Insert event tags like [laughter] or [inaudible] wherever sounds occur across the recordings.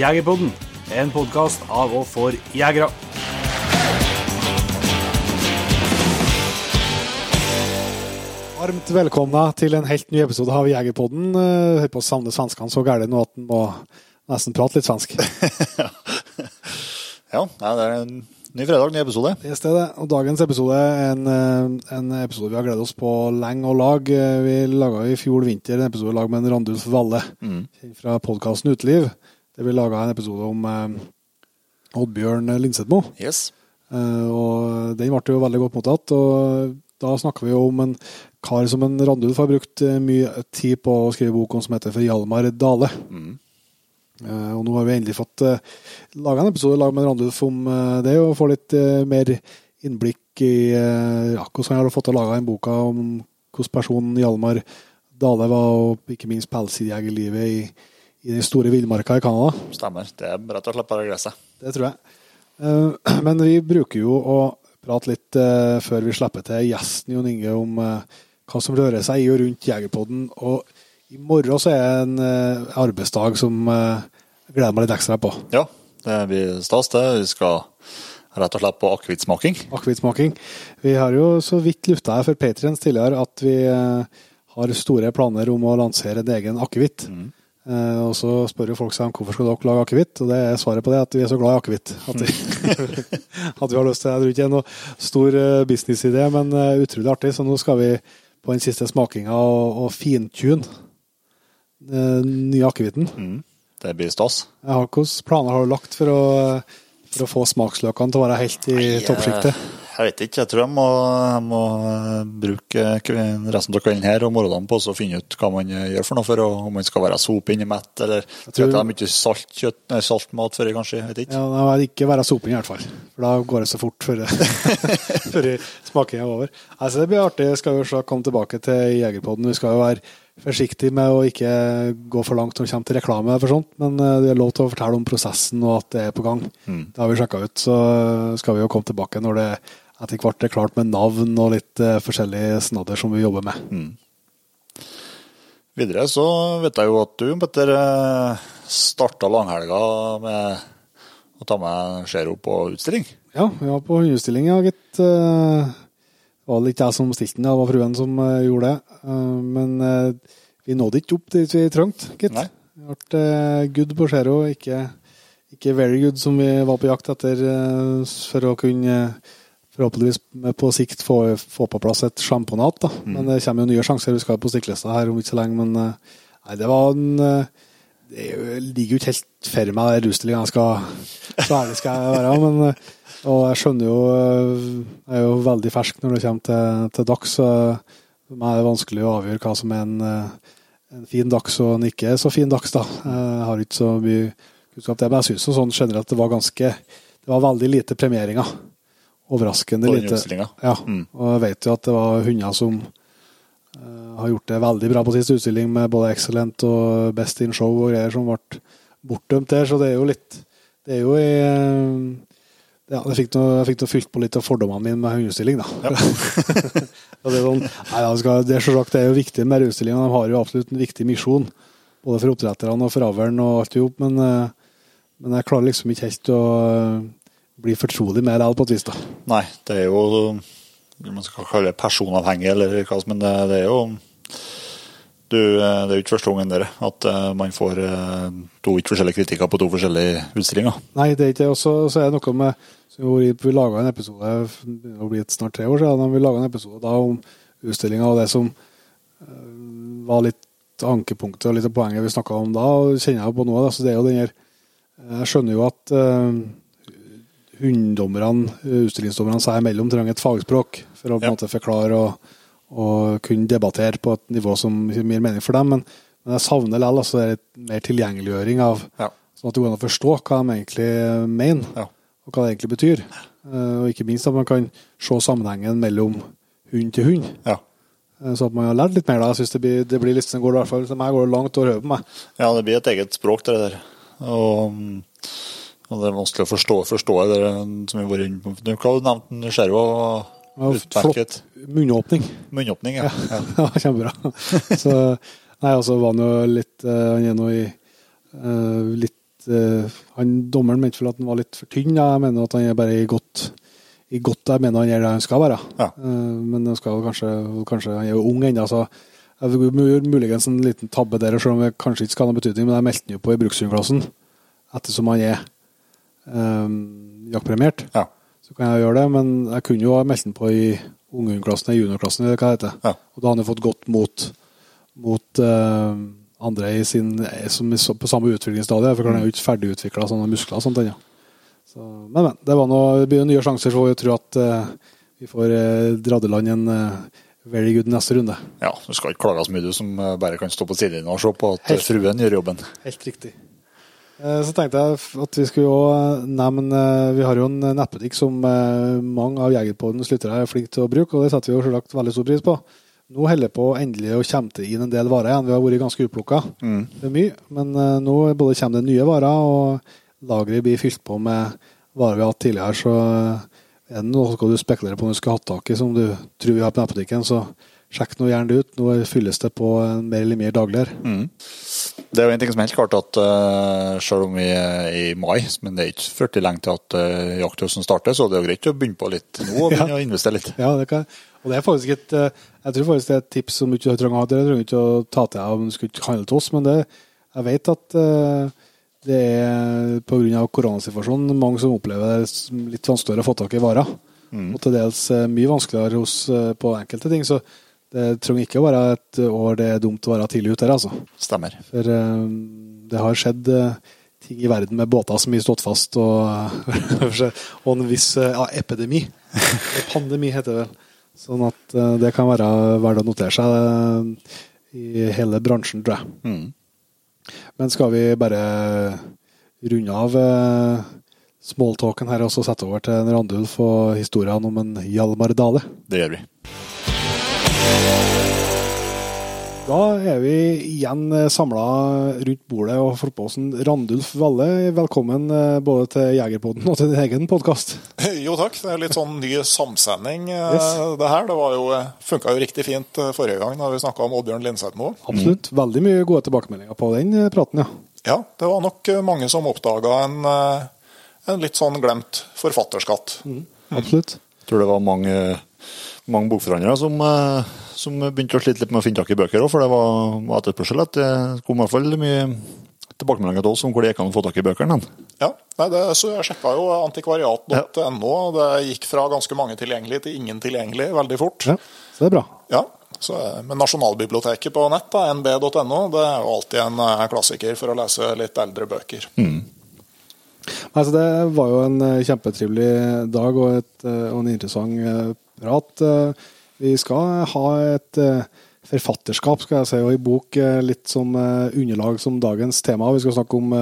Jegerpodden, en podkast av og for jegere. Varmt velkomna til en helt ny episode av Jegerpodden. Eh, Hør på å savne svenskene så gærent nå at en må nesten prate litt svensk. [laughs] Ja, det er en ny fredag, ny episode. Det er det. Og dagens episode er en, eh, en episode vi har gledet oss på lenge og lag. Eh, Vi laga i fjor vinter en episode i lag med en Randulf Valle mm. fra podkasten Uteliv. Der blir laga en episode om eh, Oddbjørn Lindsetmo. Yes. Eh, og den ble jo veldig godt mottatt. Og da snakker vi jo om en kar som en Randulf har brukt eh, mye tid på å skrive bok om, som heter for Hjalmar Dale. Eh, og nå har vi endelig fått uh, laga en episode lag med Randulf om eh, det, og få litt eh, mer innblikk i ja, hvordan han har fått til å lage den boka om hvordan personen Hjalmar Dale var, og ikke minst pelsdyrjegerlivet i, i den store villmarka i Canada. Stemmer. Det er rett og slett bare gresset. Det tror jeg. Eh, [clears throat] Men vi bruker jo å prate litt eh, før vi slipper til gjesten Jon Inge om eh, hva som rører seg i og rundt Jegerpodden. Og i morgen så er det en arbeidsdag som jeg gleder meg litt ekstra på. Ja, det blir stas, det. Vi skal rett og slett på akevittsmaking. Akevittsmaking. Vi har jo så vidt lufta her for Patriens tidligere at vi har store planer om å lansere en egen akevitt. Eh, og så spør jo folk seg om hvorfor skal dere lage akevitt, og det er svaret på det at vi er så glad i akevitt. At, vi- [laughs] at vi har lyst til det. Ikke det er noe stor eh, businessidé, men eh, utrolig artig. Så nå skal vi på den siste smakinga og, og fintune den nye akevitten. Det blir stas. Hvilke planer har du lagt for å, for å få smaksløkene til å være helt i toppsjiktet? Jeg vet ikke. Jeg tror jeg må, jeg må eh, bruke resten av kvelden her og morgenen på å finne ut hva man eh, gjør for noe, for om man skal være sope inni mett, eller tror- tror... det er mye salt, kjøtt, nei, salt før, kanskje. Jeg vet ikke. Ja, må ikke være soping i hvert fall, for da går det så fort før, [laughs] før smakinga er over. Altså, det blir artig. Jeg skal jo så komme tilbake til Jegerpodden. Vi skal jo være forsiktige med å ikke gå for langt når det kommer til reklame, for sånt, men eh, det er lov til å fortelle om prosessen og at det er på gang. Det har vi sjekka ut. Så skal vi jo komme tilbake når det etter hvert er klart med navn og litt forskjellige forskjellig snadder som vi jobber med. Videre så vet jeg jo at du, Petter, starta langhelga med å ta med Zero på utstilling. Ja, vi var på hundeutstilling, ja, gitt. Eh, Det var litt jeg som stilte den, det var fruen som eh, gjorde det. Eh, Men eh, vi nådde ikke opp dit vi trengte, gitt. Nei. Vi ble eh, good på Zero, ikke, ikke very good som vi var på jakt etter eh, for å kunne eh, forhåpentligvis på sikt få, få på plass et sjamponat. da. Men det kommer jo nye sjanser. Vi skal jo på stikklista her om ikke så lenge, men eh, nei, det var en eh, det er ligger jo ikke helt for meg, den russtillinga. Jeg skal Så ærlig skal jeg være. Men, eh, og jeg skjønner jo Jeg er jo veldig fersk når det kommer til, til dags. så For meg er det vanskelig å avgjøre hva som er en, en fin dags og en ikke så fin dags. da. Jeg har ikke så mye kunnskap til det, men jeg syns sånn generelt det var ganske Det var veldig lite premieringer. Overraskende lite. Ja, Mm. og jeg vet jo at det var hunder som uh, har gjort det veldig bra på siste utstilling med både Excellent og Best in Show og greier som ble bortdømt der, så det er jo litt Det er jo i ja, jeg fikk noe, jeg fikk noe fylt på litt av fordommene mine med hundeutstilling, da. Ja. [laughs] det, er sånn, nei, skal, det er selvsagt det er jo viktig med utstillinga, de har jo absolutt en viktig misjon. Både for oppdretterne og for avlen og alt i hop, men, eh, men jeg klarer liksom ikke helt å bli fortrolig med det på et vis, da. Nei, det er jo man skal kalle det personavhengig, eller hva som men det, er jo du, Det er jo ikke første gangen dere at eh, man får eh, to ikke forskjellige kritikker på to forskjellige utstillinger. Nei, det er ikke det. Og så er det noe med Vi, laga en episode det blir snart tre år siden, vi laga en episode da om utstillinga og det som eh, var litt ankepunktet og litt av poenget vi snakka om da, og kjenner jeg på nå. Da, så det er jo den her Jeg skjønner jo at hunddommerne, utstillingsdommerne seg imellom trenger et fagspråk for å på en Ja. måte forklare og, og kunne debattere på et nivå som gir mer mening for dem. Men, men jeg savner likevel altså, er mer tilgjengeliggjøring av Ja. Sånn at det går an å forstå hva de egentlig mener, Ja. og hva det egentlig betyr. Eh, Og ikke minst at man kan se sammenhengen mellom hund til hund. Ja. Eh, Så at man har lært litt mer da. Jeg synes det blir, det blir litt sånn, går det i hvert fall, for meg går det langt å høre på meg. ja, det blir et eget språk, det der. Og, og det er vanskelig å forstå, forstå det som vi har vært inne på. Du, nevnte du? Skjerva? Ja, Munnåpning. Munnåpning, ja. ja. Ja, [laughs] kjempebra. [laughs] Så, nei, altså var han jo litt eh, Han er nå i eh, litt eh, han, Dommeren mente vel at han var litt for tynn. Ja. Jeg mener at han er bare i godt, i godt Jeg mener han er det han skal være. Ja. Men han skal kanskje, kanskje Han er jo ung ennå, så jeg gjorde muligens en liten tabbe der, selv om det kanskje ikke skal ha noen betydning. Men jeg meldte han jo på i brukshundklassen, ettersom han er um, jaktpremiert. Ja. Så kan jeg gjøre det, men jeg kunne jo ha meldt den på i unghundklassen, i juniorklassen, eller hva det heter. Ja. Og da hadde han fått godt mot, mot eh, andre i sin, som er på samme utviklingsstadie, for han er jo ikke ferdigutvikla sånne muskler og sånt ennå. Så, men, men. Det, var noe, det blir jo nye sjanser, så jeg tror at eh, vi får uh, dratt i land en eh, very good neste runde. ja, du skal ikke klage så mye, du som eh, bare kan stå på sidelinjen og se på at Helt. fruen gjør jobben. Helt riktig. Eh, Så tenkte jeg at vi skulle jo eh, nevne eh, Vi har jo en nettbutikk som mange av Jegerpodens lyttere er flinke til å bruke, og det setter vi jo selvsagt veldig stor pris på. Nå holder jeg på endelig å komme til inn en del varer igjen. Vi har vært ganske utplukka. Det er mye, men nå både kommer det nye varer, og lageret blir fylt på med varer vi har hatt tidligere. Så er det noe du spekulere på om du skal ha tak i som du tror vi har på nettbutikken, så sjekk nå gjerne det ut. Nå fylles det på mer eller mer daglig her. Det er jo en ting som er helt klart at uh, selv om vi er i mai, men det er ikke 40 lenge til at uh, jakthøsten starter, så det er jo greit å begynne på litt nå og begynne [laughs] å investere litt. Ja, det kan, og det er faktisk et eh, Jeg tror faktisk det er et tips som du ikke trenger å ha. Det trenger ikke å ta til deg om du skulle handle til oss, men det, jeg vet at uh, det er pga. koronasituasjonen mange som opplever det litt vanskeligere å få tak i varer. Og til dels mye vanskeligere hos, på enkelte ting. Så det trenger ikke å være et år det er dumt å være tidlig ute her, altså. Stemmer. For eh, det har skjedd eh, ting i verden med båter som har stått fast, og, [laughs] og en viss eh, ja, epidemi. Pandemi heter det vel. Sånn at eh, det kan være verdt å notere seg eh, i hele bransjen, tror jeg. Mm. Men skal vi bare runde av eh, smalltalken her og så sette over til Randulf og historiene om en Hjalmar Dale? Det gjør vi. Da er vi igjen samla rundt bordet og fått på oss en Randulf Valle. Velkommen eh, både til Jegerpodden og til din egen podkast. [laughs] Jo takk, det er litt sånn ny samsending eh, Yes. det her. Det var jo, funka jo riktig fint eh, forrige gang da vi snakka om Oddbjørn Lindsetmo. Absolutt. Veldig mye gode tilbakemeldinger på den eh, praten, ja. Ja, det var nok eh, mange som oppdaga en, eh, en litt sånn glemt forfatterskatt. Absolutt. Jeg tror det var mange, mange bokforhandlere som, eh, som begynte å slite litt med å finne tak i bøker òg, for det var, var etterspørsel. At det kom i hvert fall mye tilbakemeldinger til oss om hvor det gikk an å få tak i bøkene. Ja, nei, det, så Jeg sjekka jo antikvariat.no. og Det gikk fra ganske mange tilgjengelig til ingen tilgjengelig veldig fort. Ja, så det er bra. Ja, så, Men Nasjonalbiblioteket på nett, nb.no, det er jo alltid en eh, klassiker for å lese litt eldre bøker. Altså, det var jo en eh, kjempetrivelig dag og, et, og en interessant eh, prat. Eh, Vi skal ha et eh, forfatterskap, skal jeg si, og i bok eh, litt som underlag som dagens tema. Vi skal snakke om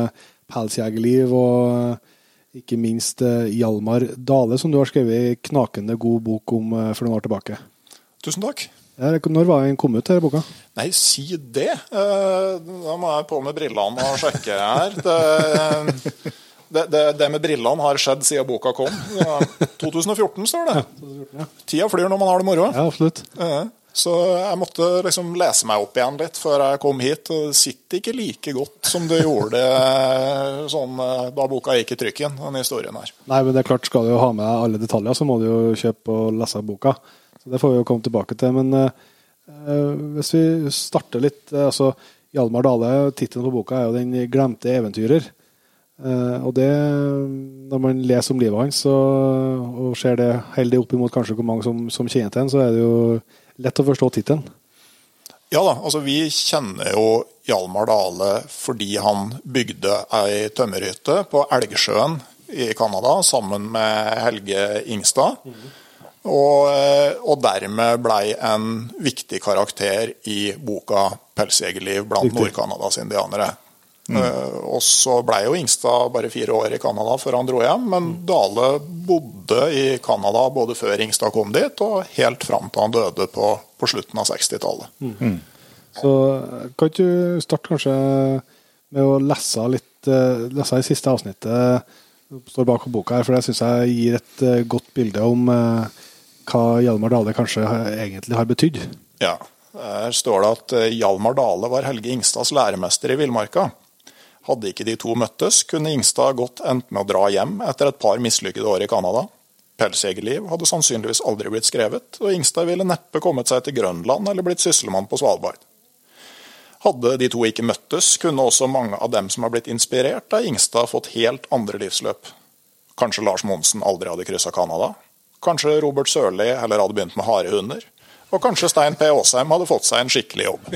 pelsjegerliv og ikke minst Hjalmar Dale, som du har skrevet en knakende god bok om for noen år tilbake. Tusen takk. Når var den kommet ut, denne boka? Nei, si det. Da må jeg på med brillene og sjekke her. Det, det, det, det med brillene har skjedd siden boka kom. Ja, [laughs] 2014 står det. Tida flyr når man har det moro. Ja, absolutt. Så jeg måtte liksom lese meg opp igjen litt før jeg kom hit. Det sitter ikke like godt som det gjorde eh, sånn, eh, da boka gikk i trykken, den historien her. Nei, men det er klart, skal du jo ha med deg alle detaljer, så må du jo kjøpe og lese boka. Så det får vi jo komme tilbake til. Men eh, hvis vi starter litt altså Hjalmar Dale, tittelen på boka er jo 'Den glemte eventyrer'. Eh, og det, når man leser om livet hans og, ser det heldig opp imot kanskje hvor mange som, som kjenner til ham, så er det jo lett å forstå tittelen. Ja da, altså vi kjenner jo Hjalmar Dale fordi han bygde ei tømmerhytte på Elgsjøen i Canada sammen med Helge Ingstad. Og, eh, og dermed blei en viktig karakter i boka 'Pelsjegerliv blant Nord-Canadas indianere'. Eh, Og så blei jo Ingstad bare fire år i Canada før han dro hjem, men Dale bodde i Canada både før Ingstad kom dit, og helt fram til han døde på, på slutten av 60-tallet. Så kan ikke du starte kanskje med å lese litt eh, lese det siste avsnittet står bak på boka her, for det syns jeg gir et eh, godt bilde om eh, hva Hjalmar Dale kanskje egentlig har betydd. Ja, Her står det at eh, Hjalmar Dale var Helge Ingstads læremester i villmarka. Hadde ikke de to møttes, kunne Ingstad godt endt med å dra hjem etter et par mislykkede år i Canada. Pelsjegerliv hadde sannsynligvis aldri blitt skrevet, og Ingstad ville neppe kommet seg til Grønland eller blitt sysselmann på Svalbard. Hadde de to ikke møttes, kunne også mange av dem som har blitt inspirert av Ingstad, fått helt andre livsløp. Kanskje Lars Monsen aldri hadde kryssa Canada? Kanskje Robert Sørli heller hadde begynt med harehunder? Og kanskje Stein P. Aasheim hadde fått seg en skikkelig jobb.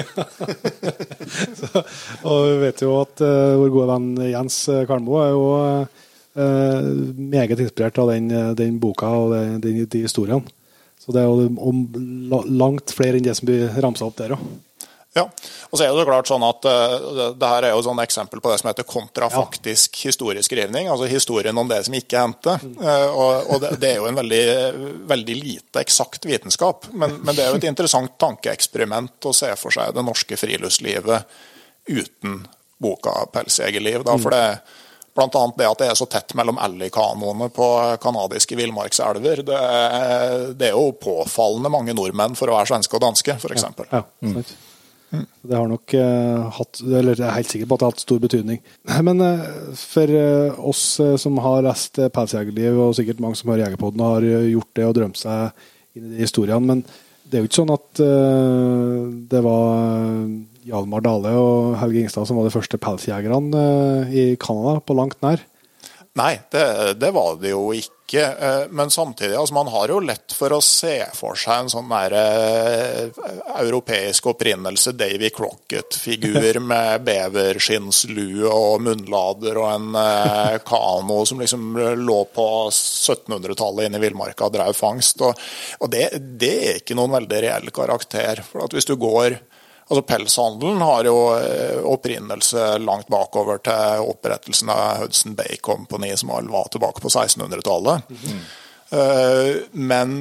[laughs] Så, og vi vet jo at uh, vår gode venn Jens eh, Kalmo er jo uh, meget inspirert av den, den boka og den, de, de historiene. Så det er jo langt flere enn det som blir ramsa opp der òg. Ja, og så er det klart sånn at uh, det her er jo et eksempel på det som heter kontrafaktisk ja. historieskrivning. Altså historien om det som ikke hendte. Uh, og, og det, det, er jo en veldig, veldig lite eksakt vitenskap. Men, men, det er jo et interessant tankeeksperiment å se for seg det norske friluftslivet uten boka 'Pelsjegerliv'. Da, for det Bl.a. det at det er så tett mellom elgkanoene på kanadiske villmarkselver. Det, det, er jo påfallende mange nordmenn for å være svenske og danske, f.eks. Ja, ja, mm. Det har nok uh, hatt Eller jeg er helt sikker på at det har hatt stor betydning. [laughs] Men uh, for uh, oss som har lest uh, Pelsjegerliv, og sikkert mange som hører Jegerpodden, har gjort det og drømt seg inn i de historiene, men det er jo ikke sånn at det var Hjalmar Dale og Helge Ingstad som var de første pelsjegerne i Canada, på langt nær. Nei, det, det, var det jo ikke. Eh, men samtidig, altså man har jo lett for å se for seg en sånn der, uh, europeisk opprinnelse, Davy Crocket-figur [laughs] med beverskinnslue og munnlader og en uh, kano som liksom lå på 1700-tallet inne i villmarka og drev fangst. Og, og det, det, er ikke noen veldig reell karakter. For at hvis du går Altså Pelshandelen har jo eh, opprinnelse langt bakover til opprettelsen av Hudson Bay Company, som var tilbake på 1600-tallet. Mm. Men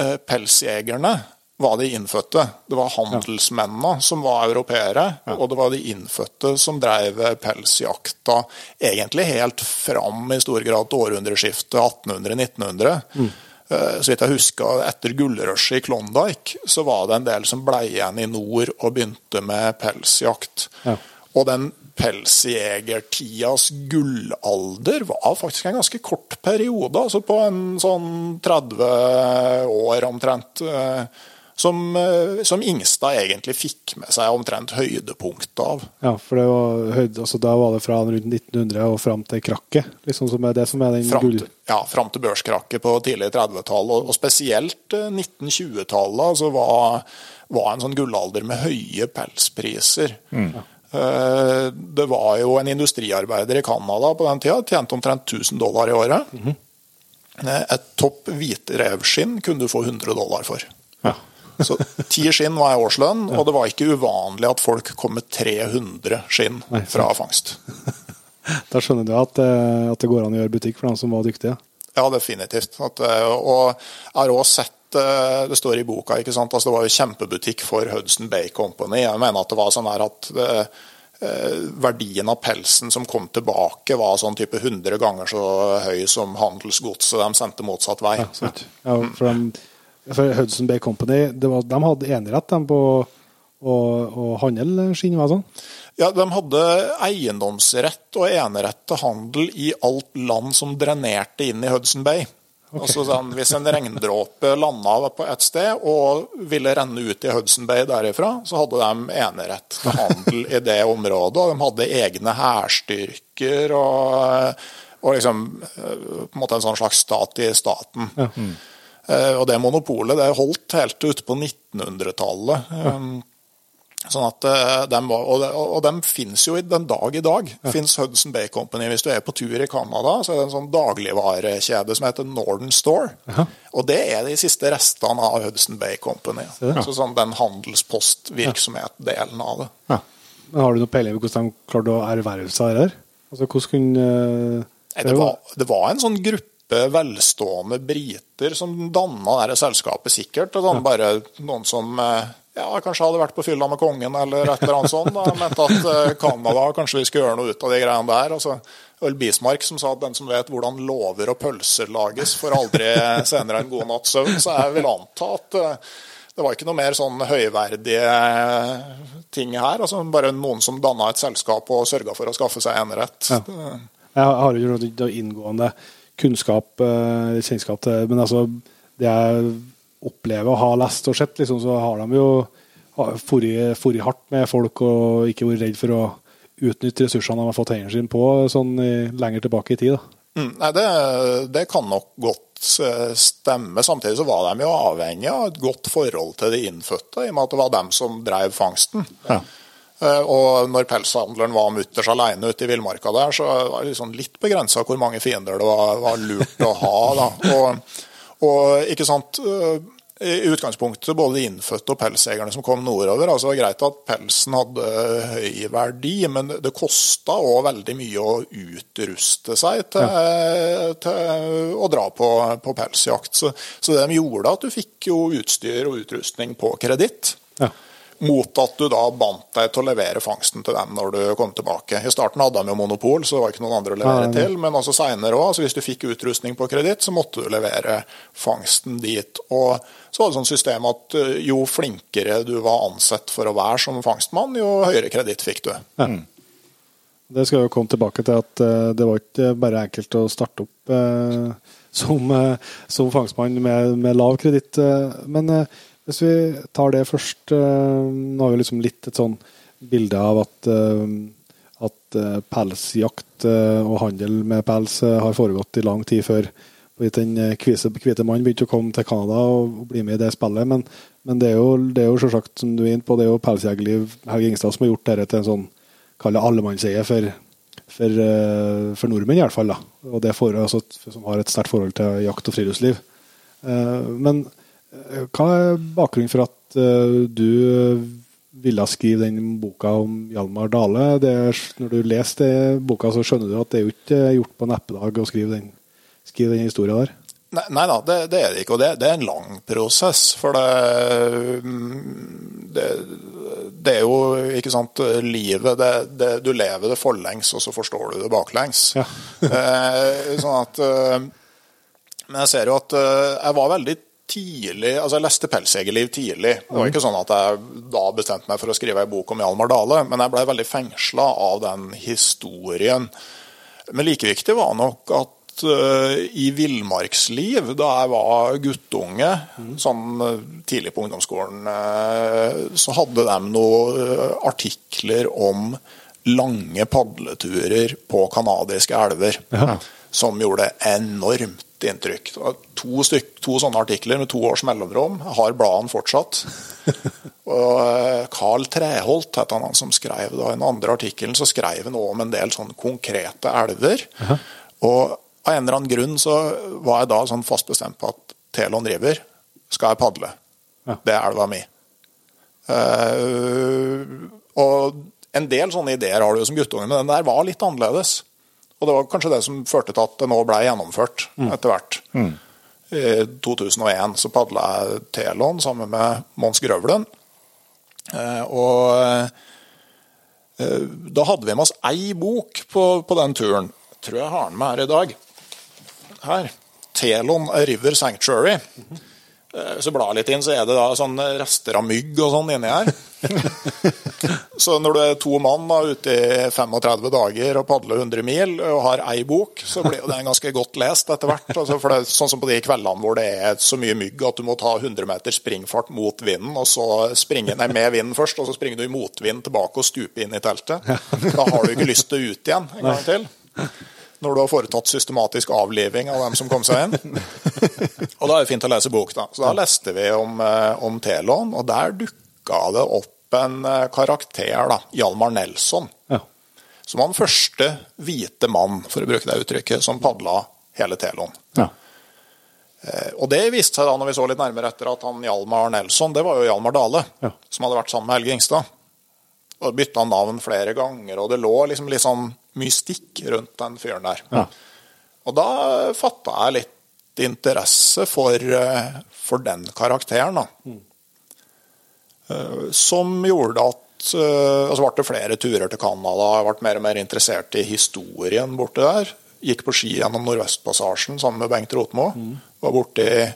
eh, pelsjegerne var de innfødte. Det var handelsmennene som var europeere, ja. og det var de innfødte som drev pelsjakta egentlig helt fram i stor grad til århundreskiftet 1800-1900. Mm. Eh, så vidt jeg husker, etter gullrushet i Klondyke, så var det en del som ble igjen i nord og begynte med pelsjakt. Ja. Og den pelsjegertidas gullalder var faktisk en ganske kort periode, altså på en sånn 30 år omtrent. Eh, som, eh, som, Ingstad egentlig fikk med seg omtrent høydepunktet av. Ja, for var høyde, altså da var det fra rundt 1900 og fram til krakket? liksom som er det som er den fram til, Ja, fram til børskrakket på tidlig 30-tall, og, og, spesielt 1920-tallet eh, altså var, var, en sånn gullalder med høye pelspriser. Mm. Ja. det var jo en industriarbeider i Canada på den tida, tjente omtrent 1000 dollar i året. Mm -hmm. Et topp hvitrevskinn kunne du få 100 dollar for. Ja. Så ti skinn var årslønn, og det var ikke uvanlig at folk kom med 300 skinn fra fangst. [laughs] Da skjønner du at, eh, at, det går an å gjøre butikk for dem som var dyktige? Ja, definitivt. At, eh, og jeg har også sett eh, det står i boka, ikke sant? Altså, det var jo kjempebutikk for Hudson Bay Company. Jeg mener at det var sånn her at verdien av pelsen som kom tilbake, var sånn type 100 ganger så høy som handelsgodset de sendte motsatt vei. Ja, ja for de for Hudson Bay Company var, de hadde enerett de, på å, å handle skinn? Sånn. Ja, De hadde eiendomsrett og enerett til handel i alt land som drenerte inn i Hudson Bay. Okay. Altså sånn, Hvis en regndråpe landa på et sted og ville renne ut i Hudson Bay derifra, så hadde de enerett til handel i det området. og De hadde egne hærstyrker og, og liksom, eh, på en måte en sånn slags stat i staten. Ja. Mm. Eh, og det monopolet det holdt helt ut på 1900-tallet. Ja. Um, sånn at eh, de var, og, de, og de finnes jo den dag i dag. Ja. Fins Hudson Bay Company. Hvis du er på tur i Canada, så er det en sånn dagligvarekjede som heter Northern Store. Ja. Og det er de siste restene av Hudson Bay Company. Ja. Så sånn den handelspostvirksomhet-delen av det. Ja. Men har du noe peiling på hvordan de klarte å erverve seg det her? Altså, hvordan kunne uh, det, var, det var en sånn gruppe velstående briter som danna dette selskapet, sikkert. Og sånn, bare noen som eh, ja, kanskje hadde vært på fylla med kongen eller et eller annet sånt. Da. Mente at eh, Canada kanskje vi skulle gjøre noe ut av de greiene der. Altså, Øl Bismarck som sa at den som vet hvordan lover og pølser lages, får aldri [laughs] senere en god natts søvn. Så jeg vil anta at eh, Det var ikke noe mer sånn høyverdige ting her. altså Bare noen som danna et selskap og sørga for å skaffe seg enerett. Ja. Jeg har jo noe inngående kunnskap, eh, kjennskap til men altså det jeg opplever å ha lest og sett, liksom, så har de jo dratt hardt med folk og ikke vært redd for å utnytte ressursene de har fått hendene sine på sånn i, lenger tilbake i tid. Mm, nei, det, det, kan nok godt eh, stemme. Samtidig så var de jo avhengig av et godt forhold til de innfødte, i og med at det var dem som drev fangsten. Ja. Eh, og når pelshandleren var mutters alene ute i villmarka der, så var det liksom litt begrensa hvor mange fiender det var, var lurt å ha. Og, og ikke sant eh, i utgangspunktet både de innfødte og pelsjegerne som kom nordover. altså det var Greit at pelsen hadde høy verdi, men det kosta òg veldig mye å utruste seg til, ja. til å dra på, på pelsjakt. Så, så, det de gjorde, at du fikk jo utstyr og utrustning på kreditt. Ja mot at du da bandt deg til å levere fangsten til dem når du kom tilbake. I starten hadde de jo monopol, så det var ikke noen andre å levere Nei. til. Men altså seinere òg, altså hvis du fikk utrustning på kreditt, så måtte du levere fangsten dit. Og så var det sånn system at eh, jo flinkere du var ansett for å være som fangstmann, jo høyere kreditt fikk du. Ja. Det skal jo komme tilbake til at uh, det var ikke bare enkelt å starte opp uh, [laughs] som, som, fangstmann med, med lav kreditt. men hvis vi tar det først eh, Nå har vi liksom litt et sånn bilde av at, eh, at eh, pelsjakt og handel med pels har foregått i lang tid før den hvite mannen begynte å komme til Canada og bli med i det spillet. Men, men det er jo, det er jo selvsagt, som du er inne på, det er jo Pelsjegerliv Helge Ingstad som har gjort dette til en sånn kall det allemannseie for, for, for, nordmenn, i hvert fall. Da. Og det for, altså, som har et sterkt forhold til jakt og friluftsliv. Men hva er bakgrunnen for at uh, du ville skrive den boka om Hjalmar Dale? Er, når du leser boka, så skjønner du at det er jo ikke gjort på neppedag å skrive den, skrive den historien der? Nei, nei da, det, det, er det ikke. Og det, det, er en lang prosess. For det, det, det er jo ikke sant Livet Du lever det forlengs, og så forstår du det baklengs. Ja. [laughs] eh, sånn at eh, Men jeg ser jo at eh, jeg var veldig tidlig altså Jeg leste 'Pelsjegerliv' tidlig. Det var ikke sånn at jeg da bestemte meg for å skrive ei bok om Hjalmar Dale, men jeg ble veldig fengsla av den historien. Men like viktig var nok at uh, i villmarksliv, da jeg var guttunge, mm. sånn uh, tidlig på ungdomsskolen, uh, så hadde de noen artikler om lange padleturer på canadiske elver. Ja. Som gjorde enormt inntrykk. To, styk, to, sånne artikler med to års mellomrom. Har bladene fortsatt. [laughs] Og eh, Carl Treholt het han han som skrev da. I den andre artikkelen så skrev han om en del sånne konkrete elver. -huh. Og av en eller annen grunn så var jeg da sånn fast bestemt på at Telon River skal jeg padle. Ja. Det er elva mi. Uh, og en del sånne ideer har du jo som guttunge, men den der var litt annerledes. Og det var kanskje det som førte til at det nå ble gjennomført mm. etter hvert. Mm. I 2001 så padla jeg Telon sammen med Mons Grøvlen. Eh, og eh, da hadde vi med oss ei bok på, på den turen. Jeg tror jeg har den med her i dag. Her. Telon River Sanctuary. Mm -hmm. Eh, så blar litt inn, så er det da sånn rester av mygg og sånn inni her. [laughs] så når du er to mann da, ute i 35 dager og padler 100 mil og har ei bok, så blir jo den ganske godt lest etter hvert. Altså, for det er sånn som på de kveldene hvor det er så mye mygg at du må ta 100 meter springfart mot vinden, og så springe nei, med vinden først, og så springer du i motvind tilbake og stuper inn i teltet. Da har du ikke lyst til å ut igjen en gang til når du har foretatt systematisk avliving av dem som kom seg inn. [laughs] og da er det fint å lese bok, da. Så da leste vi om, eh, om Telon, og der dukka det opp en eh, karakter, da, Hjalmar Nelson. Ja. Som var den første hvite mann, for å bruke det uttrykket, som padla hele Telon. Ja. Eh, og det viste seg da når vi så litt nærmere etter at han Hjalmar Nelson, det var jo Hjalmar Dale, ja. som hadde vært sammen med Helge Ingstad. Og bytta navn flere ganger, og det lå liksom litt sånn mystikk rundt den fyren der. Ja. Og da fatta jeg litt interesse for, eh, for den karakteren, da. Mm. Som gjorde at eh, Og så ble det flere turer til Canada. Jeg ble mer og mer interessert i historien borte der. Gikk på ski gjennom Nordvestpassasjen sammen med Bengt Rotmo. Mm. Var borte i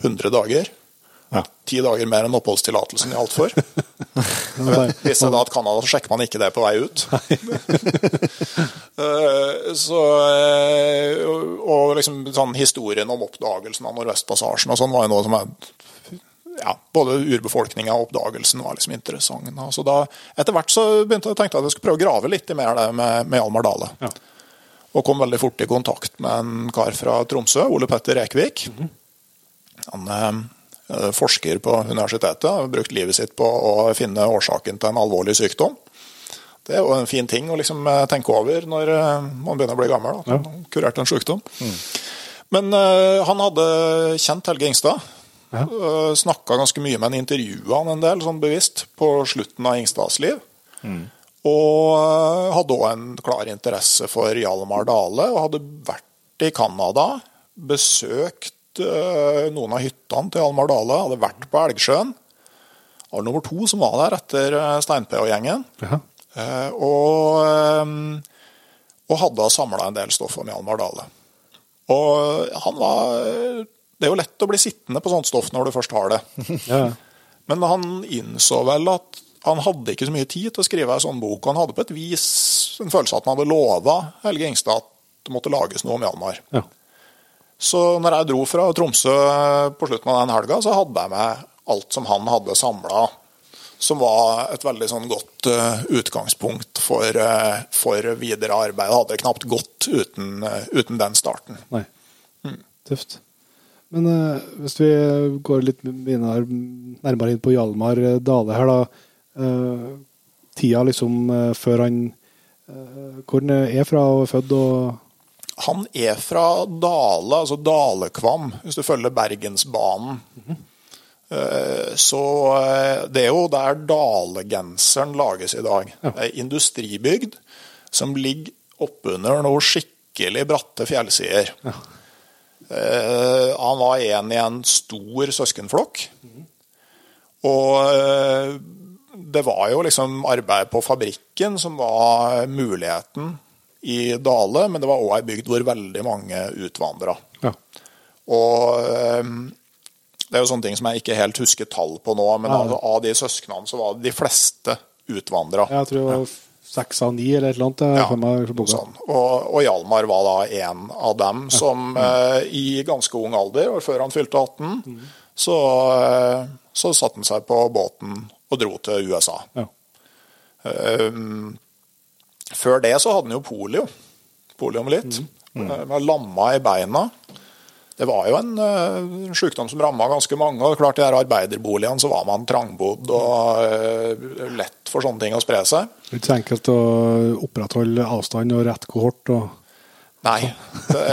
100 dager. Ti dager mer enn oppholdstillatelsen gjaldt for. [laughs] Hvis jeg da at Canada, så sjekker man ikke det på vei ut. [laughs] Eh, så, eh, og- liksom sånn historien om oppdagelsen av Nordvestpassasjen og sånn var jo noe som er ja, både urbefolkninga og oppdagelsen var liksom interessant. Så da, etter hvert så begynte jeg å tenke at jeg skulle prøve å grave litt i mer det med, med Hjalmar Dale. Ja. Og kom veldig fort i kontakt med en kar fra Tromsø, Ole Petter Rekvik. Han eh, forsker på universitetet, har brukt livet sitt på å finne årsaken til en alvorlig sykdom. Det er jo en fin ting å liksom eh, tenke over når eh, man begynner å bli gammel. Da. Ja. Kurert en sykdom. Men uh, han hadde kjent Helge Ingstad. Ja. Uh, Snakka ganske mye med han, intervjua han en del, sånn bevisst, på slutten av Ingstads liv. Og uh, hadde òg en klar interesse for Hjalmar Dale, og hadde vært i Canada, besøkt eh, noen av hyttene til Almar Dale, hadde vært på Elgsjøen. Var nummer to som var der etter uh, Stein-P-gjengen. Eh, og, eh, og hadde samla en del stoff om Hjalmar Dale. Og han var Det er jo lett å bli sittende på sånt stoff når du først har det. [laughs] Ja. Men han innså vel at han hadde ikke så mye tid til å skrive en sånn bok. Han hadde på et vis en følelse av at han hadde lova Helge Ingstad at det måtte lages noe om Hjalmar. Ja. Så når jeg dro fra Tromsø på slutten av den helga, så hadde jeg med alt som han hadde samla. Som var et veldig sånn godt eh, utgangspunkt for, eh, for videre arbeid. Det hadde knapt gått uten, eh, uten den starten. Nei. Tøft. Men eh, hvis vi går litt nærmere inn på Hjalmar Dale her, da. eh, tida liksom før han eh, Hvor han er fra og er født og Han er fra Dale, altså Dalekvam, hvis du følger Bergensbanen. Eh, Så eh, det er jo der dalegenseren lages i dag. Ja. Det er industribygd som ligger oppunder noen skikkelig bratte fjellsider. Ja. Han var en i en stor søskenflokk. Og eh, det var jo liksom arbeid på fabrikken som var muligheten i Dale, men det var òg ei bygd hvor veldig mange utvandra. Ja. Og eh, det er jo sånne ting som jeg ikke helt husker tall på nå, men Ja. altså, av de søsknene så var det de fleste utvandra. Jeg tror det var seks av ni eller et eller annet. Ja, meg, noe sånn. og, og Hjalmar var da en av dem som eh, i ganske ung alder, og før han fylte 18, Mm. så, eh, så satte han seg på båten og dro til USA. Ja. Um, før det så hadde han jo polio. Poliomyelitt. Mm. Mm. Var lamma i beina. Det var jo en uh, sykdom som ramma ganske mange. og klart I de arbeiderboligene så var man trangbodd og uh, lett for sånne ting å spre seg. Det er ikke så enkelt å opprettholde avstand og rett kohort. Og... Nei, det,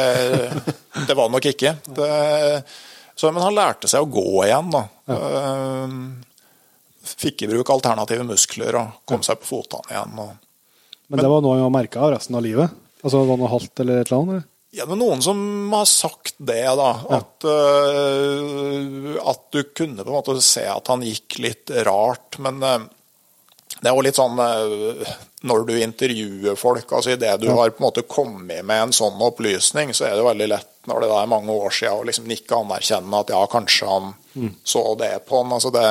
det var det nok ikke. Det, så, men han lærte seg å gå igjen, da. Eh, Fikk i bruk alternative muskler og kom seg på fotene igjen. Og, Men, det var noe han merka resten av livet? Altså var noe halvt eller et eller annet? eller? Ja, det er noen som har sagt det, da. At, øh, at du kunne på en måte se at han gikk litt rart. Men uh, det er jo litt sånn uh, når du intervjuer folk altså Idet du har på en måte kommet med en sånn opplysning, så er det jo veldig lett når det er mange år siden, å liksom nikke anerkjennende at ja, kanskje han så det på han. altså det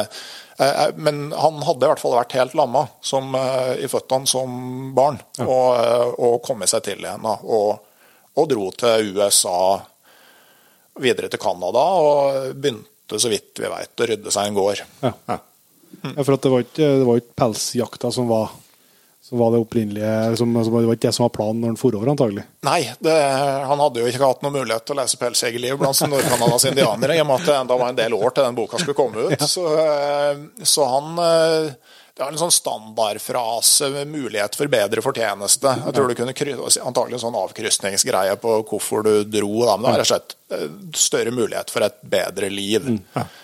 men han hadde i hvert fall vært helt lamma som, eh, i føttene som barn, og, eh, og kommet seg til igjen. og og dro til USA, videre til Canada, og begynte, så vidt vi vet, å rydde seg en gård. Ja. Ja, for at det var ikke, det var ikke pelsjakta som var, som var det opprinnelige som, som, Det var ikke det som var planen når han for over, antagelig. Nei, det, han hadde jo ikke hatt noen mulighet til å lese 'Pelsjegerlivet' blant Nord-Canadas indianere, i og med at det enda var en del år til den boka skulle komme ut. Så, eh, så han eh, Det var en sånn standardfrase med mulighet for bedre fortjeneste. Jeg tror du kunne antagelig en sånn avkrysningsgreie på hvorfor du dro, da, men det var rett og slett eh, større mulighet for et bedre liv. Eh,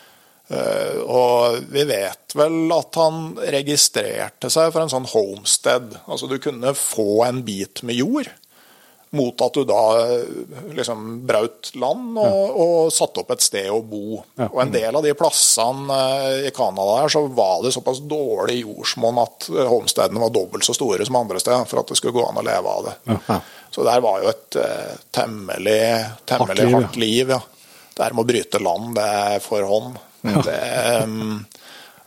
og vi vet vel at han registrerte seg for en sånn homestead. Altså du kunne få en bit med jord mot at du da eh, liksom braut land og, og satte opp et sted å bo. Ja. Og en del av de plassene eh, i Canada her, så var det såpass dårlig jordsmonn at homestedene var dobbelt så store som andre steder for at det skulle gå an å leve av det. Ja. Så der var jo et uh, temmelig, temmelig Hardt liv, hardt liv. ja. Det her med å bryte land, det er for hånd. Um,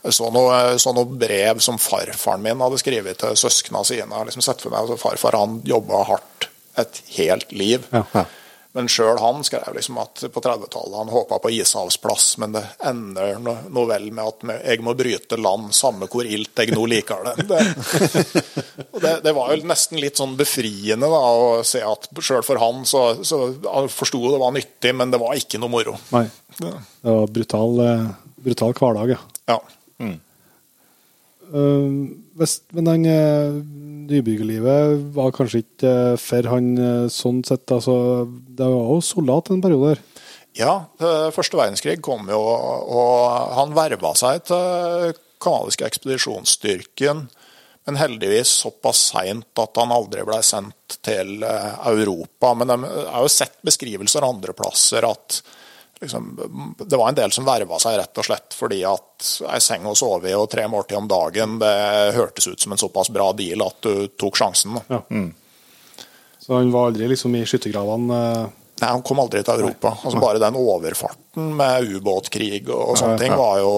så noe, så noe brev som farfaren min hadde skrevet til søsknene sine. Liksom sett for meg altså Farfar han jobba hardt et helt liv. Ja. Ja. Men sjøl han skrev liksom at på 30-tallet han håpa på Ishavsplass, men det ender nå vel med at jeg må bryte land, samme hvor ilt jeg nå liker det. Det, [laughs] og det, det var jo nesten litt sånn befriende da, å se at sjøl for han så, så han forsto det var nyttig, men det var ikke noe moro. Nei. Det, var brutal, eh, brutal hverdag, ja. ja. Mm. hvis, men han eh, nybyggerlivet var kanskje ikke eh, for han eh, sånn sett. Altså, det var jo soldat en periode der. Ja, første verdenskrig kom jo, og han verva seg til kanadiske ekspedisjonsstyrken. Men heldigvis såpass seint at han aldri ble sendt til Europa. Men jeg har jo sett beskrivelser andre plasser at liksom, det var en del som verva seg rett og slett fordi at ei seng å sove i og tre måltid om dagen, det hørtes ut som en såpass bra deal at du tok sjansen. da. Mm. Så han var aldri liksom i skyttergravene. eh, Nei, Han kom aldri til Europa. Altså Bare den overfarten med ubåtkrig og sånne ting var jo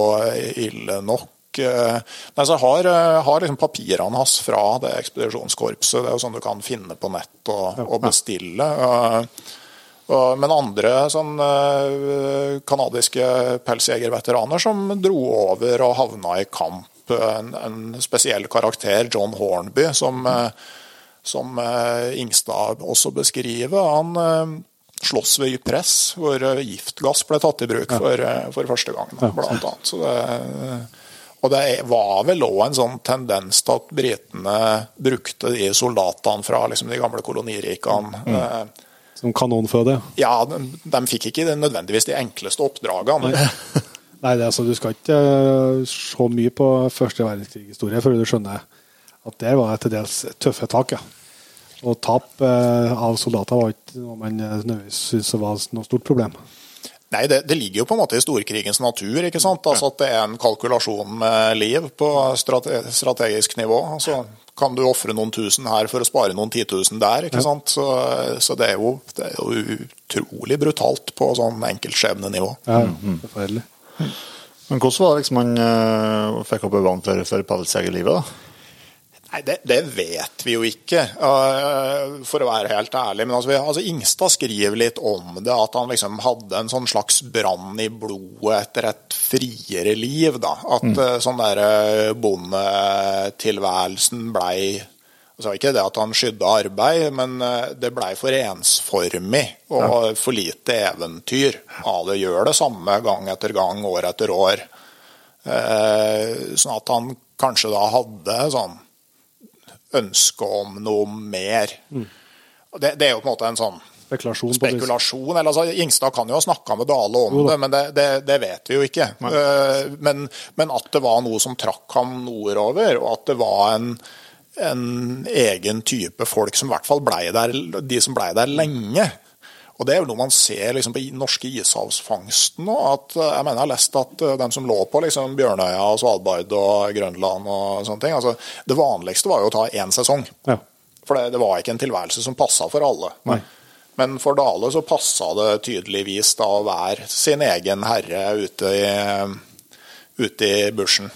ille nok. Eh, Nei, så har, eh, har liksom papirene hans fra det ekspedisjonskorpset. Det er jo sånn du kan finne på nett og, og bestille. Eh, Men andre sånn eh, kanadiske pelsjegerveteraner som dro over og havna i kamp. En, en spesiell karakter, John Hornby, som, eh, som eh, Ingstad også beskriver. Han eh, slåss ved Ypres, hvor eh, giftgass ble tatt i bruk for, eh, for første gang. Blant annet. Så det, og det var vel òg en sånn tendens til at britene brukte de soldatene fra liksom, de gamle kolonirikene. eh, Som kanonføde. Ja, de, de fikk ikke det nødvendigvis de enkleste oppdragene. [laughs] Nei, det, er altså, du skal ikke eh, se mye på første verdenskrig-historie før du skjønner at det var til dels tøffe tak. Ja. Og tap eh, av soldater var ikke noe man eh, nødvendigvis syntes var noe stort problem. Nei, det, det ligger jo på en måte i storkrigens natur. ikke sant? Altså At det er en kalkulasjon med liv på strate strategisk nivå. altså Kan du ofre noen tusen her for å spare noen titusen der? ikke sant? Så, så det, er jo, det er jo utrolig brutalt på sånn enkeltskjebnenivå. Ja, Forferdelig. Men hvordan var det liksom man uh, fikk opp øynene for, for pelsjegerlivet? da? Nei, det, det vet vi jo ikke, øh, for å være helt ærlig. Men altså, altså, Ingstad skriver litt om det, at han liksom hadde en sånn slags brann i blodet etter et friere liv. da. At mm. sånn der øh, bondetilværelsen blei altså Ikke det at han skydde arbeid, men det blei for ensformig og for lite eventyr. Ja, det gjør det samme gang etter gang, år etter år. Eh, sånn at han kanskje da hadde sånn ønske om noe mer. Mm. Det, det er jo på en måte en sånn Spekulasjon. spekulasjon. Eller, altså, Ingstad kan jo ha snakka med Dale om det, men det, det, det vet vi jo ikke. Eh, Men, men at det var noe som trakk ham nordover, og at det var en, en egen type folk som i hvert fall blei der, de som blei der lenge. Og Det er jo noe man ser liksom, på norske ishavsfangsten nå. at eh, Jeg mener jeg har lest at eh, de som lå på liksom, Bjørnøya, og Svalbard og Grønland og sånne ting altså, Det vanligste var jo å ta én sesong. Ja. For det, det var ikke en tilværelse som passa for alle. Nei. Men for Dale så passa det tydeligvis da å være sin egen herre ute i, ute i bushen.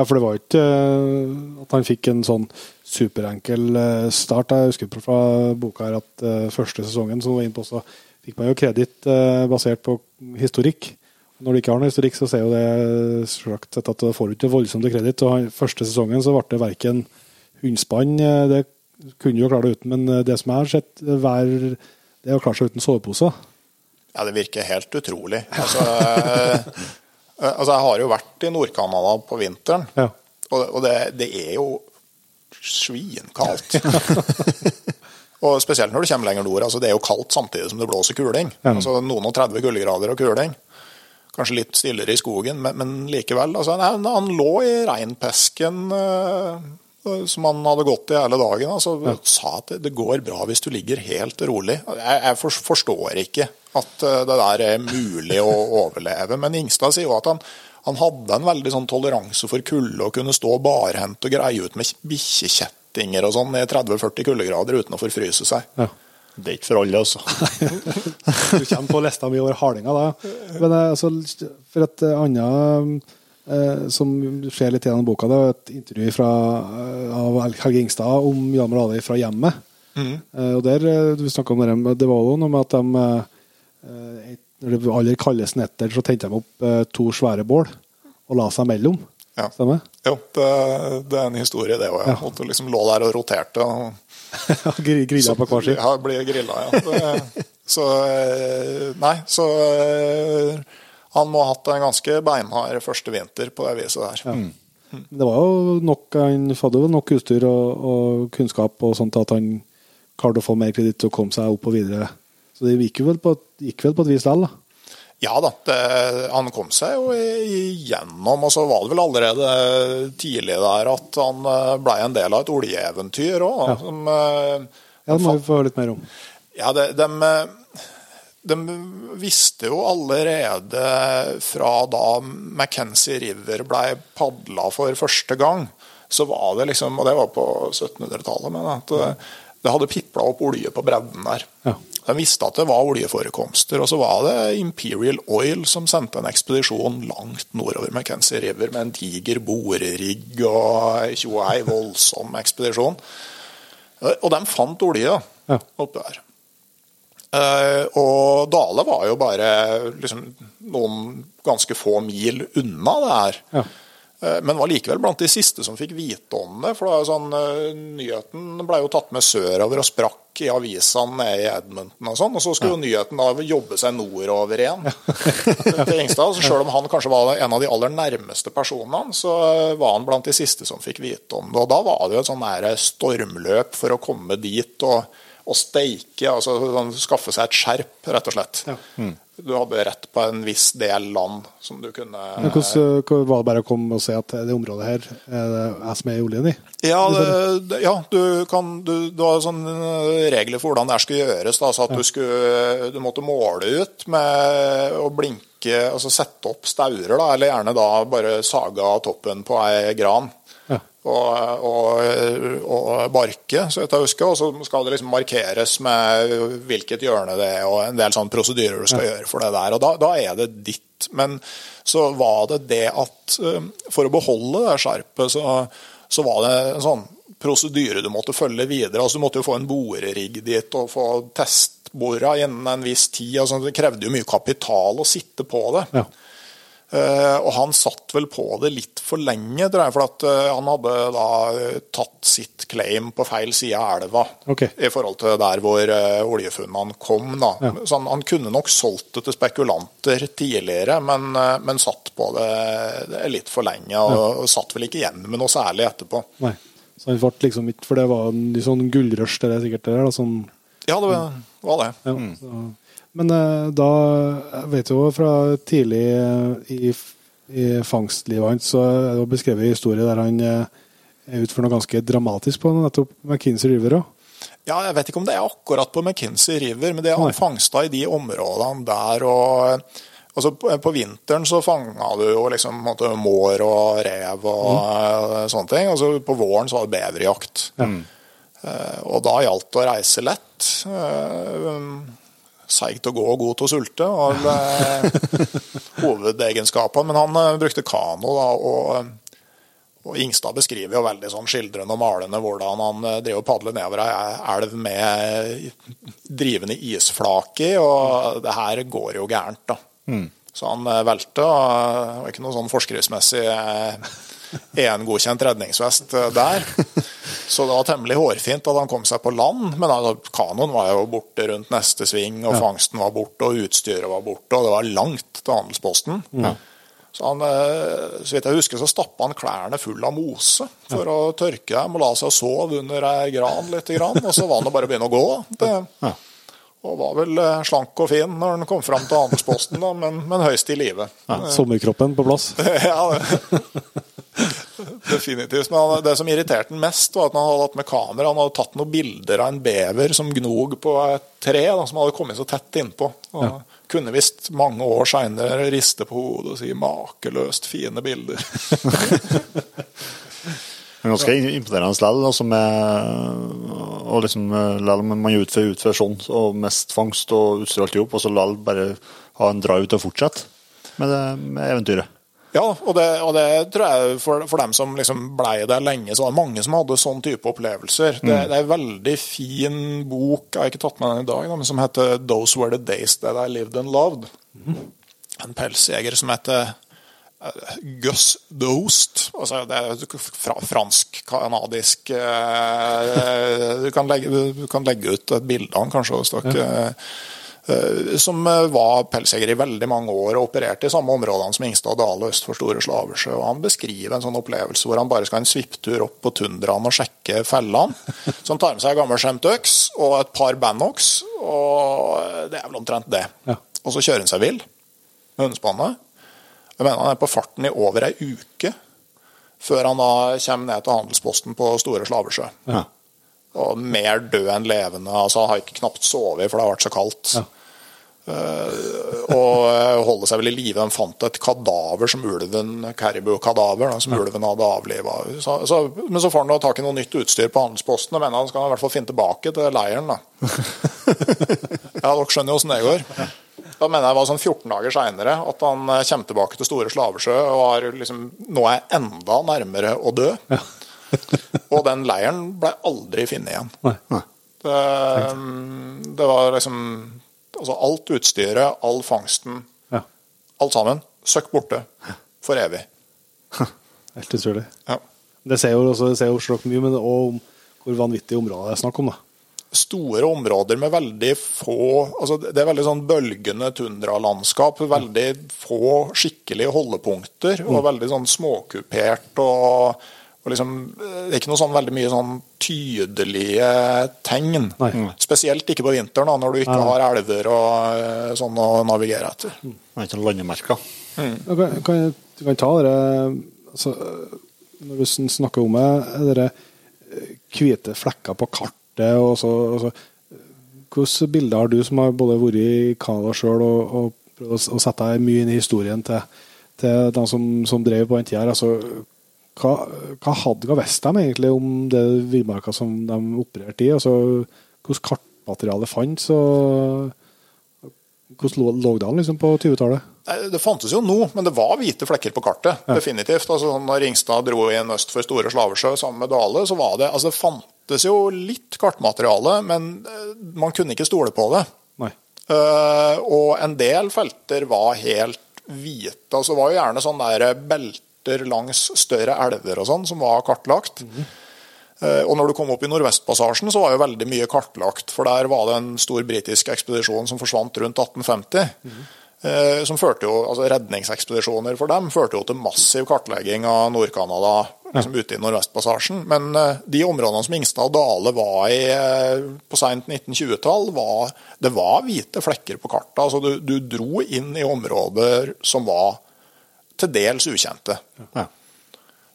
Ja, for det var jo ikke eh, at han fikk en sånn superenkel eh, start. Jeg husker fra boka her at eh, første sesongen som var inne på, så fikk man jo kreditt basert på historikk. Når du ikke har noe historikk, så ser jo det sett at du får ikke voldsomt kreditt. Og første sesongen så ble det verken hundspann, det kunne jo klare det uten, men det som jeg har sett hver, det er å klare seg uten soveposer. Ja, det virker helt utrolig. Altså, [laughs] altså jeg har jo vært i Nord-Canada på vinteren, Ja. og, det, det er jo svinkaldt. [laughs] og spesielt når du kommer lenger nord. Altså, det er jo kaldt samtidig som det blåser kuling. Ja. Altså, noen og 30 kuldegrader og kuling. Kanskje litt stillere i skogen, men, men likevel. Altså, nei, han lå i reinpesken eh, som han hadde gått i hele dagen. Altså, Sa at det, det går bra hvis du ligger helt rolig. Jeg, jeg for, forstår ikke at eh, det der er mulig å [laughs] overleve. Men Ingstad sier jo at han, han hadde en veldig sånn toleranse for kulde og kunne stå barhendt og greie ut med bikkjekjettinger og sånn i 30-40 kuldegrader uten å forfryse seg. Ja. Det er ikke for alle, altså. [laughs] Du kommer på lista mi over hardinga da. Men eh, altså, for et eh, annet eh, som skjer litt gjennom boka, det er et intervju fra, eh, av Helge Ingstad om Hjalmar Ali fra hjemmet. Eh, og der, du snakket om det, var jo noe med at de eh, når det aller kaldeste netter, så tente de opp to svære bål og la seg mellom. Ja. Stemmer? Jo, det, det er en historie, det òg. Ja. At du liksom lå der og roterte. og [laughs] Grilla på hver side. Ja, blir grilla, ja. Det, [laughs] så Nei, så han må ha hatt en ganske beinhard første vinter på det viset der. Men Det var jo nok, han hadde jo nok utstyr og, og kunnskap og sånt at han klarte å få mer kreditt og komme seg opp og videre. Så det gikk vel på, gikk vel på et vis likevel, da. Ja da, det, han kom seg jo igjennom, og så var det vel allerede tidlig der at han blei ble en del av et oljeeventyr òg. Ja. Som, eh, Ja, det må vi få høre litt mer om. Ja, det, de, de visste jo allerede fra da McKenzie River ble padla for første gang, så var det liksom, og det var på 1700-tallet, men at det, det hadde pipla opp olje på bredden der. Ja. De visste at det var oljeforekomster, og så var det Imperial Oil som sendte en ekspedisjon langt nordover McKenzie River med en diger borerigg og tjo ei voldsom ekspedisjon. Og de fant olje Ja. oppe der. Eh, og Dale var jo bare liksom, noen ganske få mil unna det her. Ja. Eh, Men var likevel blant de siste som fikk vite om det. For det sånn, eh, Nyheten ble jo tatt med sørover og sprakk i avisene nede i Edmonton. Og sånn, og så skulle jo nyheten da jobbe seg nordover igjen. [laughs] [laughs] til Ingstad. Så selv om han kanskje var en av de aller nærmeste personene, så var han blant de siste som fikk vite om det. Og da var det jo et sånn nære stormløp for å komme dit og, og steike, altså sånn, skaffe seg et skjerp, rett og slett. Du hadde rett på en viss del land som du kunne Men hvordan hvordan var det bare å komme og si at det området her er det jeg som er i oljen i? Ja, det, det- ja du, kan, du, du har sånne regler for hvordan det her skulle gjøres. Da, så at du, skulle, du måtte måle ut med å blinke, altså sette opp staurer, da, eller gjerne da bare saga toppen på ei gran. Ja. Og, og, og barke, så vidt jeg husker. Og så skal det liksom markeres med hvilket hjørne det er, og en del sånne prosedyrer du skal gjøre for det der. Og da, da er det ditt. Men så var det det at eh, for å beholde det skjerpet, så, så var det en sånn prosedyre du måtte følge videre. altså Du måtte jo få en borerigg dit og få testbora innen en viss tid. altså Det krevde jo mye kapital å sitte på det. Ja. Eh, og han satt vel på det litt for lenge, tror jeg, for at eh, han hadde da eh, tatt sitt claim på feil side av elva. okay. I forhold til der hvor oljefunnene kom. da. Ja. Så han, han kunne nok solgt det til spekulanter tidligere, men, men satt på det, litt for lenge. Og, og satt vel ikke igjen med noe særlig etterpå. Nei. Så han ble liksom ikke For det var en sånn gullrush, det er sikkert det der, da, sånn Ja, det var det. Ja, så. Men eh, da jeg vet jo fra tidlig eh, i, i fangstlivet hans, så er det beskrevet en historie der han eh, er ute for noe ganske dramatisk på nettopp McKinsey River òg. Ja, jeg vet ikke om det er akkurat på McKinsey River, men det er han fangsta i de områdene der og Altså, på, på vinteren så fanga du jo liksom måte, mår og rev og mm. sånne ting. Altså, på våren så var det beverjakt. Eh, og da gjaldt det å reise lett. Uh, Seig til å gå og god til å sulte, av eh, [laughs] hovedegenskapene. Men han eh, brukte kano, da, og og Ingstad beskriver jo veldig sånn skildrende og malende hvordan han eh, driver og padler nedover ei elv med drivende isflake i, og det her går jo gærent, da. Så han eh, velte, og det var ikke noe sånn forskriftsmessig EN-godkjent redningsvest eh, der. Så det var temmelig hårfint at han kom seg på land, men altså, kanoen var jo borte rundt neste sving, og fangsten var borte, og utstyret var borte, og det var langt til handelsposten. Så han, eh, så vidt jeg husker, så stappa han klærne full av mose for å tørke dem og la seg sove under ei gran litt, grann, og så var han å bare begynne å gå. Det, og var vel eh, slank og fin når han kom fram til handelsposten, da, men, men høyst i live. Sommerkroppen på plass. [laughs] ja. Definitivt. Men det som irriterte han mest, var at han hadde hatt med kamera. Han hadde tatt noen bilder av en bever som gnog på et tre, da, som hadde kommet så tett innpå. Og Kunne visst mange år seinere riste på hodet og si 'makeløst fine bilder'. [laughs] Men ganske imponerende likevel. Altså med, og liksom, om man utfører, utfører sånn, og mest fangst og utstyr alt i hop, og så likevel bare ha en drive til å fortsette med, det, med eventyret. Ja, og det, og det tror jeg for, for dem som liksom blei der lenge, så var det mange som hadde sånn type opplevelser. Det, det er en veldig fin bok, jeg har ikke tatt med den i dag, men som heter 'Those Were The Days That I Lived and Loved'. En pelsjeger som heter eh, Gus Dost. Altså, det er fra, fransk-canadisk eh, du, du kan legge ut et bilde av han, kanskje, hvis dere eh, som eh, var pelsjeger i veldig mange år og opererte i samme områdene som Ingstad Dale øst for Store Slaversjø. Og han beskriver en sånn opplevelse hvor han bare skal en svipptur opp på tundraen og sjekke fellene. [laughs] Så han tar med seg en gammel skjemt øks og et par bandox, og det er vel omtrent det. Ja. Og så kjører han seg vill med hundespannet. Jeg mener han er på farten i over ei uke før han da kommer ned til handelsposten på Store Slaversjø. Ja. Og mer død enn levende. altså Han har ikke knapt sovet, for det har vært så kaldt. Ja. Uh, og eh, holde seg vel i live. De fant et kadaver som ulven, da, som ulven hadde avliva. Så, så, men så får han da tak i noe nytt utstyr på handelsposten. og mener han skal i hvert fall finne tilbake til leiren. da. [laughs] ja, dere skjønner jo åssen det går. Da mener jeg det var sånn 14 dager seinere at han eh, kommer tilbake til Store Slavesjø og har liksom, nå er enda nærmere å dø. [laughs] og den leiren ble aldri funnet igjen. Nei. Det, det var liksom altså Alt utstyret, all fangsten, Ja. alt sammen, søkk borte. For evig. [laughs] Helt utrolig. Ja. Det ser jo også det ser jo slått mye, men òg hvor vanvittige områder det er snakk om. da. Store områder med veldig få altså Det er veldig sånn bølgende tundralandskap. Veldig få skikkelige holdepunkter. Og veldig sånn småkupert og, og liksom Det er ikke noe sånn veldig mye sånn tydelige tegn. Nei. Spesielt ikke på vinteren, da, når du ikke Nei. har elver og eh, sånn å navigere etter. Det er ikke noen landemerker. Du kan, kan, du kan ta dere altså, Når du snakker om det, dere eh, hvite flekker på kartet og så, og så Hvilke bilder har du som har både vært i Canada sjøl og, og prøvd å sette deg mye inn i historien til, til de som, som drev på den tida? her? Altså, hva, hva hadde hva egentlig om det villmarka som de opererte i? Altså, Hvordan kartmateriale fantes? Hvordan lå, det an liksom, på 20-tallet? Det fantes jo nå, men det var hvite flekker på kartet. Definitivt. Altså, når Ringstad dro inn øst for Store Slaversjø sammen med Dale, så var det altså, Det fantes jo litt kartmateriale, men eh, man kunne ikke stole på det. Eh, og en del felter var helt hvite. altså Det var jo gjerne sånn der belter langs større elver og sånn som var kartlagt. Mm. Og når du kom opp i Nordvestpassasjen, så var jo veldig mye kartlagt. For der var det en stor britisk ekspedisjon som forsvant rundt 1850. Mm. Som førte jo, altså Redningsekspedisjoner for dem førte jo til massiv kartlegging av Nord-Canada liksom ute i Nordvestpassasjen. Men eh, de områdene som Ingstad og Dale var i eh, på seint 1920-tall, var, det var hvite flekker på kartet. Altså du, du dro inn i områder som var til dels ukjente. Ja.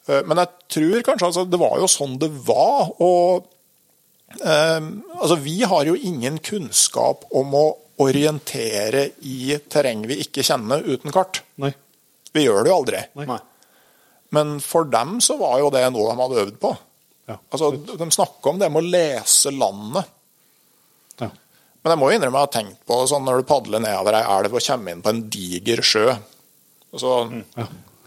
Eh, Men jeg tror kanskje altså, det var jo sånn det var. Og eh, altså, vi har jo ingen kunnskap om å orientere i terreng vi ikke kjenner uten kart. Nei. Vi gjør det jo aldri. Nei. Men for dem så var jo det noe de hadde øvd på. Ja. Altså, de snakker om det med å lese landet. Ja. Men jeg må jo innrømme jeg har tenkt på det sånn når du padler nedover ei elv og kommer inn på en diger sjø. Og så, Ja.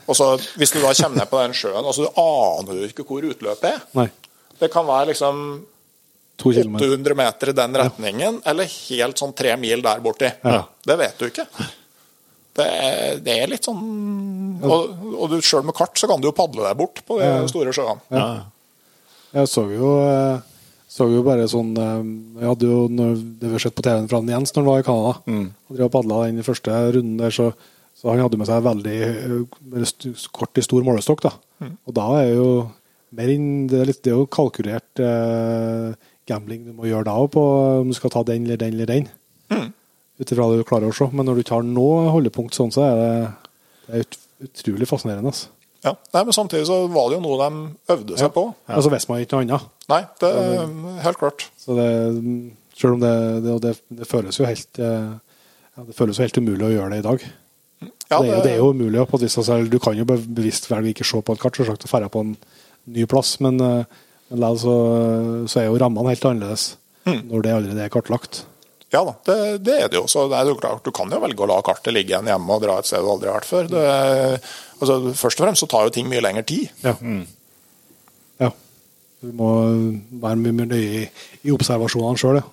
og så Hvis du da kommer ned på den sjøen, altså Du aner du ikke hvor utløpet er. Nei. Det kan være liksom 800 meter i den retningen, eller helt sånn tre mil der borti. Ja. Det vet du ikke. Det er, det er litt sånn Og, og du sjøl med kart så kan du jo padle deg bort på de Ja. store sjøene. Ja. Jeg så jo, eh, så jo bare sånn eh, Jeg hadde jo det vi har sett på TV-en fra Jens når han var i Canada. Han drev og padla den første runden der, så, så han hadde med seg veldig eh, veldig kort i stor målestokk. da. Og da er jo mer enn det, er litt, det er jo kalkulert eh, gambling du må gjøre da på om du skal ta den eller den eller den. Ut ifra det du klarer å se. Men når du tar nå holdepunkt sånn, så er det, det er ut, utrolig fascinerende. Altså. Ja. Nei, Men samtidig så var det jo noe de øvde seg på. Altså visste man ikke noe annet. Nei, det er helt klart. Så det, selv om det, det, det, det føles jo helt eh, ja, Det føles jo helt umulig å gjøre det i dag. Ja, det, er, jo- det er jo umulig. på et vis, altså, Du kan jo bevisst velge ikke se på et kart, selvsagt, og dra på en ny plass, men, eh, men likevel så, så er jo rammene helt annerledes når det allerede er kartlagt. Ja da, det, det er det jo. Så det er jo klart, Du kan jo velge å la kartet ligge igjen hjemme og dra et sted du aldri har vært før. Det, altså, først og fremst så tar jo ting mye lengre tid. Ja. ja. Du må være mye mer nøye i, i observasjonene sjøl, ja.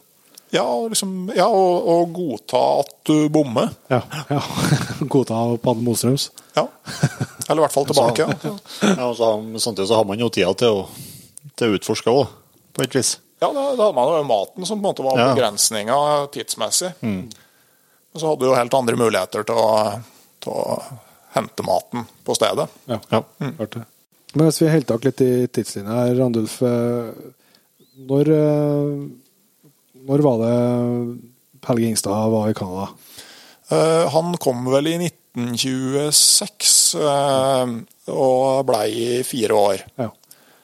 Ja, liksom, ja og, og godta at du bommer. Ja. ja. [laughs] Godta å Mostrøms. Ja. Eller i hvert fall [laughs] tilbake. Ja. [laughs] Ja, så, samtidig så har man jo tida til å, til å utforske òg, på et vis. Ja, da, da hadde man jo maten som på en måte var Ja. begrensninga tidsmessig. Men så hadde du jo helt andre muligheter til å, til å hente maten på stedet. Ja, Ja. klart det. Men hvis vi holder tak litt i tidslinja her, Randulf. eh, Når, eh, når var det Helge Ingstad var i Canada? Uh, han kom vel i 1926 uh, og blei i fire år. Ja.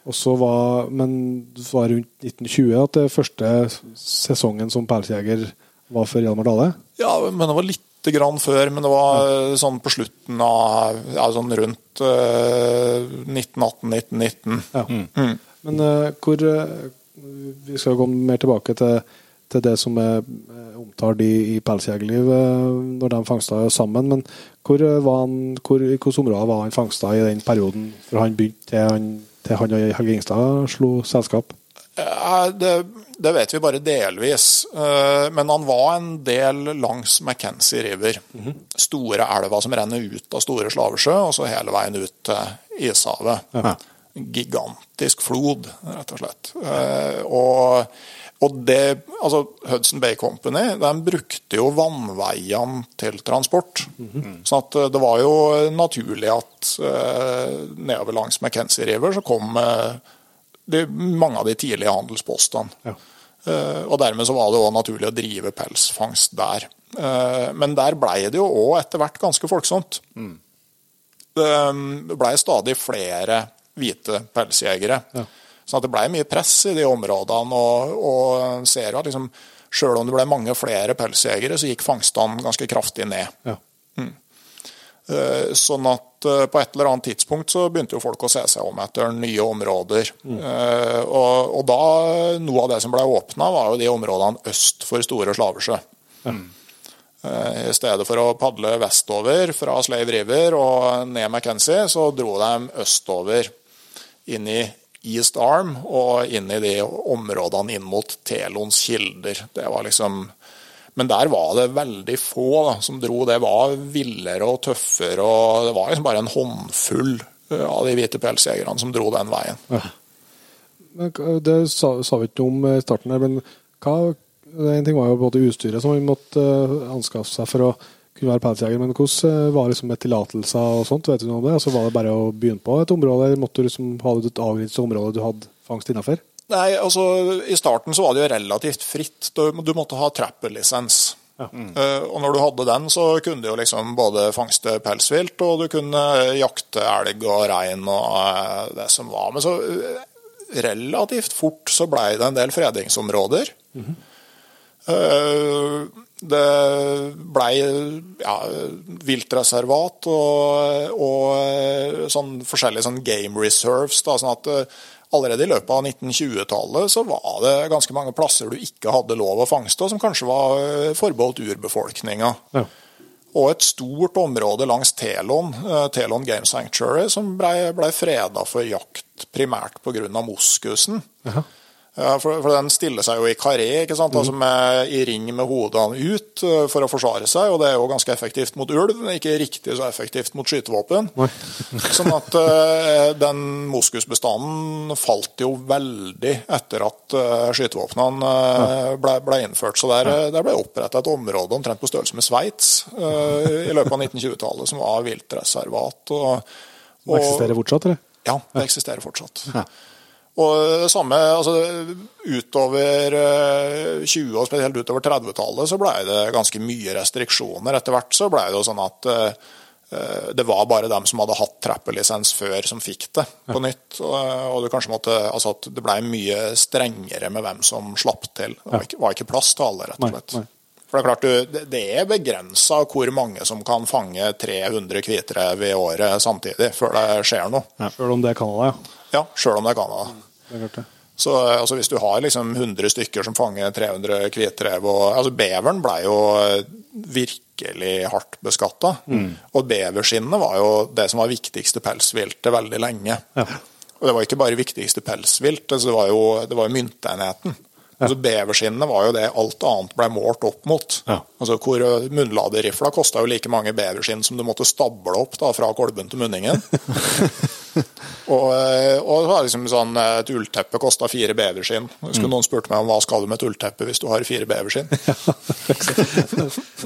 Og så var, men det var rundt 1920 at det første sesongen som pelsjeger var for Hjalmar Dale? Ja, men det var lite grann før. Men det var ja. sånn på slutten av ja, sånn rundt uh, 1918-1919. Ja. Men eh, hvor eh, Vi skal gå mer tilbake til, til det som er eh, omtalt i, i Pelsjegerliv eh, når de fangsta sammen. Men hvor eh, var han, hvor, i hvilke områder var han fangsta i den perioden fra han begynte til han, til han og Helge Ingstad slo selskap? Det, det vet vi bare delvis. Men han var en del langs Mackenzie River. Store elva som renner ut av Store Slavesjø, og så hele veien ut til Ishavet. Gigantisk flod, rett og slett. Og, og det, altså Hudson Bay Company den brukte jo vannveiene til transport. Så at eh, det var jo naturlig at eh, nedover langs McKenzie River så kom eh, de, mange av de tidlige handelspostene. Ja. Eh, og dermed så var det òg naturlig å drive pelsfangst der. Eh, men der blei det jo òg etter hvert ganske folksomt. Det blei stadig flere hvite pelsjegere. Ja. Så det ble mye press i de områdene. Og, og ser jo at liksom, sjøl om det ble mange flere pelsjegere, så gikk fangstene ganske kraftig ned. Ja. Mm. Sånn at eh, på et eller annet tidspunkt så begynte jo folk å se seg om etter nye områder. Mm. Og, og da, noe av det som ble åpna, var jo de områdene øst for Store Slavesjø. Mm. I stedet for å padle vestover fra Slave River og ned McKenzie, så dro de østover inn i East Arm og inn i de områdene inn mot Telons kilder. Det liksom men der var det veldig få da, som dro. Det var villere og tøffere. og Det var liksom bare en håndfull eh, av de hvite pelsjegerne som dro den veien. Men det sa, sa vi ikke om i starten, her, men hva, en ting var jo både utstyret som vi måtte eh, anskaffe seg for å kunne være pelsjeger, men hvordan eh, var det liksom med tillatelser og sånt? Vet du noe om det? Altså, var det bare å begynne på et område, eller måtte du liksom ha et avgrenset område du hadde fangst innafor? Nei, altså I starten så var det jo relativt fritt. Du, du måtte ha trapper-lisens. Eh, og når du hadde den, så kunne du jo liksom både fangste pelsvilt, og du kunne jakte elg og rein og eh, det som var. Men så eh, relativt fort så blei det en del fredingsområder. Eh, Det blei ja, viltreservat og, og sånn forskjellige sånn game reserves. Da, sånn at eh, allerede i løpet av 1920-tallet så var det ganske mange plasser du ikke hadde lov å fangste, som kanskje var eh, forbeholdt urbefolkninga. Ja. Og et stort område langs Telon, eh, Telon Game Sanctuary, som blei ble freda for jakt primært pga. moskusen. Jaha. Ja, for, for den stiller seg jo i karé, ikke sant? Altså med, i ring med hodene ut eh, for å forsvare seg, og det er jo ganske effektivt mot ulv, men ikke riktig så effektivt mot skytevåpen. [laughs] Sånn at uh, den moskusbestanden falt jo veldig etter at uh, skytevåpnene uh, ble, ble innført. Så der, der ble oppretta et område omtrent på størrelse med Sveits i løpet av 1920-tallet, som var viltreservat. Og, Og eksisterer fortsatt, eller? ja, det eksisterer fortsatt. Og det samme altså, utover eh, 20- og spesielt utover 30-tallet så blei det ganske mye restriksjoner. Etter hvert så blei det jo sånn at eh, det var bare dem som hadde hatt trappelisens før, som fikk det på nytt. Og, det kanskje måtte, altså at det blei mye strengere med hvem som slapp til. Det var ikke, var ikke plass til alle, rett og slett. nei. For det er klart, du, det- det er begrensa hvor mange som kan fange 300 hvitrev i året samtidig, før det skjer noe. Selv om det er Canada, ja. Ja, sjøl om det er Canada. Det er. Så altså, hvis du har liksom 100 stykker som fanger 300 hvitrev altså, Beveren ble jo virkelig hardt beskatta. Og beverskinnene var jo det som var viktigste pelsviltet veldig lenge. Ja. Og det var ikke bare viktigste pelsvilt, altså, det var jo, det var myntenheten. Altså, beverskinnene var jo det alt annet ble målt opp mot. Ja. Altså, hvor Munnladerifla kosta jo like mange beverskinn som du måtte stable opp da, fra kolben til munningen. [laughs] og, eh, og det var liksom sånn, et ullteppe kosta fire beverskinn. Skulle noen spurt meg om hva skal du med et ullteppe hvis du har fire beverskinn? [laughs]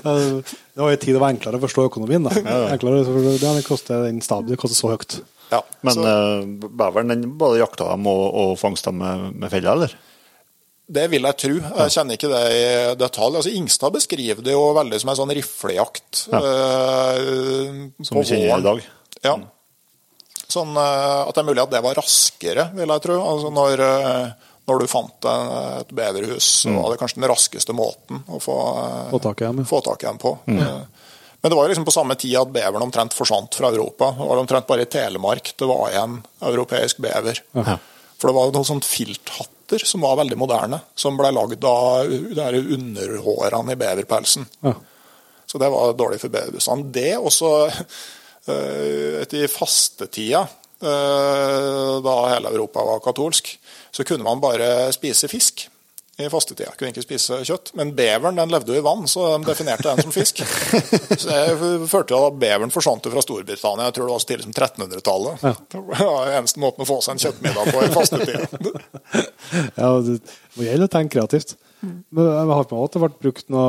[laughs] Det var jo tid det var enklere å forstå økonomien. da. Enklere, det koster den staben det koster så høyt. Ja, Men så beveren, den både jakta dem og, og fangsta dem med, med fella, eller? Det vil jeg tro. Jeg kjenner ikke det i detalj. Altså, Ingstad beskriver det jo veldig som en sånn riflejakt. eh, Som vi kjenner i dag. Ja. Sånn uh, at det er mulig at det var raskere, vil jeg tro. Altså når, uh, når du fant en- et beverhus, så var det kanskje den raskeste måten å få, Få tak i dem, ja. på. Eh, Men det var jo liksom på samme tid at beveren omtrent forsvant fra Europa. Det var omtrent bare i Telemark det var igjen europeisk bever. Ja. For det var jo sånt sånne filthatter som var veldig moderne, som ble lagd av de underhårene i beverpelsen. Ja. Så det var dårlig for beverbestanden. Det også eh, etter fastetida, eh, da hele Europa var katolsk, så kunne man bare spise fisk i fastetida. Kunne ikke spise kjøtt. Men beveren den levde jo i vann, så de definerte den som fisk. [laughs] Så det førte til at beveren forsvant fra Storbritannia, jeg tror det var så tidlig som 1300-tallet. Det var eneste måten å få seg en kjøttmiddag på i fastetida. [laughs] Ja, det må gjelde å tenke kreativt. Men jeg har på meg at det ble brukt noe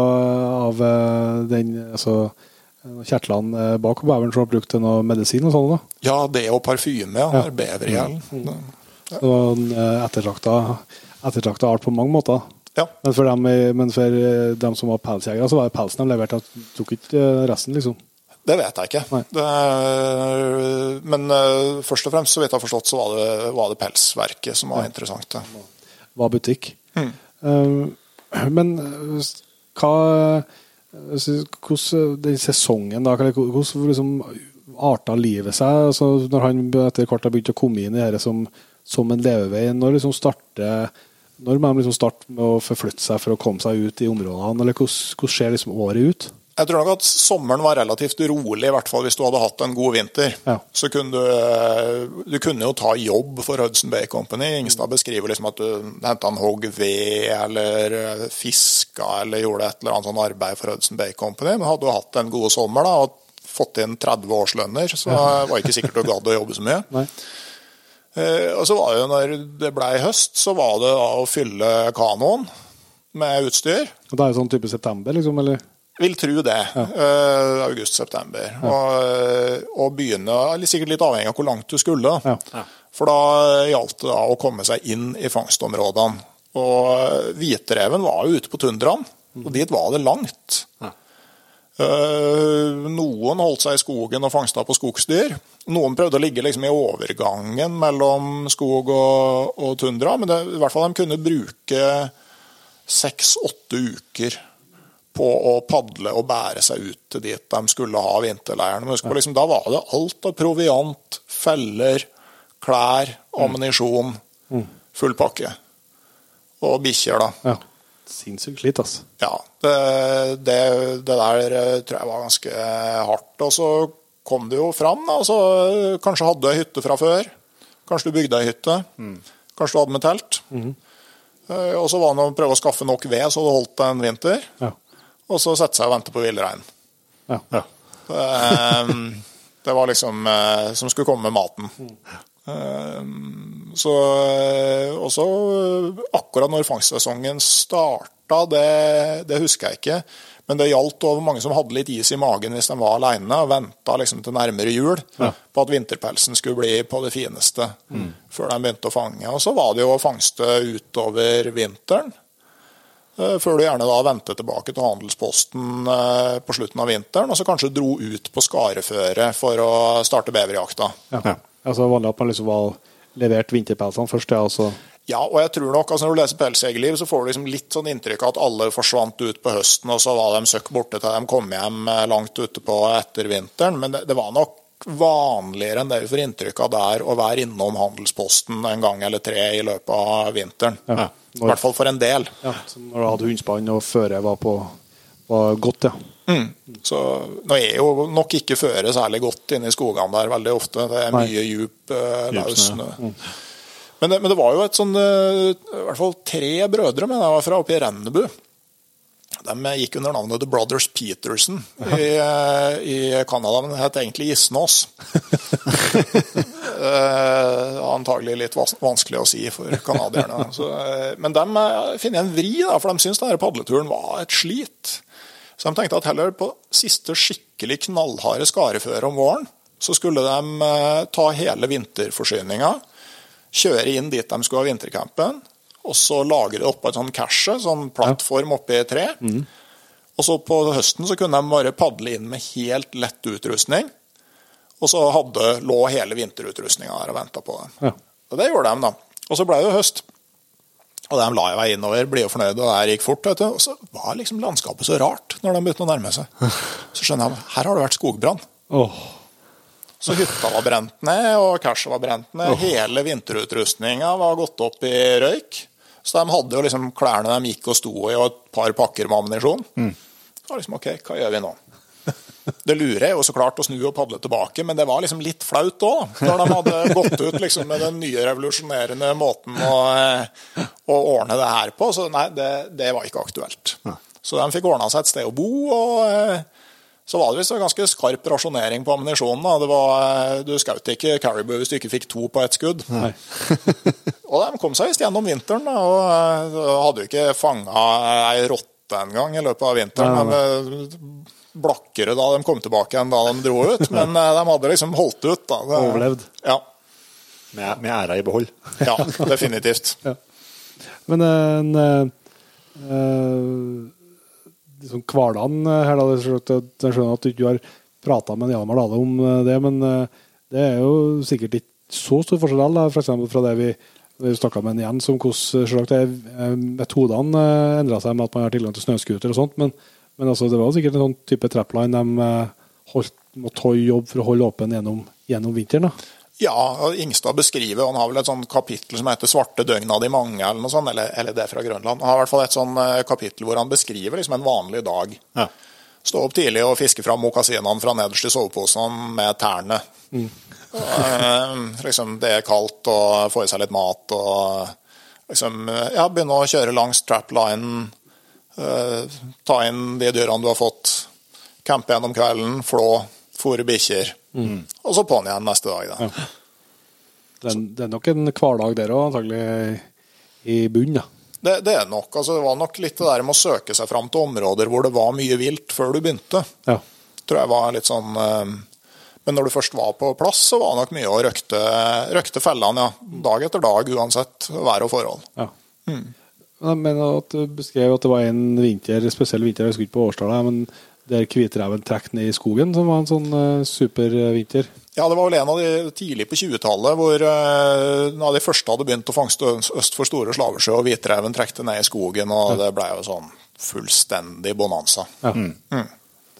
av eh, den altså, kjertlene eh, bak beveren som har brukt til noe medisin og sånn. da. Ja, det og parfyme, ja. Ja. Bevergjeld. Det var en eh, ettertrakta, ettertrakta art på mange måter. Ja. Men for dem, men for eh, dem som var pelsjegere, så var det pelsen de leverte. De tok ikke eh, resten, liksom. Det vet jeg ikke. Det, men eh, først og fremst, så vidt jeg har forstått, så var det, var det pelsverket som var interessant. det. Var butikk. Mm. Men hva Hvordan den sesongen, da? Hvordan liksom, arta livet seg altså, når han etter hvert har begynt å komme inn i dette som, som en levevei? Når liksom starter når må de liksom starte med å forflytte seg for å komme seg ut i områdene? eller Hvordan, ser liksom året ut? Jeg tror nok at sommeren var relativt rolig, i hvert fall hvis du hadde hatt en god vinter. Ja. Så kunne du, du kunne jo ta jobb for Hudson Bay Company. Ingstad beskriver liksom at du henta en hogg ved, eller fiska, eller gjorde et eller annet sånn arbeid for Hudson Bay Company. Men hadde du hatt en god sommer da, og fått inn 30 årslønner, så var det ikke sikkert du gadd å jobbe så mye. Nei. Eh, Og så var det jo når det blei høst, så var det da å fylle kanoen med utstyr. Og Det er jo sånn type september, liksom? eller? Vil tro det. Eh, August-september. Og, og begynne, sikkert litt avhengig av hvor langt du skulle. Ja. For da gjaldt det da å komme seg inn i fangstområdene. Og hvitreven var jo ute på tundraen, og dit var det langt. Eh, noen holdt seg i skogen og fangsta på skogsdyr. Noen prøvde å ligge liksom i overgangen mellom skog og, og tundra, men det, i hvert fall de kunne bruke seks-åtte uker på å padle og bære seg ut til dit de skulle ha vinterleiren. På, liksom, da var det alt av proviant, feller, klær, ammunisjon, full pakke. Og bikkjer, da. Ja. Sinnssykt slit, altså. Ja, det, det, det der eh, tror jeg var ganske hardt. Og så kom det jo fram. Da, Altså, kanskje hadde du ei hytte fra før. Kanskje du bygde ei hytte. Kanskje du hadde med telt. Eh, Og så var det å prøve å skaffe nok ved så det holdt en vinter. Ja. Og så sette seg og vente på villrein. Ja. Ja. det, Det var liksom eh, som skulle komme med maten. Eh, Så, også og så eh, akkurat når fangstsesongen starta, det, det husker jeg ikke. Men det gjaldt over mange som hadde litt is i magen hvis de var alene og venta liksom til nærmere jul på at vinterpelsen skulle bli på det fineste før de begynte å fange. Og så var det jo å fangste utover vinteren. Eh, Før du gjerne da vendte tilbake til handelsposten eh, på slutten av vinteren, og så kanskje dro ut på skareføret for å starte beverjakta. Ja. Altså vanlig at man liksom var levert vinterpelsene først, ja, og så Ja, og jeg tror nok, altså Når du leser Pelsjegerliv, så får du liksom litt sånn inntrykk av at alle forsvant ut på høsten, og så var de søkk borte til de kom hjem eh, langt ute på etter vinteren. Men det, det var nok vanligere enn det vi får inntrykk av der, å være innom Handelsposten en gang eller tre i løpet av vinteren. Ja. I hvert fall for en del. Ja, så når du hadde hundspann og føret var, på, var godt, ja. Så nå er jo nok ikke føret særlig godt inne i skogene der veldig ofte. Det er Nei. mye djup uh, Djup snø. snø. Men det, men det var jo et sånn eh, I hvert fall tre brødre men jeg var fra oppe i Rennebu. De gikk under navnet The Brothers Peterson i, eh, i Canada, men det het egentlig Gisnås. [laughs] Eh, antagelig litt vanskelig å si for canadierne. Eh, men de eh, finner en vri, da, for de syns denne padleturen var et slit. Så de tenkte at heller på siste skikkelig knallharde skareføre om våren, så skulle de eh, ta hele vinterforsyninga, kjøre inn dit de skulle ha vintercampen, og så lagre det oppå et sånn cache, sånn plattform oppi et tre. Og så på høsten så kunne de bare padle inn med helt lett utrustning. Og så hadde, lå hele vinterutrustninga der og venta på dem. Ja. Og det gjorde de, da. Og så ble det høst. Og de la jo vei innover, blide og fornøyde, og det gikk fort. vet du. Og så var liksom landskapet så rart når de begynte å nærme seg. Så skjønner jeg her har det vært skogbrann. Oh. Så hytta var brent ned, og cashet var brent ned. Hele vinterutrustninga var gått opp i røyk. Så de hadde jo liksom klærne de gikk og sto i, og et par pakker med ammunisjon. Det var liksom OK, hva gjør vi nå? Det lurer jeg jo så klart å snu og padle tilbake, men det var liksom litt flaut òg, når de hadde [laughs] gått ut liksom med den nye revolusjonerende måten å, eh, å ordne det her på. Så nei, det, det var ikke aktuelt. Så de fikk ordna seg et sted å bo, og eh, så var det visst ganske skarp rasjonering på ammunisjonen. Det var, eh, Du skjøt ikke caribou hvis du ikke fikk to på ett skudd. [laughs] Og de kom seg visst gjennom vinteren, da, og hadde jo ikke fanga ei rotte engang i løpet av vinteren. Nei, nei, blakkere da de kom tilbake enn da de dro ut, [laughs] men eh, de hadde liksom holdt ut. da. Det- Overlevd. Ja, Med, med æra i behold. ja definitivt. [laughs] Men en en, liksom hverdagen her, da, jeg skjønner at du ikke har prata med Hjalmar Dale om eh, det, men eh, det er jo sikkert ikke så stor forskjell da, for fra det vi vi snakka med en igjen, om hvordan eh, metodene endra seg med at man har tilgang til snøscooter og sånt, men, men altså, det var sikkert en sånn type trapline de eh, holdt, måtte jobb for å holde åpen gjennom, gjennom vinteren. da. Ja, Ingstad beskriver, han har vel et sånt kapittel som heter 'Svarte døgn av de mange', eller noe sånt, eller, eller det fra Grønland. Han har i hvert fall et sånt eh, kapittel hvor han beskriver liksom en vanlig dag. Ja. Stå opp tidlig og fiske fram mokasinene fra nederst i soveposen med tærne. Og, eh, liksom, det er kaldt og få i seg litt mat og liksom, ja, begynne å kjøre langs traplinen. Eh, ta inn de dyrene du har fått. Campe gjennom kvelden, flå, fôre bikkjer. Og så på'n igjen neste dag. Da. Det, er- det er nok en hverdag der òg, antagelig i bunnen. da. Det, det er nok, altså, det var nok litt det der med å søke seg fram til områder hvor det var mye vilt før du begynte. Ja. tror jeg var litt sånn eh, Men når du først var på plass, så var det nok mye å røkte, røkte fellene, ja. Dag etter dag, uansett vær og forhold. Ja. Jeg mener at du beskrev at det var en vinter, spesiell vinter, jeg husker ikke på årstallet, men der hvitreven trekk ned i skogen, som var en sånn uh, supervinter. Ja, det var vel en av de tidlig på 20-tallet hvor eh, en av de første hadde begynt å fangste øst for Store Slavesjø, og hvitreven trekte ned i skogen, og det ble jo sånn fullstendig bonanza. Ja.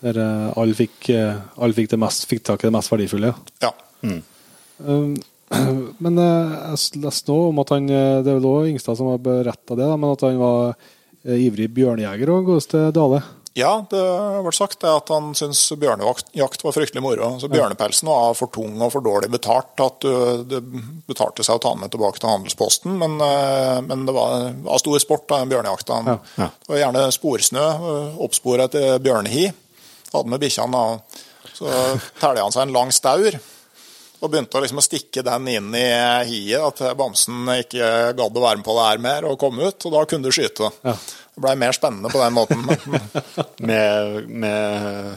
Der eh, alle fikk, uh, alle fikk, det mest, fikk tak i det mest verdifulle. Ja. Um, [clears throat] men eh, jeg leste òg om at han eh, Det er vel også Ingstad som har beretta det, men at han var eh, ivrig bjørnejeger og godeste Dale. Ja, det har vært sagt det at han syntes bjørnejakt var fryktelig moro. Så Bjørnepelsen var for tung og for dårlig betalt at det betalte seg å ta den med tilbake til handelsposten. Men, men det var, var stor sport, da, den bjørnejakta. Ja, ja. Det var gjerne sporsnø, oppspore etter bjørnehi. Hadde med bikkjene. da. Så [laughs] telja han seg en lang staur. Og begynte liksom å stikke den inn i hiet, at bamsen ikke gadd å være med på det her mer, og kom ut. Og da kunne du skyte. Ja. Det blei mer spennende på den måten. [laughs] Med, med,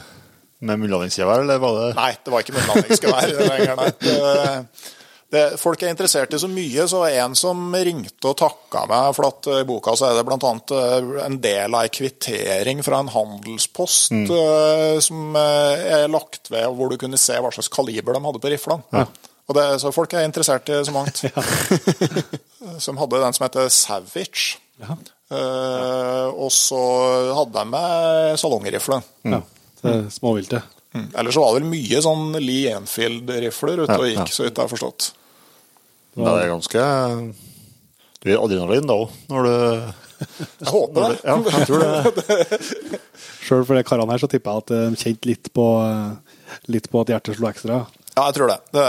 med munnlandingsgevær, eller var det Nei, det var ikke munnlandingsgevær lenger, nei. [laughs] Det, folk er interessert i så mye, så en som ringte og takka meg for at i boka så er det bl.a. en del av ei kvittering fra en handelspost eh, som eh, er lagt ved, hvor du kunne se hva slags kaliber de hadde på riflene. Og det, så folk er interessert i så mangt. [laughs] [laughs] som hadde den som heter Savage. Eh, og så hadde de med salongrifle. Ja. Småviltet. Mm. Ellers så var det vel mye sånn Lee Enfield-rifler ute og Ja, gikk, ja. så vidt jeg har forstått. Det er ganske Du gir adrenalin da òg, når du Jeg håper det. Ja, jeg tror det. [laughs] Sjøl for de karene her så tipper jeg at de kjente litt på, eh, litt på at hjertet slo ekstra. Ja, jeg tror det. Det,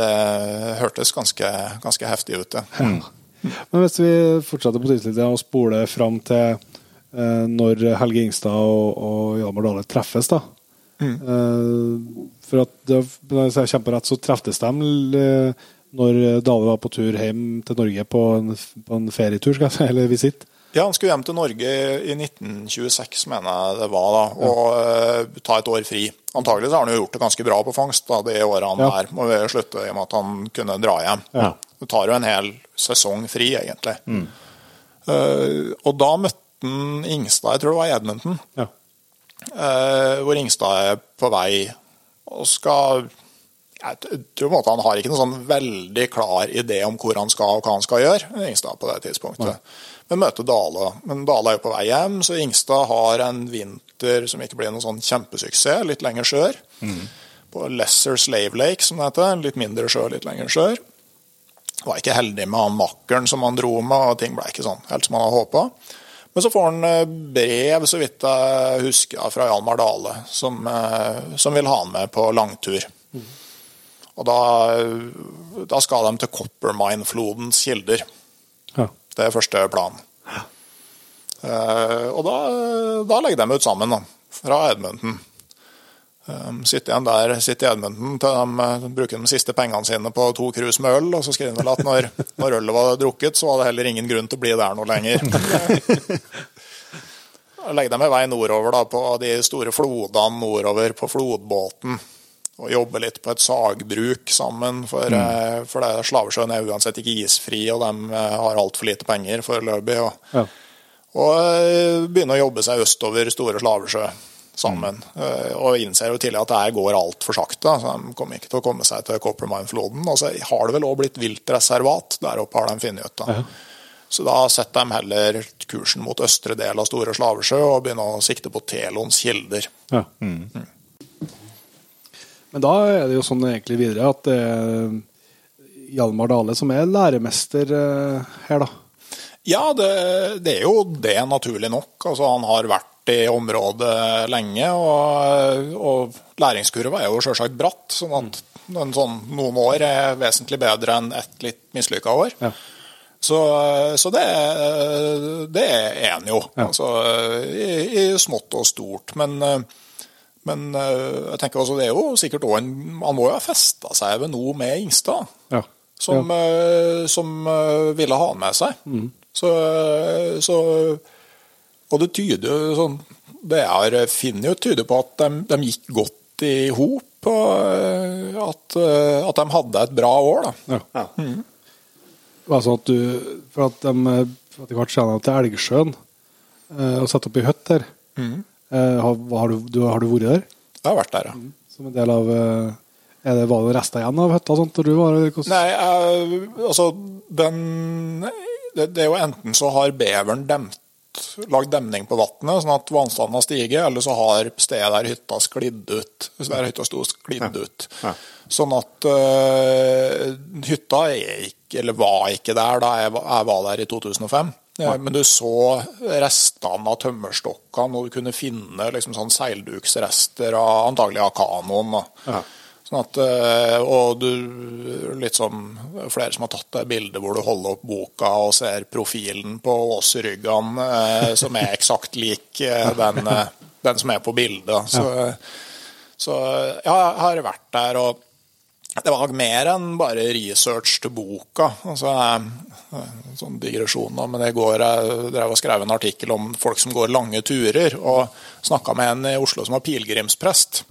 det hørtes ganske, ganske heftig ut, det. Men hvis vi fortsetter på tidslinja og spoler fram til eh, når Helge Ingstad og, og Hjalmar Dale treffes, da. Mm. for at det, hvis jeg kommer på rett, så treftes de eh, når Dale var på tur hjem til Norge på en, på en ferietur, skal jeg si, [laughs] eller visitt. Ja, han skulle hjem til Norge i 1926, mener jeg det var, da, og eh, ta et år fri. Antagelig så har han jo gjort det ganske bra på fangst da, de årene Ja. der må slutte i og med at han kunne dra hjem. Ja. Det tar jo en hel sesong fri, egentlig. Eh, og da møtte han Ingstad, jeg tror det var i Edmonton, Ja. uh, hvor Ingstad er på vei og skal jeg tror på en måte han har ikke noen sånn veldig klar idé om hvor han skal og hva han skal gjøre, Ingstad på det tidspunktet. Men møter Dale. Men Dale er jo på vei hjem, så Ingstad har en vinter som ikke blir noen sånn kjempesuksess, litt lenger sør. På Lesser Slave Lake, som det heter. Litt mindre sjø, litt lenger sør. Var ikke heldig med han makkeren som han dro med, og ting ble ikke sånn helt som han hadde håpa. Men så får han eh, brev, så vidt jeg husker, fra Hjalmar Dale, som, eh, som vil ha han med på langtur. Og da, da skal de til Coppermine-flodens kilder. Ja. Det er første planen. Uh, og da, da legger de ut sammen, da, fra Edmundton. Um, sitter igjen der, sitter i Edmonton til de, eh, bruker de siste pengene sine på to krus med øl, og så skriver de vel at når, når ølet var drukket, så var det heller ingen grunn til å bli der noe lenger. [laughs] Legger de i vei nordover da, på de store flodene nordover på flodbåten. Og jobber litt på et sagbruk sammen, for, mm. for det, Slavesjøen er uansett ikke isfri, og de eh, har altfor lite penger foreløpig. Og, Ja. og eh, begynner å jobbe seg østover Store Slavesjø sammen. Mm. Og innser jo tidlig at det her går altfor sakte. Så de kommer ikke til å komme seg til Coppermine-floden. Og så har det vel òg blitt viltreservat. Der oppe har de funnet ut. da. Så da setter de heller kursen mot østre del av Store Slavesjø og begynner å sikte på Telons kilder. Ja. Men da er det jo sånn egentlig videre at det er Hjalmar Dale som er læremester eh, her, da. Ja, det, det er jo det, naturlig nok. Altså, han har vært i området lenge, og, og læringskurva er jo selvsagt bratt. sånn at sånn, noen år er vesentlig bedre enn ett litt mislykka år. Ja. Så, så det, det er en jo, Ja. altså, i, i smått og stort. Men, men jeg tenker også, det er jo sikkert også en Han må jo ha festa seg ved noe med Ingstad Ja. som, eh, som eh, ville ha han med seg. Så, så Og det tyder jo sånn Det jeg finner jo tyder på at de, de gikk godt i hop, og eh, at, eh, at de hadde et bra år, da. Ja. Altså at du For at de eh, etter hvert kommer til Elgsjøen eh, og setter opp i hytte der. Eh, har, har, du, du, har du vært der? Jeg har vært der, ja. Som en del av eh, er det, Var det rester igjen av hytta? Sånt, du var, Nei, jeg, altså den det, det er jo enten så har beveren demt, lagd demning på vannet, sånn at vannstanden har stiget, eller så har stedet der hytta sklidd ut. Så der hytta sto sklidd ut. Ja. Sånn at uh, hytta er ikke, eller var ikke der da jeg, jeg var der i 2005. Ja, men du så restene av tømmerstokkene, og du kunne finne liksom sånn seilduksrester av antagelig av kanoen. Ja. Sånn at, eh, og du, litt som flere som har tatt det bildet hvor du holder opp boka og ser profilen på åsryggene, eh, som er eksakt lik eh, den, eh, den som er på bildet. Så, så ja, jeg har vært der, og det var mer enn bare research til boka. Altså, eh, sånn digresjon, da, men i går jeg drev og skrev en artikkel om folk som går lange turer, og snakka med en i Oslo som var pilegrimsprest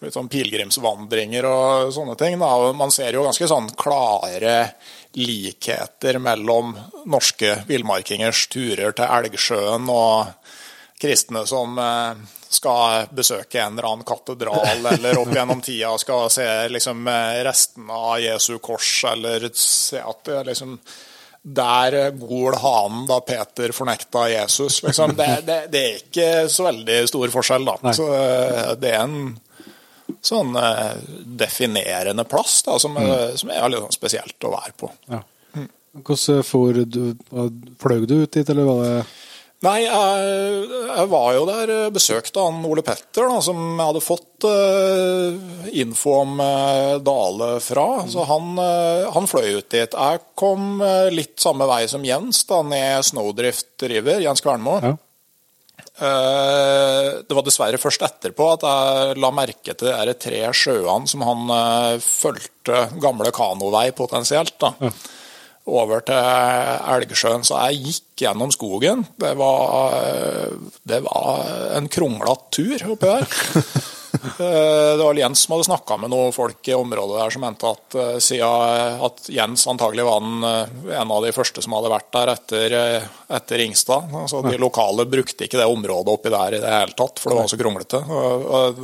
litt sånn pilegrimsvandringer og sånne ting. Da. Og Man ser jo ganske sånn klare likheter mellom norske villmarkingers turer til Elgsjøen og kristne som eh, skal besøke en eller annen katedral, eller opp gjennom tida skal se liksom, eh, restene av Jesu kors, eller se at det liksom Der gol hanen da Peter fornekta Jesus. Liksom. Det, det, det, er ikke så veldig stor forskjell, da. Så eh, det er en sånn definerende plass da, som, er- som er litt sånn spesielt å være på. Ja. Hvordan for du, fløy du ut dit, eller var det Nei, jeg, jeg var jo der, eh, besøkte han Ole Petter, da, som jeg hadde fått uh, info om uh, Dale fra. Så han, uh, han fløy ut dit. Jeg kom litt samme vei som Jens, da, ned Snowdrift River, Jens Kvernmo. Ja. Det var dessverre først etterpå at jeg la merke til de tre sjøene som han fulgte gamle kanovei potensielt. da. Over til Elgsjøen. Så jeg gikk gjennom skogen. Det var, eh, det var en kronglete tur oppi der. [laughs] Eh, Det var Jens som hadde snakka med noen folk i området der som mente at eh, at Jens antagelig var den, eh, en av de første som hadde vært der etter, etter Ringstad. Altså, de lokale brukte ikke det området oppi der i det hele tatt, for det var så kronglete.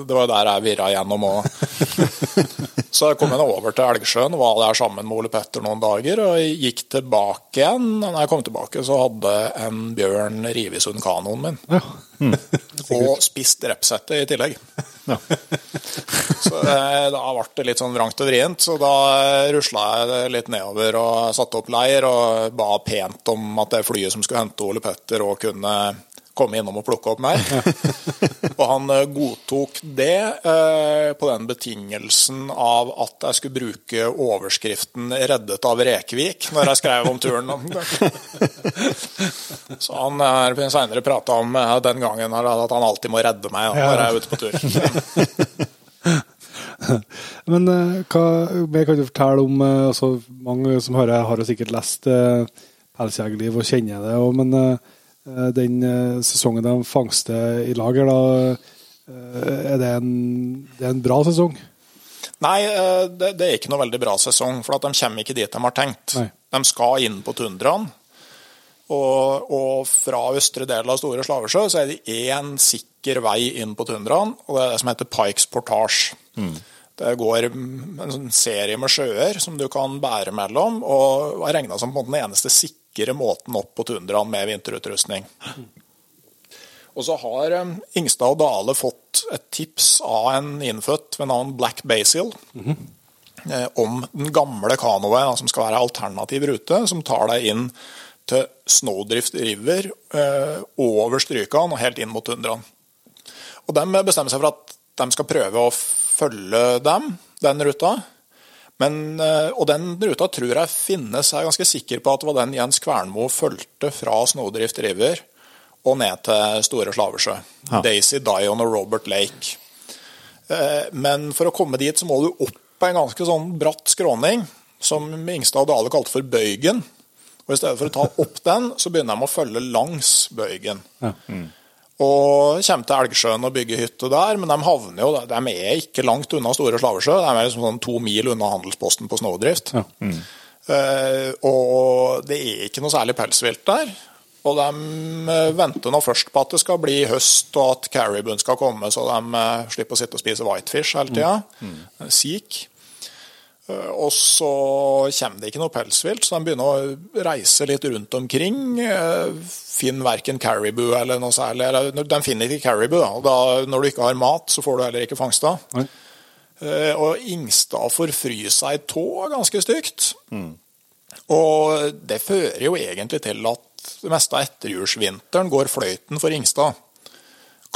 Det var der jeg virra gjennom òg. [laughs] Så jeg kom jeg over til Elgsjøen og var der sammen med Ole Petter noen dager. Og gikk tilbake igjen. Da jeg kom tilbake, så hadde en bjørn revet sund kanoen min. Ja. [laughs] Og spist repsette i tillegg. Ja. [laughs] Så eh, da ble det litt sånn vrangt og vrient, så da rusla jeg litt nedover og satte opp leir og ba pent om at det flyet som skulle hente Ole Petter og kunne komme innom og plukke opp meg. [laughs] og han eh, godtok det eh, på den betingelsen av at jeg skulle bruke overskriften 'Reddet av Rekvik' når jeg skrev om turen. [laughs] Så han har seinere prata om eh, den gangen at han alltid må redde meg da, når jeg er ute på tur. [laughs] Men hva mer kan du fortelle om altså, Mange som hører, har jo sikkert lest eh, Pelsjegerliv og kjenner det, og, men eh, den eh, sesongen de fangster i lager, da eh, er det en, det er en bra sesong? Nei, eh, det, det er ikke noe veldig bra sesong, for at de kommer ikke dit de har tenkt. Nei. De skal inn på tundraen, og, og fra østre del av Store Slavesjø så er det én sikker vei inn på tundraen, og det er det som heter Pikes Portage. Det går en sånn serie med sjøer som du kan bære mellom, og er regna som på den eneste sikre måten opp på tundraen med vinterutrustning. Og så har eh, Ingstad og Dale fått et tips av en innfødt ved navn Black Basil eh, om den gamle kanoen som skal være alternativ rute, som tar deg inn til Snowdrift River eh, over Strykan og helt inn mot tundraen. Og de bestemmer seg for at de skal prøve å følge dem, den ruta. Men, eh, og den ruta tror jeg finnes, jeg er ganske sikker på at det var den Jens Kvernmo fulgte fra Snodrift River og ned til Store Slavesjø. Ja. Daisy Dion og Robert Lake. Eh, Men for å komme dit så må du opp en ganske sånn bratt skråning, som Ingstad og Dale kalte for Bøygen. Og I stedet for å ta opp den, så begynner de å følge langs Bøygen. Ja. Og kommer til Elgsjøen og bygger hytte der, men de havner jo, de er ikke langt unna Store Slavesjø. De er liksom sånn to mil unna handelsposten på Snowdrift. Ja. Eh, og det er ikke noe særlig pelsvilt der. Og de eh, venter nå først på at det skal bli høst, og at caribuen skal komme, så de eh, slipper å sitte og spise whitefish hele tida. Sik. Eh, Og så kommer det ikke noe pelsvilt, så de begynner å reise litt rundt omkring. eh, Finner verken caribou eller noe særlig. De finner ikke caribou, da. Når du ikke har mat, så får du heller ikke fangsta. Nei. Eh, Og Ingstad får fry seg i tå ganske stygt. Og det fører jo egentlig til at det meste av etterjulsvinteren går fløyten for Ingstad.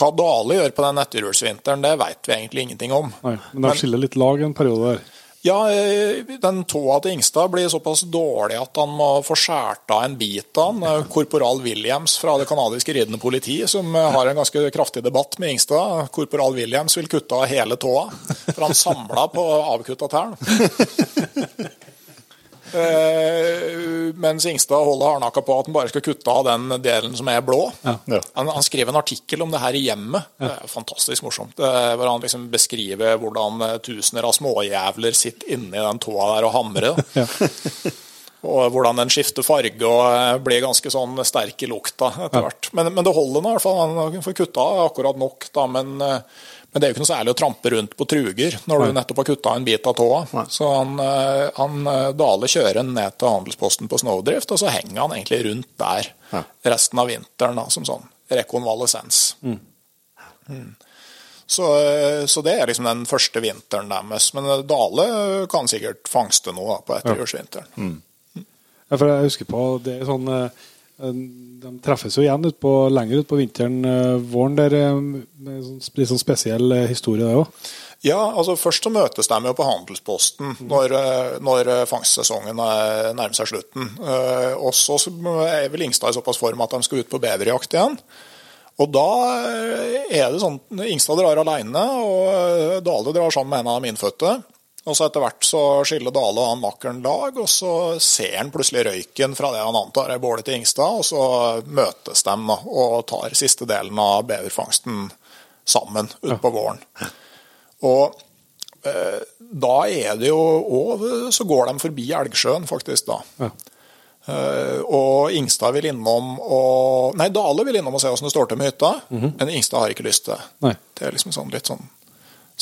Hva Dale gjør på den etterjulsvinteren, det vet vi egentlig ingenting om. Nei, men de skiller litt lag en periode der. Ja, eh, den tåa til Ingstad blir såpass dårlig at han må få skåret av en bit av den. Eh, Korporal Williams fra det canadiske ridende politi, som eh, har en ganske kraftig debatt med Ingstad. Korporal Williams vil kutte av hele tåa, for han samla på avkutta tær. [laughs] Eh, mens Ingstad holder hardnakka på at han bare skal kutte av den delen som er blå. Ja. Han, han skrev en artikkel om det her i hjemmet. Det er fantastisk morsomt. Er hvor han liksom beskriver hvordan eh, tusener av småjævler sitter inni den tåa der og hamrer. [laughs] Og hvordan den skifter farge og eh, blir ganske sånn sterk i lukta etter hvert. Men, men det holder nå i hvert fall. Han får kutta akkurat nok, da. Men, eh, Men det er jo ikke noe særlig å trampe rundt på truger når du nettopp har kutta en bit av tåa. Så han, eh, han eh, Dale kjører ned til handelsposten på Snowdrift, og så henger han egentlig rundt der Ja. resten av vinteren da, som sånn rekonvalesens. Mm. Så, eh, så det er liksom den første vinteren deres. Men Dale kan sikkert fangste noe da, på etterjulsvinteren. Ja, for jeg husker på det er sånn eh, De treffes jo igjen ut på, lenger utpå vinteren, eh, våren, der eh, med sånn, litt sånn spesiell eh, historie, det òg. Ja, altså Først så møtes de jo på Handelsposten når, eh, når eh, fangstsesongen er- nærmer seg slutten. Eh, Og så er vel Ingstad i såpass form at de skal ut på beverjakt igjen. Og da eh, er det sånn Ingstad drar alene, og eh, Dale drar sammen med en av de innfødte. Og så etter hvert så skiller Dale og han makkeren lag, og så ser han plutselig røyken fra det han antar er bålet til Ingstad, og så møtes de og tar siste delen av beverfangsten sammen utpå våren. Og eh, da er det jo òg Så går de forbi Elgsjøen, faktisk, da. Ja. Uh, og Ingstad vil innom og Nei, Dale vil innom og se åssen det står til med hytta, men Ingstad har ikke lyst til det. Det er liksom sånn litt sånn,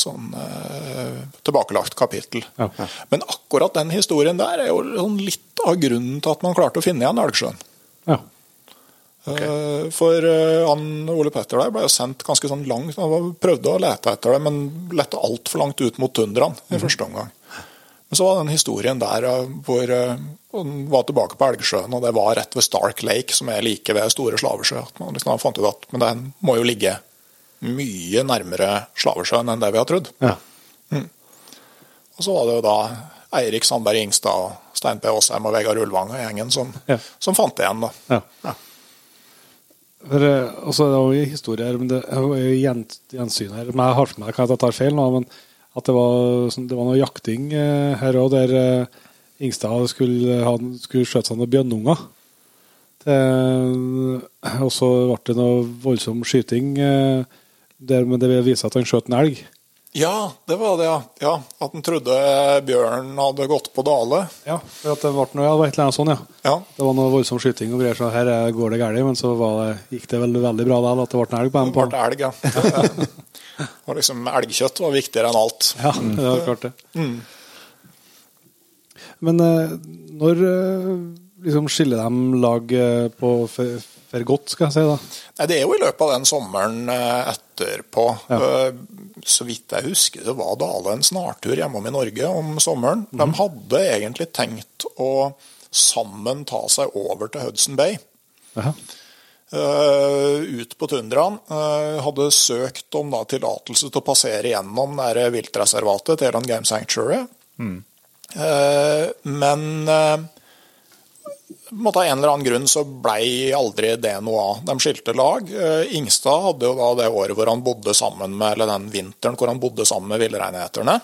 sånn eh, tilbakelagt kapittel. Ja. Men akkurat den historien der er jo sånn litt av grunnen til at man klarte å finne igjen Elgsjøen. Ja. Eh, For eh, han Ole Petter der ble jo sendt ganske sånn langt. Han prøvde å lete etter det, men lette altfor langt ut mot tundraen i første omgang. Men så var den historien der eh, hvor eh, han var tilbake på Elgsjøen, og det var rett ved Stark Lake, som er like ved Store Slavesjø. At man liksom fant ut at men den må jo ligge mye nærmere Slavesjøen enn det vi har trodd. Ja. Og så var det jo da Eirik Sandberg Ingstad, Stein P. Aasheim og Vegard Ulvang og gjengen som, Ja. som fant det igjen. da. Ja. For, eh, altså, det var jo historier historie men det er jo gjensyn her. Men jeg har for meg kan jeg tar feil nå, men at det var, sånn- det var noe jakting eh, her òg, der eh, Ingstad skulle, han skulle skjøte seg noen bjønnunger. Og så ble det noe voldsom skyting, eh, der, men det viser at han skjøt en elg. Ja, det var det, ja. ja. At han trodde bjørnen hadde gått på Dale. Ja, for at det ble noe, ja, det var et eller annet sånn, ja. Ja. Det var noe voldsom skyting og greier, så her er- går det galt, men så var det, gikk det veldig, veldig bra da, at det ble en elg på dem. Det ble elg, ja. Det- [laughs] Og liksom Elgkjøtt var viktigere enn alt. Ja, det var klart det. Men eh, når eh, liksom skiller de lag eh, på for godt, skal jeg si da? Nei, Det er jo i løpet av den sommeren eh, etterpå. Ja. Eh, Så vidt jeg husker, så var Dale en snartur hjemom i Norge om sommeren. De hadde egentlig tenkt å sammen ta seg over til Hudson Bay. Aha. Uh, ut på tundraen. Uh, hadde søkt om da tillatelse til å passere gjennom det viltreservatet til Eland Game Sanctuary. Eh, men eh, på en måte av en eller annen grunn så blei aldri det noe av. De skilte lag. Eh, Ingstad hadde jo da det året hvor han bodde sammen med, eller den vinteren hvor han bodde sammen med villreinheterne.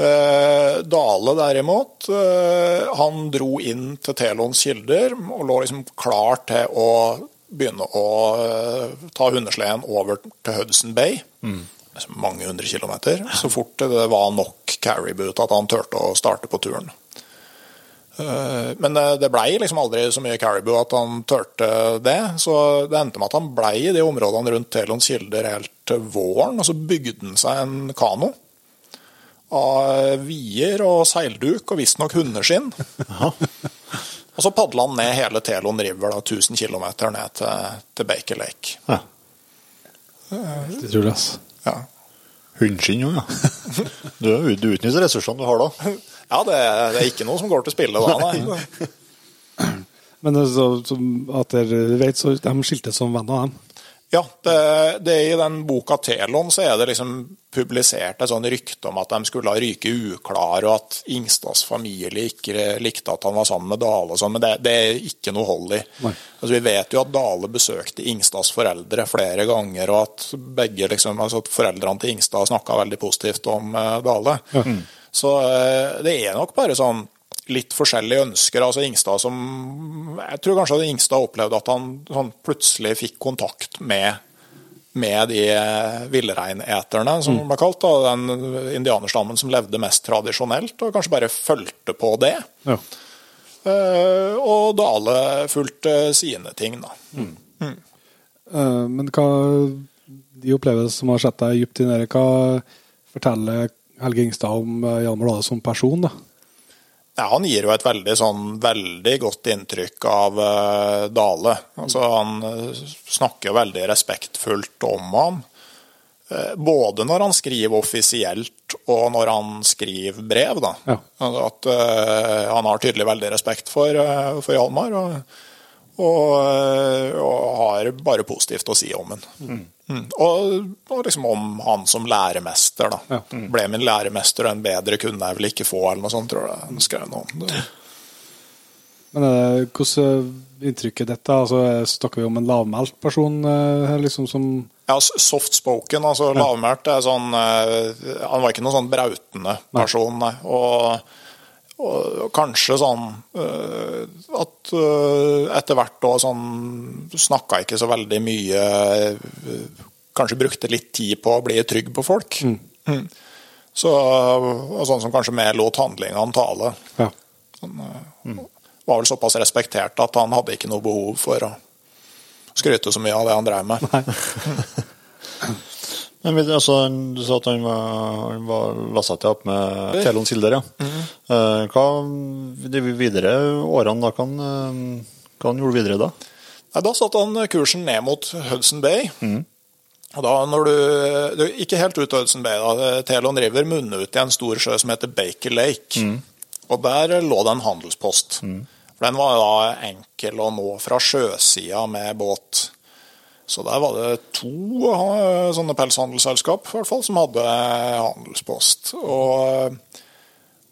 Eh, Dale derimot, eh, han dro inn til Telons kilder og lå liksom klar til å begynne å eh, ta hundesleden over til Hudson Bay. Mm. mange hundre kilometer. Så fort det var nok caribou til at han turte å starte på turen. Eh, Men det, det blei liksom aldri så mye caribou at han turte det. Så det endte med at han blei i de områdene rundt Telons kilder helt til våren. Og så bygde han seg en kano av vier og seilduk og visstnok hundeskinn. og så padla han ned hele Telon River, da, 1000 km ned til, til Baker Lake. Ja. Det tror jeg, altså. Ja, Hundeskinn jo, ja. [laughs] Du, du utnytter ressursene du har da. [laughs] ja det, det er ikke noe som går til spille da, nei. Men så, som at dere vet, så de skiltes som venner, dem. Ja, det, det I den boka Telon så er det liksom publisert et sånn rykte om at de skulle ha ryke uklar, og at Ingstads familie ikke likte at han var sammen med Dale og sånn, men det, det er ikke noe hold i. Altså, vi vet jo at Dale besøkte Ingstads foreldre flere ganger, og at begge liksom, altså at foreldrene til Ingstad snakka veldig positivt om eh, Dale. Så eh, det er nok bare sånn litt forskjellige ønsker. altså Ingstad som Jeg tror kanskje at Ingstad opplevde at han sånn plutselig fikk kontakt med, med de eh, villreineterne, som de ble kalt. Da, den indianerstammen som levde mest tradisjonelt, og kanskje bare fulgte på det. Ja. Uh, og Dale fulgte sine ting, da. Eh, men hva de opplevelser som har sett deg dypt i det, hva forteller Helge Ingstad om eh, Hjalmar Dale som person? da? Ja, han gir jo et veldig, sånn, veldig godt inntrykk av uh, Dale. Altså, han uh, snakker jo veldig respektfullt om ham. Uh, både når han skriver offisielt, og når han skriver brev. Da. Ja. At, At han har tydelig veldig respekt for, for Hjalmar. Og, og, og, har bare positivt å si om ham. Mm. Mm. Og, og, liksom om han som læremester, da. Ja. Mm. Ble min læremester, og en bedre kunne jeg vel ikke få, eller noe sånt, tror jeg han skrev noe om. Det. Men eh, hvordan inntrykk er dette? Altså, snakker vi om en lavmælt person her, liksom som Ja, soft spoken, altså ja. lavmælt er sånn eh, Han var ikke noen sånn brautende person, nei. Og, og kanskje sånn at etter hvert da sånn Snakka ikke så veldig mye Kanskje brukte litt tid på å bli trygg på folk. Mm. Mm. Så, sånn som kanskje mer lot handlingene tale. Ja. Han mm. Var vel såpass respektert at han hadde ikke noe behov for å skryte så mye av det han drev med. [laughs] Men altså, Du sa at han var, var lassa til opp med Telon Silder, ja. Mm -hmm. hva de videre årene da, kan, hva han gjorde videre da? Nei, da satte han kursen ned mot Hudson Bay. Mm. Og da når du, du Ikke helt ut av Hudson Bay. da, Telon River munner ut i en stor sjø som heter Baker Lake. Og der lå det en handelspost. For Den var da enkel å nå fra sjøsida med båt. Så der var det to sånne pelshandelsselskap i hvert fall, som hadde handelspost. Og,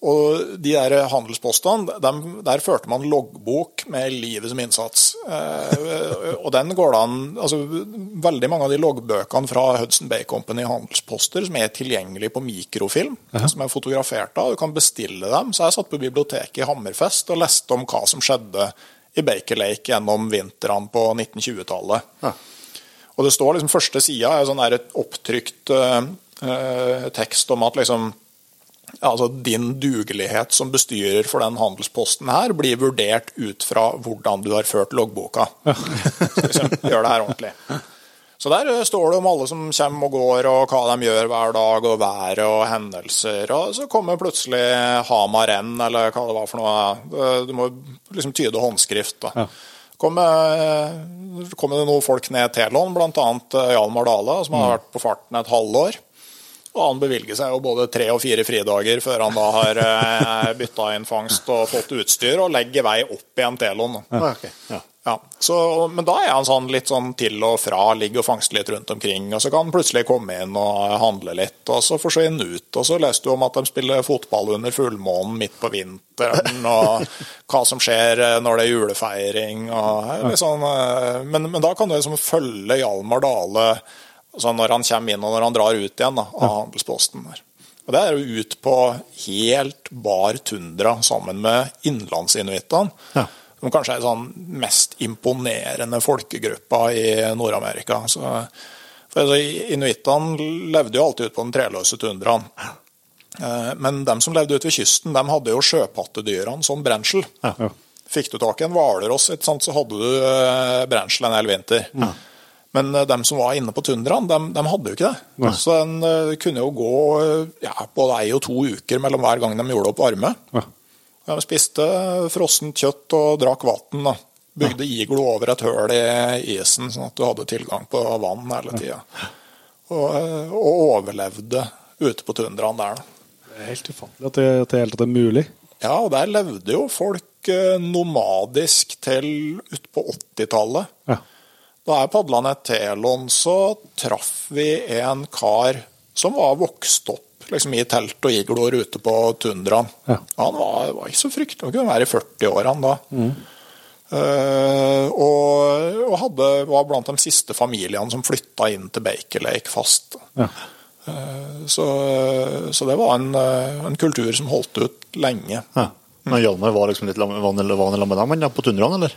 og de der handelspostene, dem, der førte man loggbok med livet som innsats. Eh, og den går det an altså, Veldig mange av de loggbøkene fra Hudson Bay Company handelsposter som er tilgjengelig på mikrofilm, som er fotografert av, du kan bestille dem. Så jeg satt på biblioteket i Hammerfest og leste om hva som skjedde i Baker Lake gjennom vintrene på 1920-tallet. Ja. Og det står liksom første sida er sånn et opptrykt eh, tekst om at liksom altså din dugelighet som bestyrer for den handelsposten her blir vurdert ut fra hvordan du har ført loggboka. Så liksom, gjør det her ordentlig. Så der står det om alle som kommer og går, og hva de gjør hver dag, og været og hendelser. Og så kommer plutselig Hamar N, eller hva det var for noe. Du må liksom tyde håndskrift. da. Ja. Kommer kom det noen folk ned til Telon, bl.a. Hjalmar Dale, som har vært på farten et halvår. Og han bevilger seg jo både tre og fire fridager før han da har eh, [laughs] bytta inn fangst og fått utstyr, og legger vei opp igjen Telon. Ja. ok. Ja. Ja, så, men da er han sånn litt sånn til og fra, ligger og fangster litt rundt omkring. Og så kan han plutselig komme inn og handle litt, og så forsvinne ut. Og så leste du om at de spiller fotball under fullmånen midt på vinteren, og [laughs] hva som skjer når det er julefeiring. Og, litt sånn, eh, men, men da kan du liksom følge Hjalmar Dale sånn når han kommer inn og når han drar ut igjen da, av handelsposten. der. Og Det er jo ut på helt bar tundra sammen med innlandsinuittene. Ja. Som kanskje er sånn mest imponerende folkegruppa i Nord-Amerika. Så, altså, Inuittene levde jo alltid ute på den treløse tundraen. Eh, Men de som levde ute ved kysten, de hadde jo sjøpattedyrene som brensel. Ja. Fikk du tak i en hvalross, så hadde du eh, brensel en hel vinter. Men eh, de som var inne på tundraen, de, de hadde jo ikke det. Nei. Så en kunne jo gå ja, både ei og to uker mellom hver gang de gjorde opp varme. Ja. De spiste frossent kjøtt og drakk vann. Bygde iglo over et høl i isen, sånn at du hadde tilgang på vann hele tida. Og, eh, og overlevde ute på tundraen der. Det er helt ufattelig at det, at det tatt er mulig. Ja, og der levde jo folk eh, nomadisk til utpå 80-tallet. Ja. Da jeg padla ned Telon, så traff vi en kar som var vokst opp liksom i telt og igloer ute på tundraen. Ja. Han var, var ikke så fryktelig, han kunne være i 40-årene da. Eh, og, og hadde, var blant de siste familiene som flytta inn til Baker Lake fast. Ja. Uh, så, så det var en, eh, en kultur som holdt ut lenge. Ja. Men Hjalmar var liksom litt vanlig med dem på tundraen, eller?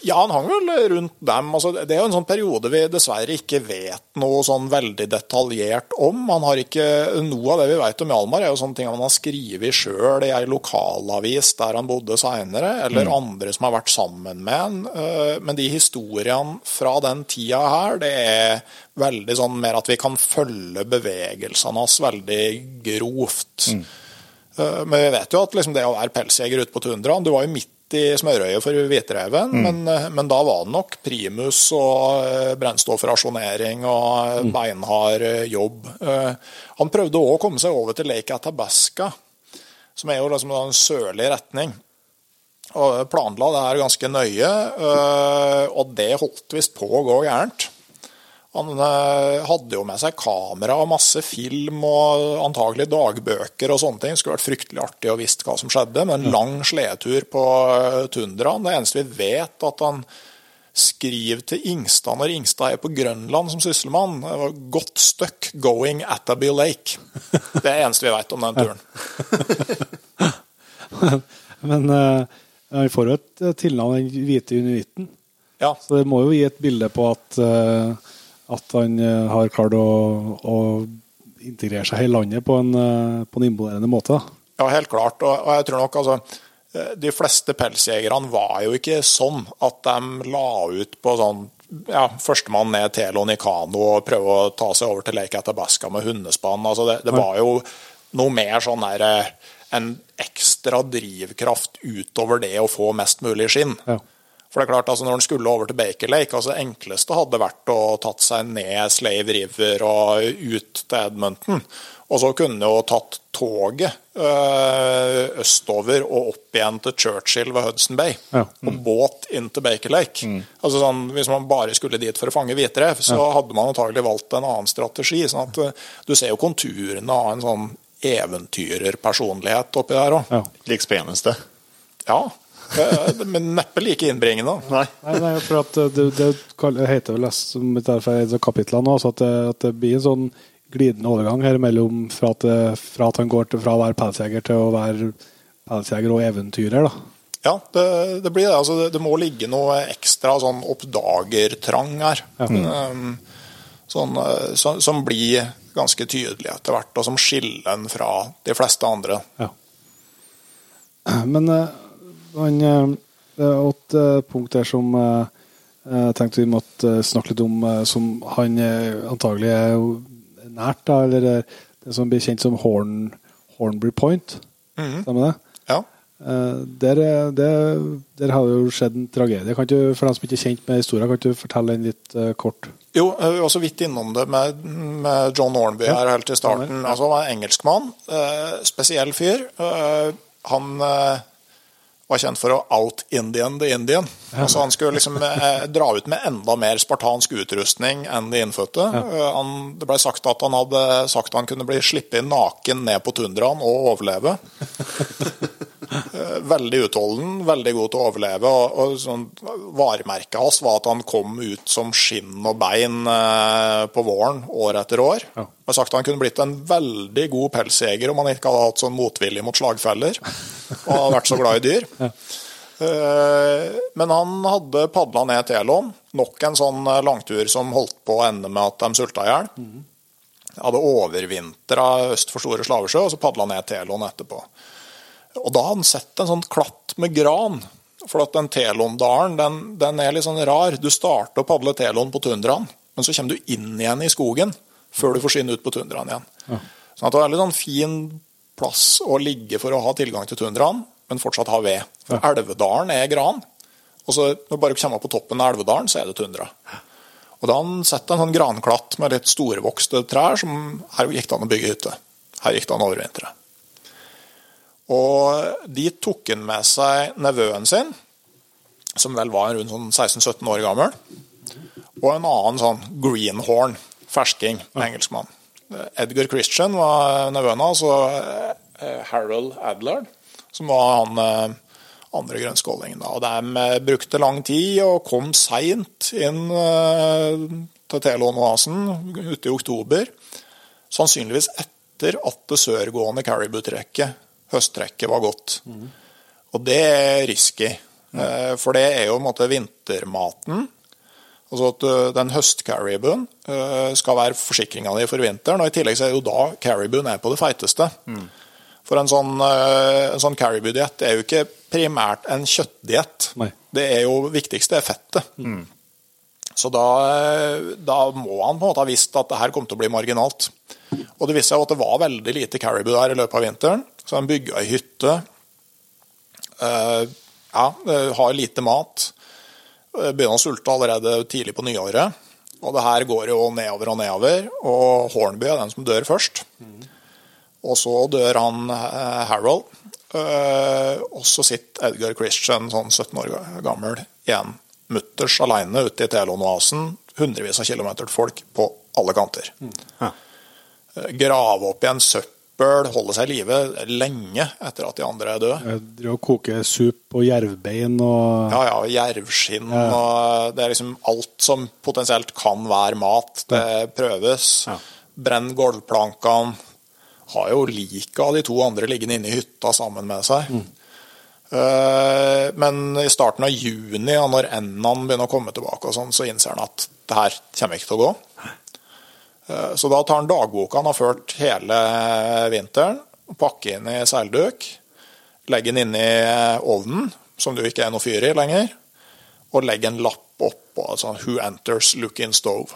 Ja, han hang vel rundt dem. Altså, det er jo en sånn periode vi dessverre ikke vet noe sånn veldig detaljert om. Han har ikke, Noe av det vi vet om Hjalmar, er jo sånne ting han har skrevet sjøl i ei lokalavis der han bodde seinere, eller mm. andre som har vært sammen med han. Eh, men de historiene fra den tida her, det er veldig sånn mer at vi kan følge bevegelsene hans veldig grovt. Mm. Eh, men vi vet jo at liksom det å være pelsjeger ute på tundraen Du var jo midt i smørøyet for hvitreven, mm. men, eh, men, da var det nok primus og eh, brennstoffrasjonering og eh, mm. beinhard jobb. Han prøvde òg å komme seg over til Lake Atabasca, som er jo liksom en sørlig retning. Og planla det her ganske nøye, og det holdt visst på å gå gærent. Han eh, hadde jo med seg kamera og masse film og antagelig dagbøker og sånne ting. Det skulle vært fryktelig artig å visst hva som skjedde, med en lang sledetur på eh, tundraen. Det eneste vi vet, at han skriver til Ingstad når Ingstad er på Grønland som sysselmann. Det var godt stuck going Attaby Lake'. Det er det eneste vi vet om den turen. [laughs] Men uh, får jo et tilnavn, den hvite inuitten. Ja. Så det må jo gi et bilde på at at han eh, har klart å, å integrere seg i landet på en, eh, på en imponerende måte. Ja, helt klart. Og, og jeg tror nok altså eh, de fleste pelsjegerne var jo ikke sånn at de la ut på sånn ja, Førstemann ned til i kano og prøve å ta seg over til Lake Athabasca med hundespann. Altså det, det, var jo noe mer sånn der En ekstra drivkraft utover det å få mest mulig skinn. Ja. For det er klart, altså Når en skulle over til Baker Lake, altså det enkleste hadde vært å tatt seg ned Slave River og ut til Edmonton. Og så kunne jo tatt toget øh, østover og opp igjen til Churchill ved Hudson Bay. Ja. Mm. Og båt inn til Baker Lake. Mm. Altså sånn, Hvis man bare skulle dit for å fange hvitrev, så ja. hadde man antagelig valgt en annen strategi. sånn at øh, Du ser jo konturene av en sånn eventyrerpersonlighet oppi der òg. Ja. Lik speneste. Ja. Men neppe like innbringende. Nei. nei, nei for at det, det, heter vel som et kapittel nå, at det, at det blir en sånn glidende overgang her mellom fra at, fra at han går til, fra å være pelsjeger til å være pelsjeger og eventyrer. da. Ja, det, det blir det. Altså, det. det. må ligge noe ekstra sånn oppdagertrang her. Ja. Um, sånn, så, som blir ganske tydelig etter hvert, og som skiller en fra de fleste andre. Ja. Men han, eh, det er et eh, punkt der som eh, jeg tenkte vi måtte snakke litt om, som han antagelig er nært, da, eller det som blir kjent som Horn, Hornbury Point. Mm -hmm. det? Ja. Der, der, der, har det jo skjedd en tragedie. Kan du, for dem som ikke er kjent med historien, kan du fortelle den litt kort? Jo, vi var så vidt innom det med, med John Hornby ja. her helt i starten. Ja. Altså, han var en engelskmann. spesiell fyr. han var kjent for å out-Indian the Indian. Altså han skulle liksom eh, dra ut med enda mer spartansk utrustning enn de innfødte. Ja. Eh, han, det ble sagt at han hadde sagt han kunne bli sluppet naken ned på tundraen og overleve. [laughs] Eh, veldig utholden, veldig god til å overleve. og, og sånn, Varemerket hans var at han kom ut som skinn og bein eh, på våren år etter år. Ja. Det sagt at Han kunne blitt en veldig god pelsjeger om han ikke hadde hatt sånn motvilje mot slagfeller [laughs] og vært så glad i dyr. Ja. Eh, men han hadde padla ned Telon. Nok en sånn langtur som holdt på å ende med at de sulta i hjel. Mm. Hadde overvintra øst for Store Slavesjø, og så padla ned Telon etterpå. Og da hadde han sett en sånn klatt med gran. For at den Telondalen den, den er litt sånn rar. Du starter å padle Telon på tundraen, men så kommer du inn igjen i skogen før du får skinne ut på tundraen igjen. Ja. Sånn at det var litt sånn fin plass å ligge for å ha tilgang til tundraen, men fortsatt ha ved. For ja. Elvedalen er gran. Og så når du bare kommer på toppen av Elvedalen, så er det tundra. Og da setter han sett en sånn granklatt med litt storvokste trær, som her gikk det an å bygge hytte. Her gikk det an å overvintre. Og de tok han med seg nevøen sin, som vel var rundt sånn 16-17 år gammel, og en annen sånn greenhorn, fersking, engelskmann. Edgar Christian var nevøen hans, og eh, Harold Adlard, som var han eh, andre grønnskålingen. Og de eh, brukte lang tid og kom seint inn til Telon-oasen ute i oktober. Sannsynligvis etter at det sørgående caribou-trekket høsttrekket var godt. Mm. Og det er risky. mm. For det er jo en måte vintermaten. Altså at den høstcaribuen uh, skal være forsikringa di for vinteren. Og i tillegg så er jo da caribuen er på det feiteste. For en sånn, uh, en sånn caribou-diett er jo ikke primært en kjøttdiett. Det er jo viktigste er fettet. Så da, eh, da må han på en måte ha visst at det her kom til å bli marginalt. Og det viste seg at det var veldig lite caribou der i løpet av vinteren. Så han bygga ei hytte. Eh, ja, eh, har lite mat. Eh, Begynner å sulte allerede tidlig på nyåret. Og det her går jo nedover og nedover. Og Hornby er den som dør først. Og så dør han eh, Harold. Eh, og så sitter Edgar Christian, sånn 17 år gammel, igjen mutters alene ute i Telonoasen. Hundrevis av kilometer til folk på alle kanter. Ja. Eh, Grave opp igjen søppel, holde seg i live lenge etter at de andre er døde. Driver og koker sup og jervbein og Ja, ja, jervskinn og Det er liksom alt som potensielt kan være mat. Det prøves. Ja. Brenn gulvplankene. Har jo liket av de to andre liggende inne i hytta sammen med seg. Mm. Men i starten av juni, når endene begynner å komme tilbake, og sånn, så innser han at det her kommer ikke til å gå. Eh, Så da tar han dagboka han har ført hele vinteren, pakker inn i seilduk, legger den inn i ovnen, som jo ikke er noe fyr i lenger, og legger en lapp oppå sånn 'Who enters look in stove'.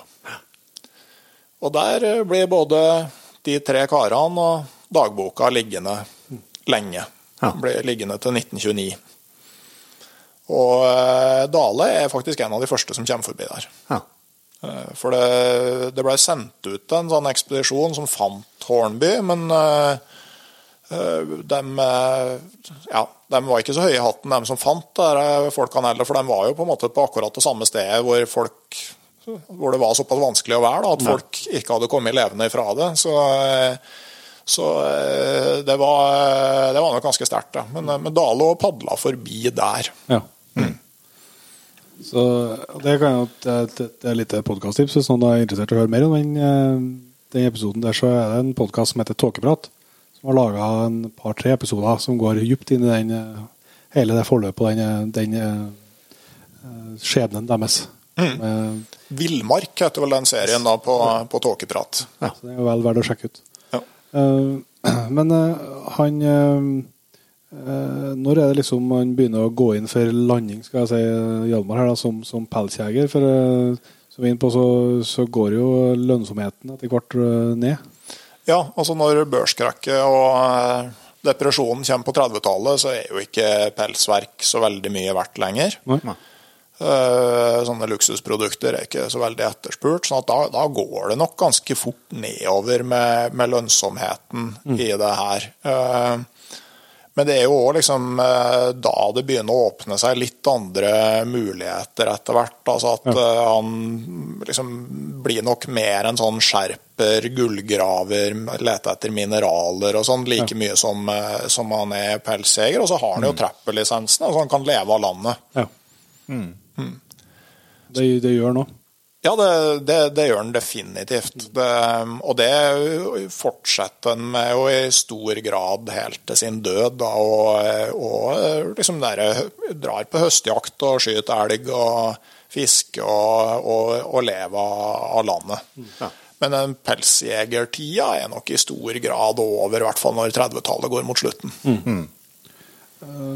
Og der eh, blir både de tre karene og dagboka liggende lenge. Ja. Blir liggende til 1929. Og eh, Dale er faktisk en av de første som kommer forbi der. Ja. Eh, For det, det ble sendt ut en sånn ekspedisjon som fant Hornby, men eh, eh, ja, de var ikke så høye i hatten, de som fant der, eh, folkene heller. For de var jo på en måte på akkurat det samme stedet hvor, folk, hvor det var såpass vanskelig å være, da, at folk ikke hadde kommet levende ifra det. Så, eh, så eh, det, var, det var nok ganske sterkt. da. Men, eh, men Dale og padla forbi der. Ja. Så det kan jo det, det, er litt podkasttips hvis noen er interessert i å høre mer om den, eh, den episoden. der Så er det en podkast som heter Tåkeprat, som har laga en par-tre episoder som går dypt inn i den, eh, hele det forløpet og den, den eh, skjebnen deres. Eh, Villmark heter vel den serien da på, på Tåkeprat. Så det er vel verdt å sjekke ut. Ja. Eh, [clears throat] men eh, han eh, Når er det liksom man begynner å gå inn for landing, skal jeg si, Hjalmar, her da, som, som pelsjeger? For som vi er inne på, så, så går jo lønnsomheten etter hvert ned. Ja, altså når børskrakket og depresjonen kommer på 30-tallet, så er jo ikke pelsverk så veldig mye verdt lenger. Nei? Eh, Sånne luksusprodukter er ikke så veldig etterspurt. sånn at da, da går det nok ganske fort nedover med, med lønnsomheten i det her. Eh, Men det er jo òg liksom eh, da det begynner å åpne seg litt andre muligheter etter hvert. Altså at ja. han liksom blir nok mer en sånn skjerper, gullgraver, leter etter mineraler og sånn, like mye som, som han er pelsjeger. Og så har han jo trapperlisensen, så han kan leve av landet. Ja. Det, det gjør noe. Ja, det, det, det gjør den definitivt. Det, og det fortsetter han med jo i stor grad helt til sin død. Da, og, og liksom der, drar på høstjakt og skyter elg og fisker og, og, og lever av landet. Ja. Men den pelsjegertida er nok i stor grad over, i hvert fall når 30-tallet går mot slutten. Mm.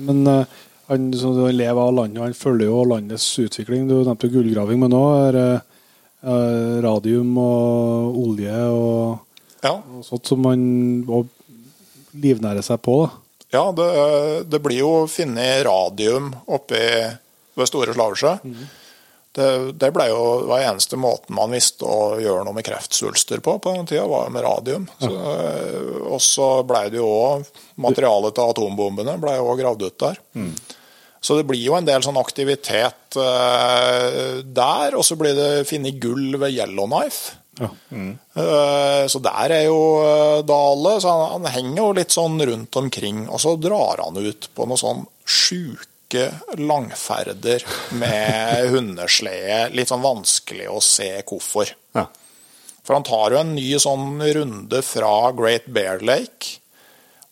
Men eh, han han lever av landet, han følger jo landets utvikling. Du nevnte gullgraving, men nå er eh, radium og olje og, Ja, og sånt som man livnærer seg på. da. ja det, det blir jo funnet radium oppe ved Store Slavesjø. Det, det ble jo var eneste måten man visste å gjøre noe med kreftsvulster på på den tida, var med radium. Så, eh, og så ble det jo òg Materialet til atombombene ble jo også gravd ut der. Så det blir jo en del sånn aktivitet uh, der. Og så blir det funnet gull ved Yellowknife. Ja. Eh, Så der er jo eh, Dale, så han, han henger jo litt sånn rundt omkring. Og så drar han ut på noe sånn sjuke langferder med hundeslede. Litt sånn vanskelig å se hvorfor. Ja. For han tar jo en ny sånn runde fra Great Bear Lake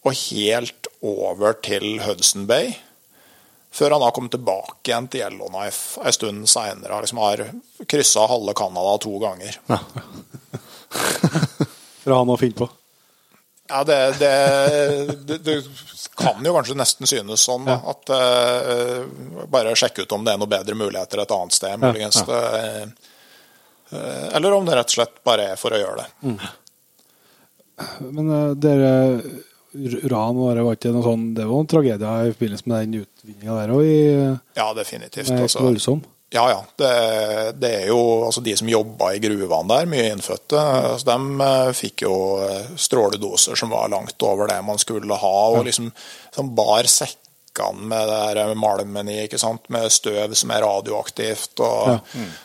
og helt over til Hudson Bay. Før han da kom tilbake igjen til Yellowknife en stund seinere. Liksom har kryssa halve Canada to ganger. Ja. [laughs] For han å finne på. Ja, det, det, det, det kan jo kanskje nesten synes sånn. Ja. at uh, Bare sjekke ut om det er noe bedre muligheter et annet sted. muligens. Ja, Uh, eller om det rett og slett bare er for å gjøre det. Mm. Men uh, dere ran det var ikke noe sånn Det var en tragedie i forbindelse med den utvinninga der òg, Ja, definitivt. med Altså. Ja, ja. Det, det er jo altså de som jobba i gruvene der, mye innfødte, altså, de eh, fikk jo eh, stråledoser som var langt over det man skulle ha. Og liksom som bar sekkene med det her malmen i, ikke sant? med støv som er radioaktivt. og Ja.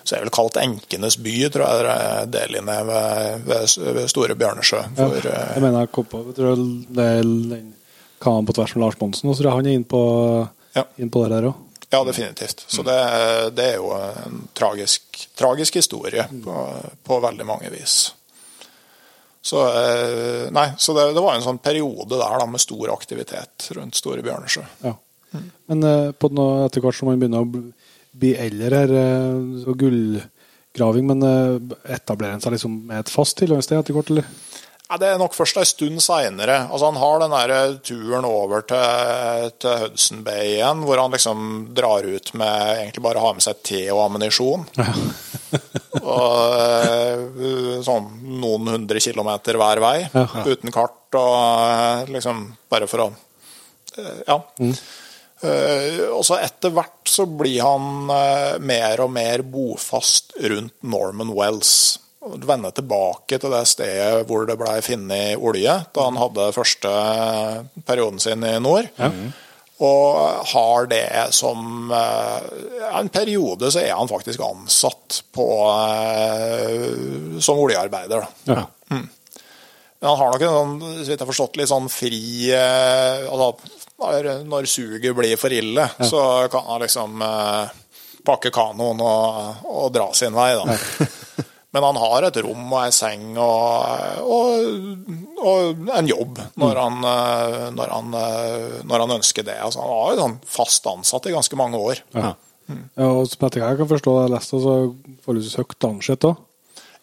Så er det vel kalt Enkenes by, tror jeg det er delen ned ved, ved, ved Store Bjørnesjø. For, ja. jeg mener jeg kom på jeg tror det er den kanaen på tvers med Lars Monsen, og så tror jeg han er inne på, Ja. inn på det der òg. Ja, definitivt. Så det, det er jo en tragisk, tragisk historie på, på veldig mange vis. Så, eh, nei, så det, det var en sånn periode der da, med stor aktivitet rundt Store Bjørnesjø. Ja. Men eh, på noe, etter hvert som man begynner å bli- eldre her, eh, gullgraving, men etablerer en seg liksom med et fast tilholdssted etter hvert, eller? Ja, det er nok først en stund seinere. Altså, han har den der turen over til, til Hudson Bay igjen, hvor han liksom drar ut med egentlig bare har med seg te og ammunisjon. [laughs] og eh, sånn noen hundre kilometer hver vei, Ja. uten kart og eh, liksom bare for å Ja. Mm. Uh, og så etter hvert så blir han uh, mer og mer bofast rundt Norman Wells. Og Vender tilbake til det stedet hvor det ble funnet olje, da han hadde første perioden sin i nord. Og har det som eh, En periode så er han faktisk ansatt på, eh, som oljearbeider. Ja. Mm. Men han har nok en sånn, så vidt jeg har forstått, litt sånn fri eh, altså, når, suget blir for ille, så kan han liksom pakke kanoen og, og dra sin vei, da. [laughs] Men han har et rom og ei seng og, og, og en jobb når han, eh, når, han, eh, når han ønsker det. Altså, han var jo sånn fast ansatt i ganske mange år. Ja. ja og som etter hva jeg kan forstå, jeg leste, så forholdsvis høyt ansett òg.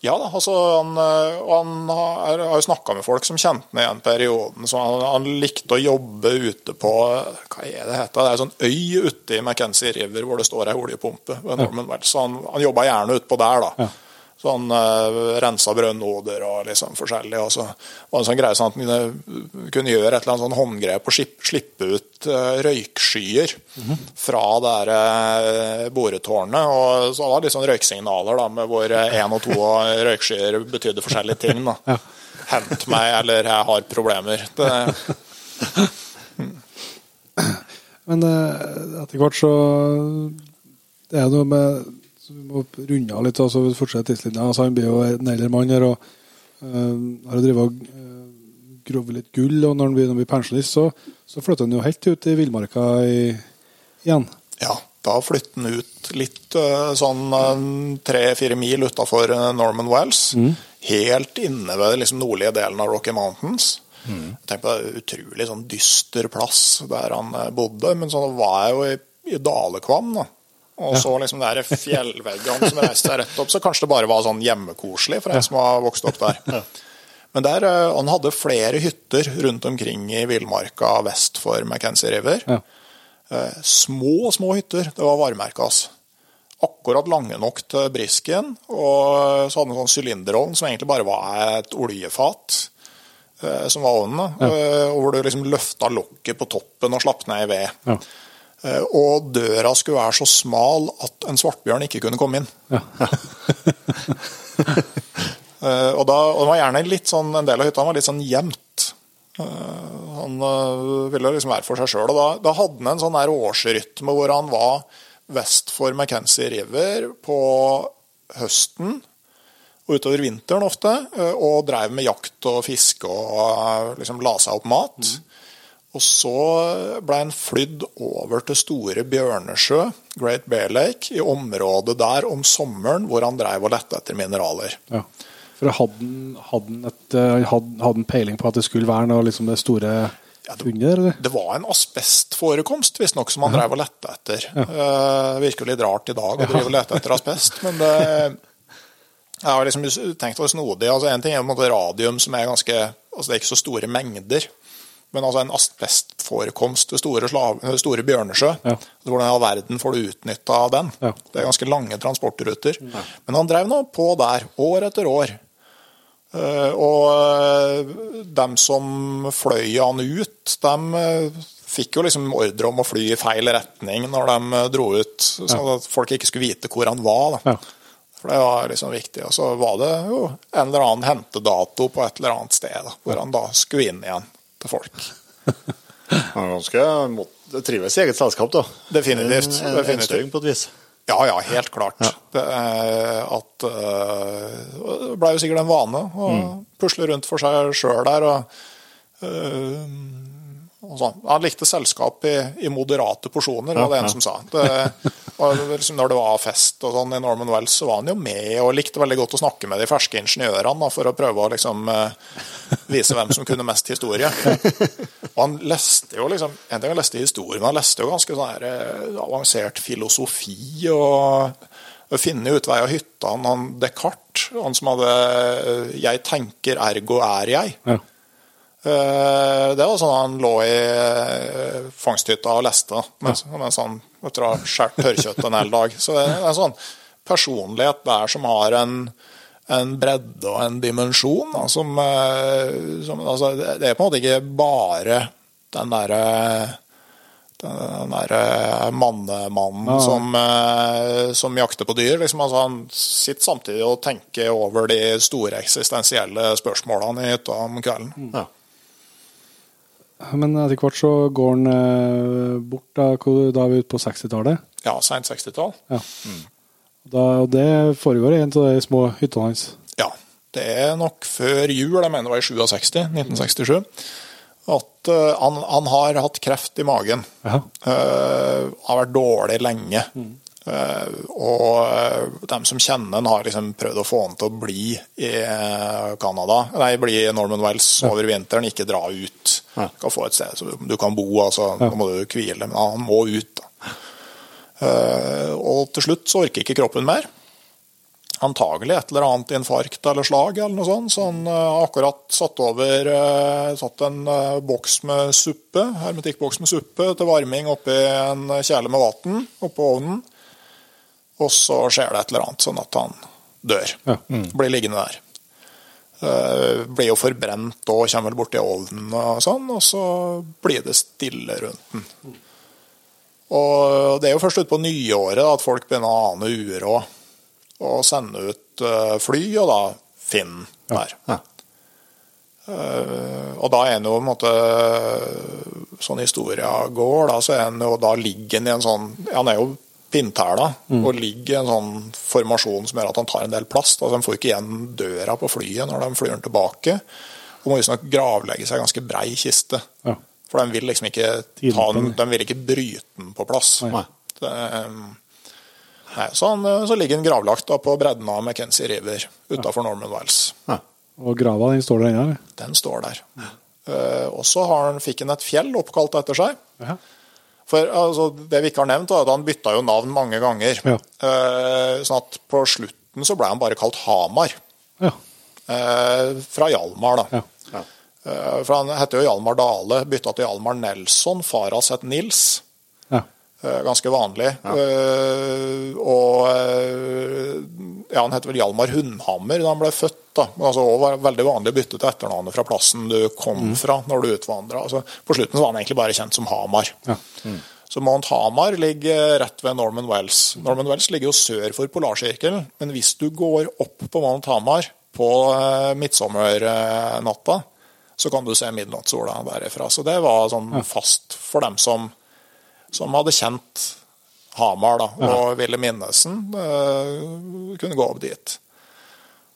Ja da, altså han, øh, han har, jo snakka med folk som kjente ham igjen perioden. så han, han likte å jobbe ute på hva er det heter, det er en sånn øy ute i McKenzie River hvor det står ei oljepumpe. ved Norman Wells, Så han, han jobba gjerne utpå der, da. Ja. Så uh, øh, rensa brønnåder og liksom forskjellig. og så var det sånn greie sånn at man kunne, gjøre et eller annet sånn håndgrep og slippe, slippe ut uh, røykskyer fra det der øh, boretårnet. og Så var det litt sånn røyksignaler da, med hvor én og to røykskyer betydde forskjellige ting. da. Hent meg, eller jeg har problemer. Det, Men eh, etter hvert så Det er noe med så Vi må runde av litt, altså fortsette tidslinja. Altså, han blir jo en eldre mann her og uh, har drevet og uh, grovet litt gull. Og når han blir, når han blir pensjonist, så, så flytter han jo helt ut i villmarka igjen. ja, da flytter han ut litt øh, sånn tre-fire mil utafor Norman Wells. Helt inne ved liksom nordlige delen av Rocky Mountains. Tenk på det utrolig sånn dyster plass der han bodde. Men så var jeg jo i, i Dalekvam, da. Og så liksom de fjellveggene som reiste seg rett opp. Så kanskje det bare var sånn hjemmekoselig for en som har vokst opp der. Men der, øh, han hadde flere hytter rundt omkring i villmarka vest for McKenzie River. Ja. Eh, små, små hytter. Det var varemerkas. Akkurat lange nok til brisken. Og så hadde han en sånn sylinderovn som egentlig bare var et oljefat. eh, Som var ovnen. da. Eh, Og hvor du liksom løfta lokket på toppen og slapp ned i ved. Ja. Eh, Og døra skulle være så smal at en svartbjørn ikke kunne komme inn. Ja. [laughs] Eh, Og, da, og det var gjerne litt sånn, en del av hytta var litt sånn gjemt. Eh, Han ville liksom være for seg sjøl. Da, da hadde han en sånn der årsrytme hvor han var vest for McKenzie River på høsten og utover vinteren ofte, og drev med jakt og fiske og liksom la seg opp mat. Og så ble han flydd over til Store Bjørnesjø, Great Bear Lake, i området der om sommeren hvor han drev og lette etter mineraler. Ja. For hadde han, eh, peiling på at det skulle være noe liksom det store Ja, det, under, eller? det var en asbestforekomst, visstnok, som han drev og lette etter. Ja. Det virker jo litt rart i dag å drive og lete etter asbest, men det Jeg har liksom tenkt å være snodig. altså En ting er på en måte radium, som er ganske altså Det er ikke så store mengder. Men altså en asbestforekomst ved store, store Bjørnesjø, Ja. hvordan i all verden får du utnytta den? Ja. Det er ganske lange transportruter. Men han drev nå på der, år etter år. Eh, Og eh, dem som fløy han ut, dem eh, fikk jo liksom ordre om å fly i feil retning når de dro ut, sånn at folk ikke skulle vite hvor han var. da. Ja. For det var liksom viktig. Og så var det jo en eller annen hentedato på et eller annet sted, da, hvor han da skulle inn igjen til folk. [laughs] Han ganske trives i eget selskap, da. Definitivt, En, en, på et vis. Ja, ja, helt klart. Det, er at, uh, det ble jo sikkert en vane å pusle rundt for seg sjøl der. Og, sånn. Han likte selskap i, i moderate porsjoner, var det en som sa. Det, liksom når det var fest og sånn i Norman Wells, så var han jo med og likte veldig godt å snakke med de ferske ingeniørene da, for å prøve å liksom øh, vise hvem som kunne mest historie. Og han leste jo liksom En ting han leste historie, men han leste jo ganske sånn her eh, avansert filosofi og, finne finne utvei av hytta. Han, han Descartes, han som hadde eh, 'jeg tenker, ergo er jeg'. Ja. Eh, Det var sånn han lå i eh, fangsthytta og leste mens, mens han etter å ha skåret tørrkjøtt en hel dag. Så det er en sånn personlighet der som har en, en bredde og en dimensjon. Da, som, eh, som, altså, det er på en måte ikke bare den derre den derre mannemannen Ja. som, som jakter på dyr. Liksom, altså, han sitter samtidig og tenker over de store eksistensielle spørsmålene i hytta om kvelden. Ja. Men etter hvert så går han eh, bort, da, da er vi ute på 60-tallet. Ja, seint 60-tall. Ja. Da, og det foregår i en av de små hyttene hans. Ja, det er nok før jul, jeg mener det var i 67, 1967, at uh, han, han har hatt kreft i magen. Ja. Uh, har vært dårlig lenge. Eh, og de dem som kjenner han, har liksom prøvd å få han til å bli i eh, Canada. Nei, bli i Norman Wells over vinteren, ikke dra ut. Ja. Du kan få et sted så du kan bo, altså, Ja. nå må du hvile, men han må ut. da. Eh, og til slutt så orker ikke kroppen mer antagelig et eller annet infarkt eller slag, eller noe sånt. Så han eh, akkurat satt over eh, satt en eh, boks med suppe, hermetikkboks med suppe til varming oppi en kjele med vann oppå ovnen. Og så skjer det et eller annet, sånn at han dør. Ja. Blir liggende der. Eh, blir jo forbrent og kommer vel borti ovnen og sånn, og så blir det stille rundt den. Og det er jo først utpå nyåret da, at folk begynner å ane uråd og sende ut eh, fly, og da Finn der. Ja. Eh, og da er en jo på en måte Sånn historia går, da, så er en jo da ligger han i en sånn Han er jo pinntæla og ligger i en sånn formasjon som gjør at han tar en del plass. Altså, de får ikke igjen døra på flyet når de flyr tilbake. Og må visstnok gravlegge seg ganske brei kiste. Ja. For de vil liksom ikke ta den, den. de vil ikke bryte den på plass. Nei. Det, um, nei, så, han, uh, så ligger han gravlagt da på bredden av McKenzie River utafor Norman Wells. Ja. Og grava den står der eller? Den står der. Uh, og så fikk han et fjell oppkalt etter seg. Ja. For altså, Det vi ikke har nevnt, er at han bytta jo navn mange ganger. Ja. Uh, sånn at på slutten så ble han bare kalt Hamar. Ja. Uh, fra Hjalmar, da. ja. Ja. Uh, for han heter jo Hjalmar Dale, bytta til Hjalmar Nelson. Far hans het Nils. Eh, Ganske vanlig. Ja. og eh, ja, han heter vel Hjalmar Hundhammer da han ble født. da. Men altså, også var veldig vanlig å bytte til etternavnet fra plassen du kom fra når du utvandra. Altså, på slutten så var han egentlig bare kjent som Hamar. Ja. Så Mount Hamar ligger rett ved Norman Wells. Norman Wells ligger jo sør for Polarsirkelen, men hvis du går opp på Mount Hamar på eh, midtsommernatta, så kan du se midnattssola derifra. Så det var sånn fast for dem som, som hadde kjent Hamar da, og ville minnes den, eh, kunne gå opp dit.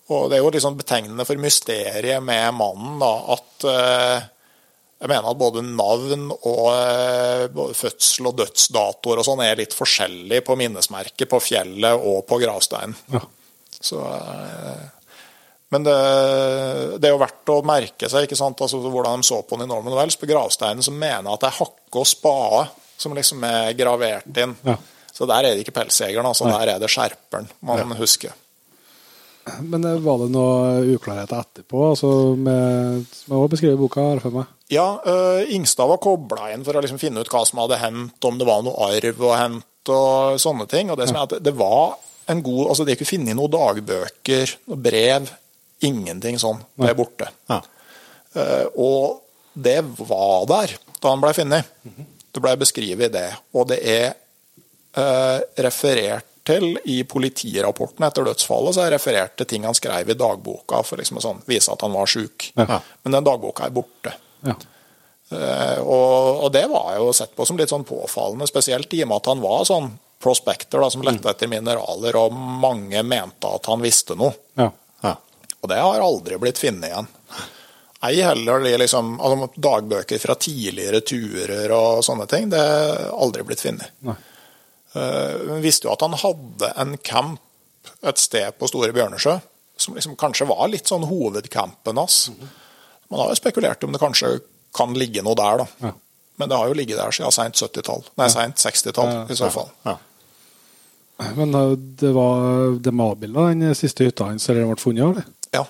Og det er jo liksom betegnende for mysteriet med mannen da, at uh, jeg mener at både navn og eh, både fødsel og dødsdatoer og sånn er litt forskjellig på minnesmerket på fjellet og på gravsteinen. Ja. Så Men det, det er jo verdt å merke seg ikke sant? Altså, hvordan de så på den i Norman Wells. På gravsteinen så mener jeg at det er hakke og spade som liksom er gravert inn. Ja. Så der er det ikke pelsjegeren, altså, der er det skjerperen man husker. Men eh, var det noe uklarheter etterpå, altså med, som jeg også beskriver i boka? her for meg? Ja, uh, Ingstad var kobla inn for å liksom finne ut hva som hadde hendt, om det var noe arv å hente og sånne ting. Og det som er at det var en god Altså, det er ikke funnet noen dagbøker, noen brev, ingenting sånn. Det er borte. Ja. Uh, og det var der da han ble funnet. Det ble beskrevet det. Og det er eh, referert til i politirapporten etter dødsfallet, så er referert til ting han skrev i dagboka for liksom å sånn, vise at han var sjuk. Ja. Men den dagboka er borte. Ja. Eh, og, og det var jo sett på som litt sånn påfallende, spesielt i og med at han var sånn prospector da, som lette etter mineraler, og mange mente at han visste noe. Ja. Ja. Og det har aldri blitt funnet igjen. Ei heller de liksom, altså dagbøker fra tidligere turer og sånne ting. Det er aldri blitt funnet. Nei. Eh, Vi visste jo at han hadde en camp et sted på Store Bjørnesjø, som liksom kanskje var litt sånn hovedcampen hans. Man har jo spekulert om det kanskje kan ligge noe der, da. Ja. Men det har jo ligget der siden seint 70-tall. Nei, seint 60-tall, Ja, i så fall. Ja. Men eh, det var det malbildet den siste hytta hans eller den ble funnet, eller? Ja.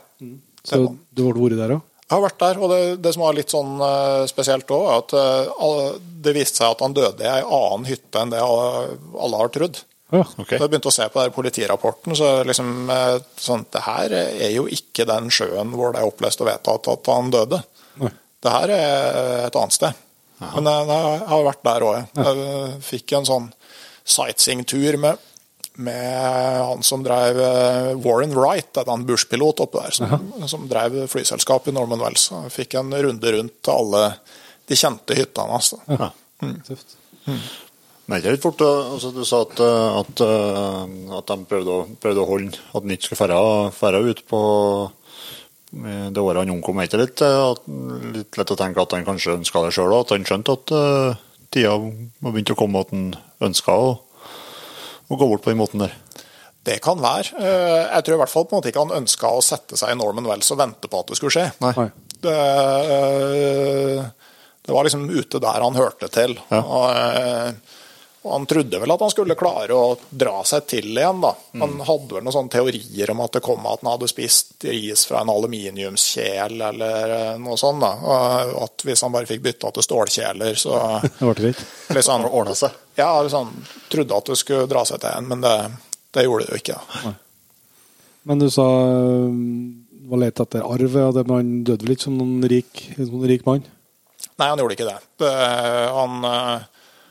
Så var- du ble vært der òg? Jeg har vært der, og det, det som var litt sånn eh, spesielt òg, er at eh, det viste seg at han døde i ei annen hytte enn det alle, har trodd. Ja. okay. Da jeg begynte å se på den politirapporten, så liksom eh, sånn, Det her er jo ikke den sjøen hvor det er opplest og vedtatt at han døde. Nei. Det her er et annet sted. Men jeg, jeg har vært der òg, jeg. Jeg fikk en sånn sightseeingtur med, med han som drev eh, Warren Wright, det er en bushpilot oppe der, som, som drev flyselskap i Norman Wells. Han fikk en runde rundt til alle de kjente hyttene hans. Altså. Ja. Tøft. Men det er litt fort, eh, altså Du sa at, eh, at, at de prøvde å, prøvde å holde At han ikke skulle ferde ut på det året han omkom. Er det litt, litt lett å tenke at han kanskje ønska det sjøl? At han skjønte at uh, tida var begynt å komme, at han ønska å, å gå bort på den måten der? Det kan være. Eh, Jeg tror i hvert fall på en måte ikke han ønska å sette seg i Norman Wells og vente på at det skulle skje. Nei. Det, eh, det var liksom ute der han hørte til. Ja. Og, eh, og han trodde vel at han skulle klare å dra seg til igjen, da. Han hadde vel noen sånne teorier om at det kom at han hadde spist ris fra en aluminiumskjel eller eh, noe sånt. da. Og at hvis han bare fikk bytta til stålkjeler, så [laughs] Det ble greit. liksom, Det ordna seg. Ja, liksom, trodde at det skulle dra seg til igjen, men det, det gjorde det jo ikke. da. Men du sa du det var lett etter arv, og det, man døde vel ikke som noen rik, som noen rik mann? Nei, han gjorde ikke det. det han eh,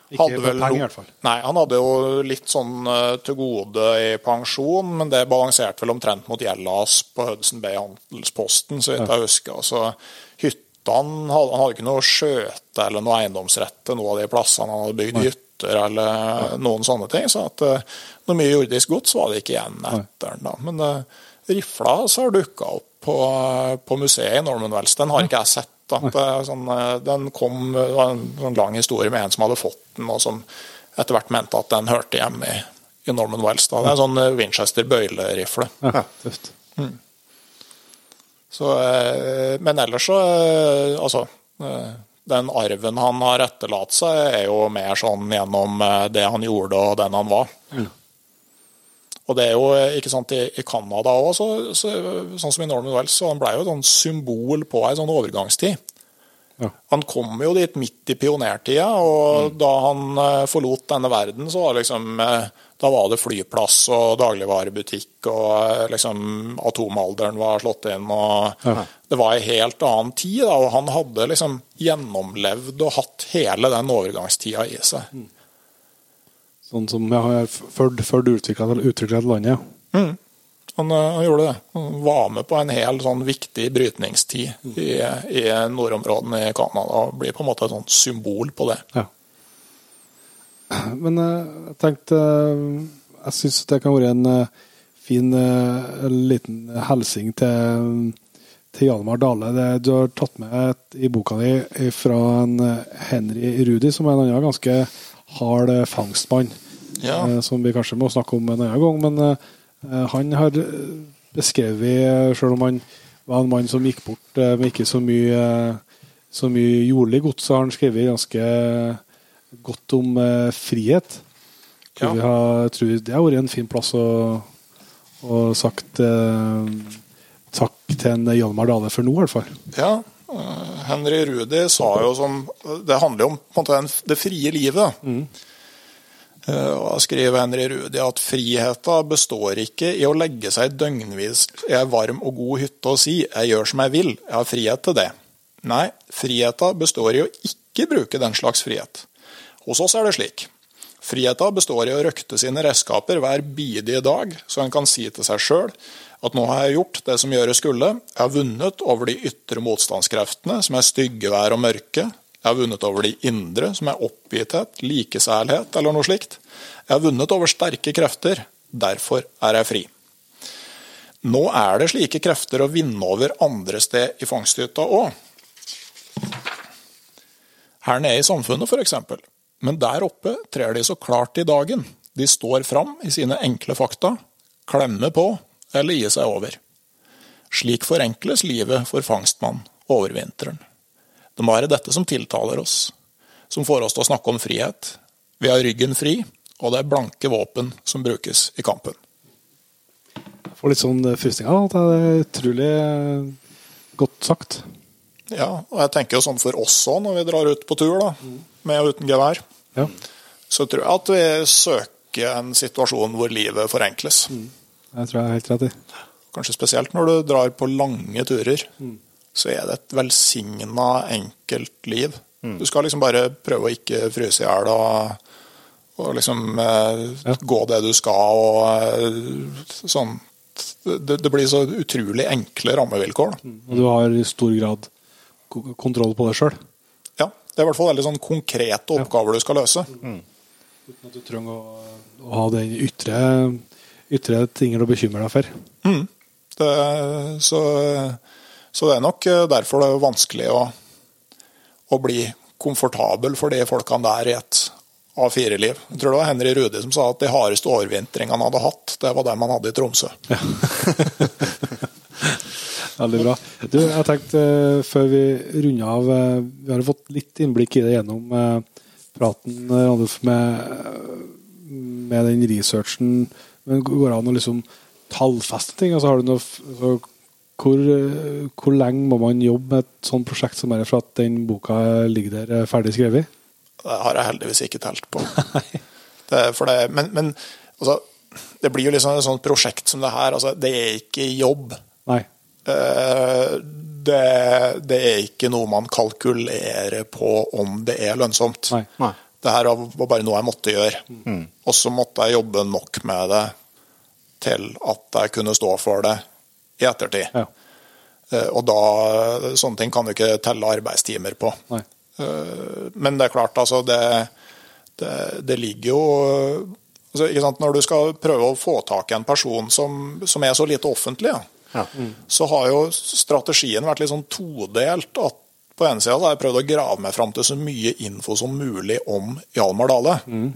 Ikke for vel penger, i hvert fall. Nei, han hadde jo litt sånn eh, til gode i pensjon, men det balanserte vel omtrent mot Gjellas på Hudson Bay Handelsposten, så vidt jeg husker. Altså, hyttene Han hadde ikke noe skjøte eller noe eiendomsrett til noen av de plassene han hadde bygd hytter eller noen sånne ting. Så at eh, noe mye jordisk gods var det ikke igjen etter den. da. Men uh, rifla hans har dukka opp på, på museet i Norman Wells. Den har ikke jeg sett. Da. Det er sånn, eh, den kom, det var en sånn lang historie med en som hadde fått den, og som etter hvert mente at den hørte hjemme i, i Norman Wells. Da. Det er en sånn eh, Winchester bøylerifle. Ja, tøft. Så, eh, men ellers så eh, Altså, eh, den arven han har etterlatt seg, er jo mer sånn gjennom eh, det han gjorde og den han var. Og det er jo, eh, ikke sant, I Canada òg, så, så, sånn som i Norman Wells, så han ble jo et sånn symbol på ei sånn overgangstid. Ja. Han kom jo dit midt i pionertida, og da han eh, forlot denne verden, så var liksom eh, Da var det flyplass og dagligvarebutikk, og liksom atomalderen var slått inn, og Ja. det var ei helt annen tid, da, og han hadde liksom gjennomlevd og hatt hele den overgangstida i seg. Sånn som jeg har ført før du utvikla landet. ja. Han, eh, han gjorde det. Han var med på en hel sånn viktig brytningstid i, i nordområdene i Canada, og blir på en måte et sånt symbol på det. Ja. Men eh, jeg tenkte eh, Jeg syns det kan være en fin liten hilsing til, til Hjalmar Dale. Det, du har tatt med et, i boka di fra en Henry Rudi, som er en annen ganske hard eh, fangstmann. Ja. eh, Som vi kanskje må snakke om en annen gang. Men eh, han har beskrevet, selv om han var en mann som gikk bort med ikke så mye, så mye jordlig gods, så har han skrevet ganske godt om frihet. Ja. vi har, tror det har vært en fin plass å, å sagt eh, takk til en Hjalmar Dale for nå, i hvert fall. Ja, Henry Rudi sa jo som Det handler jo om måte, det frie livet. Mm. Og da skriver Henry Rudi at friheten består ikke i å legge seg døgnvis i ei varm og god hytte og si 'jeg gjør som jeg vil, jeg har frihet til det'. Nei, friheten består i å ikke bruke den slags frihet. Hos oss er det slik. Friheten består i å røkte sine redskaper hver bidige dag, så en kan si til seg sjøl at nå har jeg gjort det som gjøres skulle, jeg har vunnet over de ytre motstandskreftene, som er styggevær og mørke, jeg har vunnet over de indre, som er oppgitthet, likesærlighet eller noe slikt. Jeg har vunnet over sterke krefter, derfor er jeg fri. Nå er det slike krefter å vinne over andre sted i fangsthytta òg. Her nede i samfunnet, f.eks. Men der oppe trer de så klart i dagen. De står fram i sine enkle fakta, klemmer på eller gir seg over. Slik forenkles livet for fangstmann over vinteren. Det må være dette som tiltaler oss, som får oss til å snakke om frihet. Vi har ryggen fri, og det er blanke våpen som brukes i kampen. Jeg får litt sånn eh, frysninger av at det er utrolig eh, godt sagt. Ja, og jeg tenker jo sånn for oss òg, når vi drar ut på tur, da, med og uten gevær, Ja. så tror jeg at vi søker en situasjon hvor livet forenkles. Jeg tror jeg er helt rett i. Kanskje spesielt når du drar på lange turer. Så er det et velsigna enkelt liv. Du skal liksom bare prøve å ikke fryse i hjel og, og liksom eh, Ja. gå det du skal og eh, sånn. Det, det blir så utrolig enkle rammevilkår. Da. Og du har i stor grad kontroll på det sjøl. Ja, det er i hvert fall veldig sånn konkrete oppgaver du skal løse. Uten at du trenger å, å ha den ytre, ytre ting du bekymrer deg for. Det, så, så det er nok derfor det er vanskelig å, å bli komfortabel for de folkene der i et A4-liv. Jeg tror det var Henry Rudi som sa at de hardeste overvintringene han hadde hatt, det var dem han hadde i Tromsø. Ja. [laughs] Veldig bra. Du, jeg tenkte eh, før vi runder av eh, Vi har fått litt innblikk i det gjennom eh, praten eh, med, med den researchen. Men går det an å liksom tallfeste ting? Altså, har du noe, altså, hvor, eh, hvor lenge må man jobbe med et sånt prosjekt som er for at den boka ligger der eh, ferdig skrevet? Det har jeg heldigvis ikke telt på. [laughs] Det, for det, men men altså, det blir jo liksom et sånt prosjekt som det her. Altså, det er ikke jobb. Nei. Eh, det, det er ikke noe man kalkulerer på om det er lønnsomt. Nei. Nei. Det her var bare noe jeg måtte gjøre. Og så måtte jeg jobbe nok med det til at jeg kunne stå for det i ettertid. Ja. Eh, Og da, sånne ting kan du ikke telle arbeidstimer på. Nei. Eh, Men det er klart, altså det, det, det ligger jo altså, ikke sant? Når du skal prøve å få tak i en person som, som er så lite offentlig, ja, Ja. så har jo strategien vært litt sånn todelt. at På ene sida har jeg prøvd å grave meg fram til så mye info som mulig om Hjalmar Dale. Mm.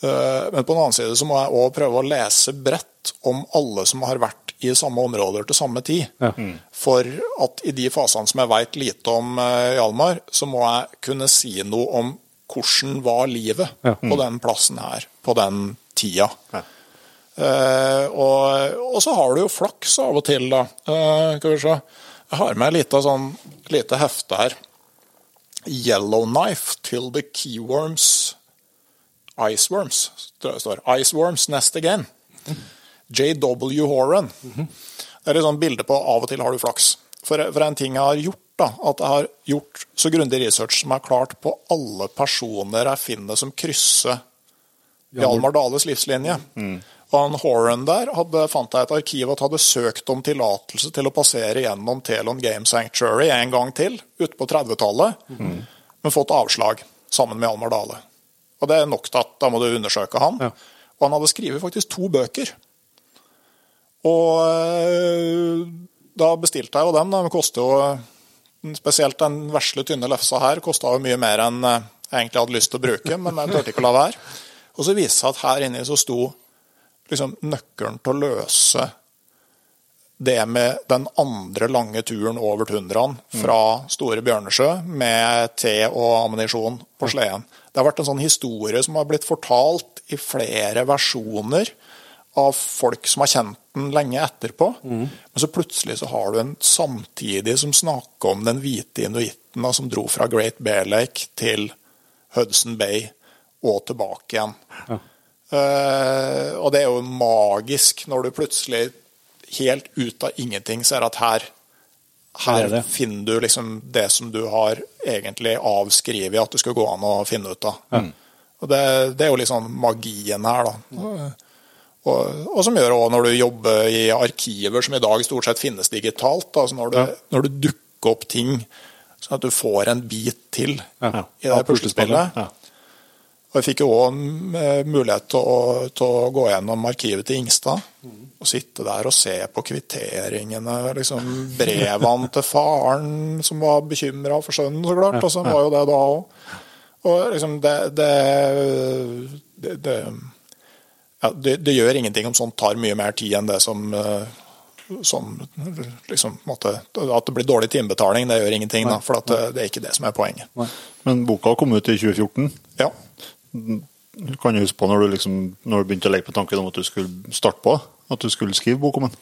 Men på den annen side så må jeg òg prøve å lese bredt om alle som har vært i samme områder til samme tid. Ja. For at i de fasene som jeg veit lite om eh, Hjalmar, så må jeg kunne si noe om hvordan var livet Ja. på den plassen her, på den tida. Ja. Eh, og, og så har du jo flaks av og til, da. Eh, skal vi se. Jeg har med et lite, sånn, lite hefte her. Yellowknife till the keyworms Iceworms, tror jeg det står. Iceworms nest again. J.W. Horan. Det er et sånt bilde på av og til har du flaks. For, for en ting jeg har gjort, da, at jeg har gjort så grundig research som jeg har klart på alle personer jeg finner som krysser Hjalmar Dales livslinje. Og han Horan der hadde, fant jeg et arkiv at hadde søkt om tillatelse til å passere gjennom Telon Game Sanctuary en gang til, ute på 30-tallet, men fått avslag sammen med Almar Dale. Og det er nok til at da må du undersøke han. Ja. Og han hadde skrevet faktisk to bøker. Og øh, da bestilte jeg jo dem. De koster jo Spesielt den vesle, tynne lefsa her kosta jo mye mer enn øh, jeg egentlig hadde lyst til å bruke, men jeg turte ikke å la være. Og så viste det seg at her inni så sto liksom nøkkelen til å løse det med den andre lange turen over tundraen fra Store Bjørnesjø med te og ammunisjon på sleden. Det har vært en sånn historie som har blitt fortalt i flere versjoner av folk som har kjent den lenge etterpå. Men så plutselig så har du en samtidig som snakker om den hvite inuitten som dro fra Great Bear Lake til Hudson Bay og tilbake igjen. Eh, og det er jo magisk når du plutselig helt ut av ingenting ser at her Her det det. finner du liksom det som du har egentlig avskrevet at det skal gå an å finne ut av. Og det, det er jo sånn magien her, da. Og, og som gjør òg når du jobber i arkiver som i dag stort sett finnes digitalt. Altså når, du, når du dukker opp ting sånn at du får en bit til Ja. i det puslespillet. Ja. Og jeg fikk jo òg mulighet til å, til å gå gjennom arkivet til Ingstad. Og sitte der og se på kvitteringene, liksom brevene til faren som var bekymra for sønnen, så klart. Og sånn var jo det da òg. Og liksom det det, det, det, ja, det gjør ingenting om sånt tar mye mer tid enn det som eh, som liksom, måtte, At det blir dårlig timebetaling, det gjør ingenting. da, For at det, det er ikke det som er poenget. Men boka kom ut i 2014. Ja. Kan du huske på når du, liksom, når du begynte å legge på tanken om at du skulle starte på? At du skulle skrive bok om den?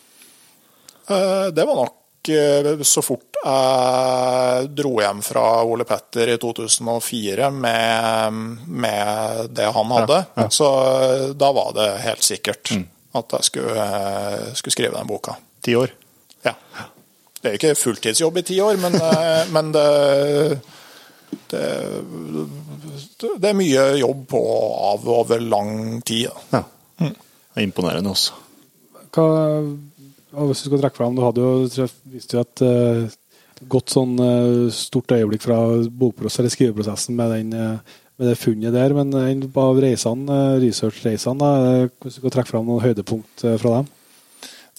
Eh, Det var nok eh, så fort jeg dro hjem fra Ole Petter i 2004 med, med det han hadde. Så eh, da var det helt sikkert at jeg skulle, skulle skrive den boka. Ti år? Ja. Det er jo ikke fulltidsjobb i ti år, men, men det, det, det er mye jobb på og av over lang tid. Ja. Mm. Det er imponerende også. Hva, hvis du skal trekke fram, du hadde jo vist visste jo et eh, godt sånn uh, stort øyeblikk fra bokprosessen, eller skriveprosessen med, den, uh, med det funnet der, men en av reisene, researchreisene, hvis du skal trekke fram noen høydepunkt fra dem?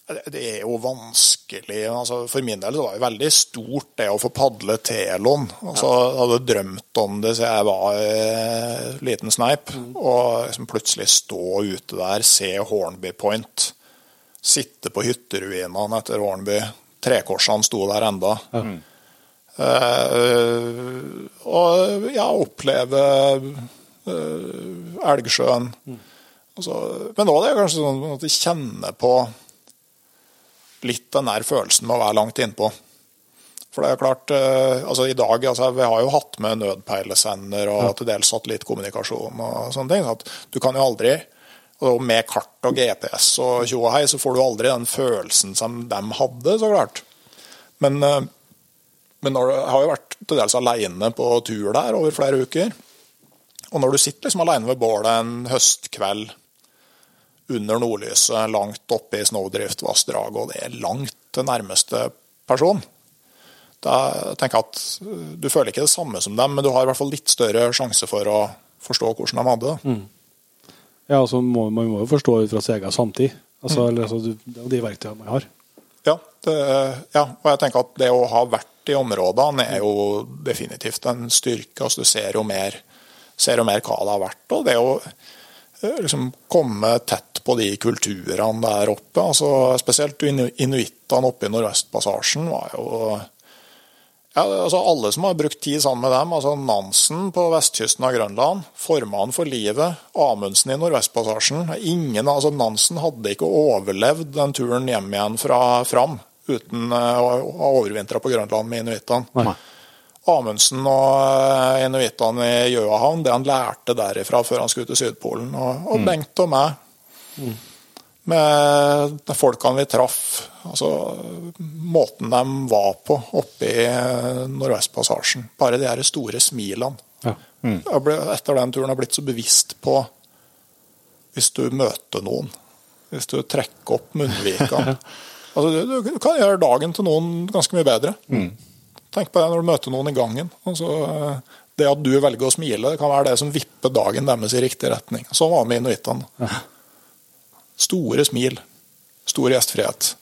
Det er jo vanskelig. altså For min del så var det veldig stort det å få padle Telon. Altså, Jeg hadde drømt om det siden jeg var eh, liten sneip. Og liksom plutselig stå ute der, se Hornby Point. Sitte på hytteruinene etter Hornby. Trekorsene sto der enda. Eh, og ja, oppleve eh, Elgsjøen. Altså, men òg det er kanskje sånn at de kjenner på litt den der følelsen med å være langt innpå. For det er klart, eh, altså i dag, altså Vi har jo hatt med nødpeilesender og til dels satellittkommunikasjon og sånne ting. at Du kan jo aldri og Med kart og GPS og tjo og hei, så får du aldri den følelsen som de hadde, så klart. Men, eh, men når du har jo vært til dels alene på tur der over flere uker. Og når du sitter liksom alene ved bålet en høstkveld under nordlyset langt oppe i Snowdrift-vassdraget, og det er langt til nærmeste person. Da tenker jeg at uh, Du føler ikke det samme som dem, men du har i hvert fall litt større sjanse for å forstå hvordan de hadde det. Ja, altså må, Man må jo forstå ut fra sin egen samtid. Altså, eller, altså, du- det er jo de verktøyene man har. Ja, det, ja, og jeg tenker at det å ha vært i områdene er jo definitivt en styrke. altså Du ser jo mer, ser jo mer hva det har vært. Og det er eh, liksom komme tett på de kulturene der oppe, altså spesielt inu- inuittene oppe i Nordvestpassasjen, var jo ja, altså Alle som har brukt tid sammen med dem, altså Nansen på vestkysten av Grønland, formannen for livet, Amundsen i Nordvestpassasjen ingen, altså Nansen hadde ikke overlevd den turen hjem igjen fra Fram uten eh, å ha overvintra på Grønland med inuittene. Amundsen og eh, inuittene i Gjøahavn, det han lærte derifra før han skulle til Sydpolen. Og, og Bengt og meg, med de folkene vi traff. Altså måten de var på oppe i eh, Nordvestpassasjen. Bare de her store smilene. Ja. Jeg ble, etter den turen har jeg blitt så bevisst på hvis du møter noen. Hvis du trekker opp munnvikene. [laughs] altså, du, du kan gjøre dagen til noen ganske mye bedre. Tenk på det når du møter noen i gangen. Altså, eh, det at du velger å smile, det kan være det som vipper dagen deres i riktig retning. Sånn var det med inuittene. Store smil. Stor gjestfrihet.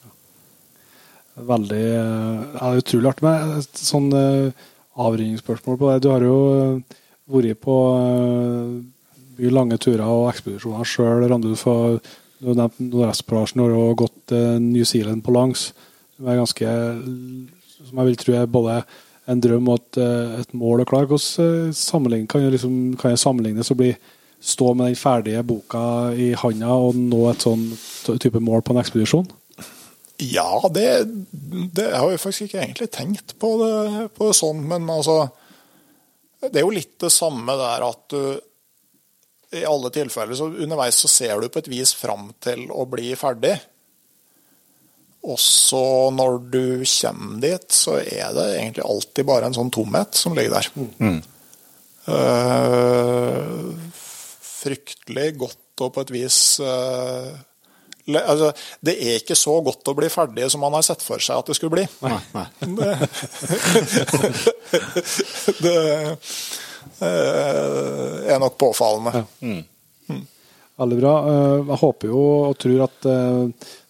Veldig eh, ja, utrolig artig med et sånn eh, avrundingsspørsmål på det. Du har jo eh, vært på eh, mye lange turer og ekspedisjoner sjøl, Randulf. og Du nevnte Nordvestpassasjen og har gått eh, New Zealand på langs. Du er ganske Som jeg vil tro er både en drøm og et, eh, et mål å klare. Hvordan eh, kan, liksom, kan jeg sammenlignes og bli stå med den ferdige boka i handa og nå et sånn type mål på en ekspedisjon? Ja, det, det har jeg faktisk ikke egentlig tenkt på det, på det sånn, men altså Det er jo litt det samme der at du i alle tilfeller så underveis så ser du på et vis fram til å bli ferdig. Og så når du kommer dit, så er det egentlig alltid bare en sånn tomhet som ligger der. Mm. Uh, fryktelig godt og på et vis uh, le, altså, Det er ikke så godt å bli ferdig som man har sett for seg at det skulle bli. Nei, nei. [laughs] det, det uh, er nok påfallende. Ja. Veldig bra. Eh, Jeg håper jo og tror at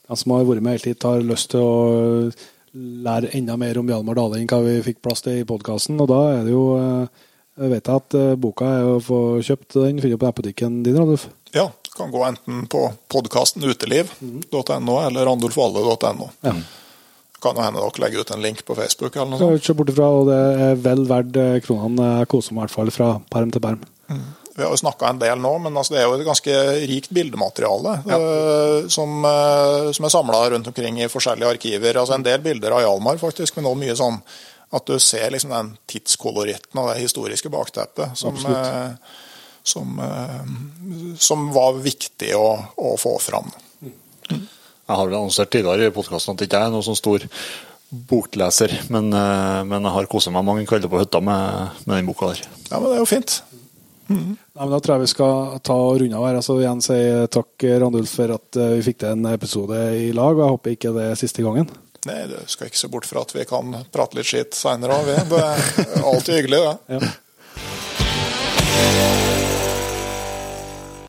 de som har vært med hele tiden, har lyst til å lære enda mer om Hjalmar Dale enn hva vi fikk plass til i podkasten. Og da er det jo eh, Jeg vet at eh, boka er å få kjøpt den. Finner du på nettbutikken din, Randulf? Ja, du kan gå enten på podkasten uteliv.no eller randulfvalle.no. Ja. Kan jo hende dere legger ut en link på Facebook eller noe sånt. se bort ifra, og det er vel verdt eh, kronene. Jeg koser meg i hvert fall fra perm til perm. Vi har jo snakka en del nå, men altså det er jo et ganske rikt bildemateriale eh, som, eh, som er samla rundt omkring i forskjellige arkiver. Altså En del bilder av Hjalmar, faktisk, men også mye sånn at du ser liksom den tidskoloritten og det historiske bakteppet som, eh, som, som var viktig å, å få fram. Jeg har vel annonsert tidligere i podkasten at jeg ikke er noen sånn stor bokleser, men, men jeg har kosa meg mange kvelder på hytta med, med den boka der. Ja, men det er jo fint. Nei, men Da tror jeg vi skal ta og runde av her. Altså, igjen si takk, Randulf, for at eh, vi fikk til en episode i lag. og Jeg håper ikke det er siste gangen. Nei, du skal ikke se bort fra at vi kan prate litt skitt seinere òg. Det er alltid hyggelig, det. Ja.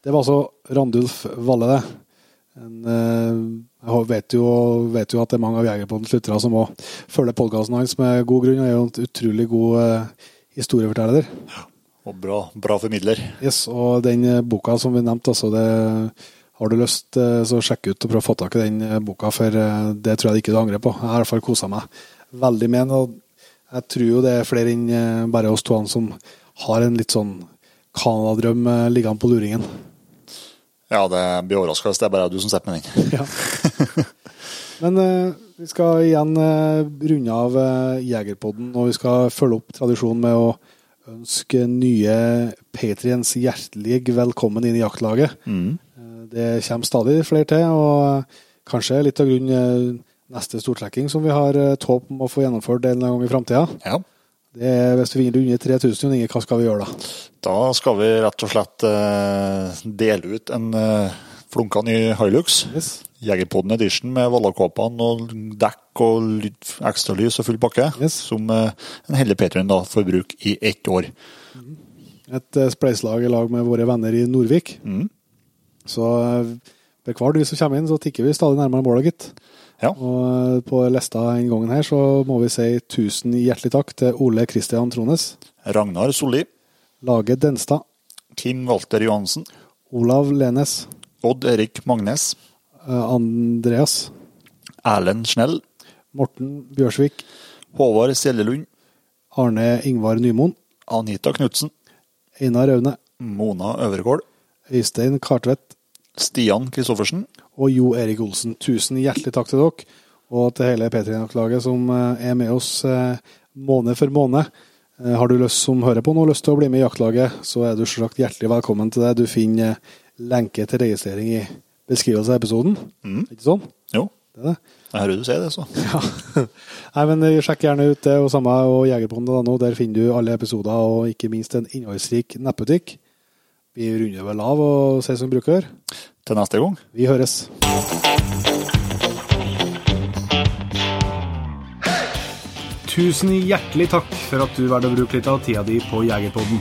Det var altså Randulf Valle, det. En, eh, jeg vet jo, vet jo at det er mange av Jegerpodens lyttere som må følge podkasten hans med god grunn. Han er jo en utrolig god historieforteller. historieforteller. Og bra, bra formidler. Yes, og den eh, boka som vi nevnte, altså det har du lyst, eh, så sjekk ut og prøv å få tak i den eh, boka, for det tror jeg ikke du angrer på. Jeg har i hvert fall kosa meg veldig med den. og Jeg tror jo det er flere enn bare oss to som har en litt sånn Canada-drøm liggende på luringen. Ja, det blir overraska hvis det er bare du som sitter med den. Ja. [laughs] Men vi skal igjen runde av Jegerpodden, og vi skal følge opp tradisjonen med å ønske nye patriens hjertelig velkommen inn i jaktlaget. Mm. Eh, Det kommer stadig flere til, og eh, kanskje litt av grunnen eh, neste stortrekking som vi har et håp om å få gjennomført en gang i framtida. Ja. Det er hvis vi vinner under 3000, Jon Inge, hva skal vi gjøre da? Da skal vi rett og slett dele ut en flunka ny Hilux. Yes. Jegerpodden Edition med vallakåpene og dekk og ekstra ekstralys og full pakke. Yes. Som eh, en heldig Patrion da får bruke i ett år. Et eh, spleiselag i lag med våre venner i Norvik. Mm. Så eh, ved hver du som kommer inn, så tikker vi stadig nærmere målet, gitt. Ja. Og på lista en gangen her så må vi si tusen hjertelig takk til Ole Kristian Trones, Ragnar Solli, Lage Denstad, Kim Walter Johansen, Olav Lenes, Odd Erik Magnes, Andreas, Erlend Snell, Morten Bjørsvik, Håvard Sjellelund, Arne Ingvar Nymoen, Anita Knutsen, Einar Aune, Mona Øvergård, Øystein Kartvedt. Stian Kristoffersen, og Jo Erik Olsen. Tusen hjertelig takk til dere, og til hele P3-laget som eh, er med oss eh, måned for måned. Eh, Har du lyst som hører på nå, lyst til å bli med i jaktlaget, så er du selvsagt hjertelig velkommen til det. Du finner eh, lenke til registrering i beskrivelsen av episoden. Ikke sånn? Jo, Det er det. jeg hører du sier det, så. [laughs] Ja. Nei, men eh, Sjekk gjerne ut det, og samme og jegerbonde.no. Der finner du alle episoder, og ikke minst en innholdsrik nettbutikk. Vi runder vel av og ses som bruker. Til neste gang. Vi høres. Tusen hjertelig takk for at du valgte å bruke litt av tida di på Jegerpodden.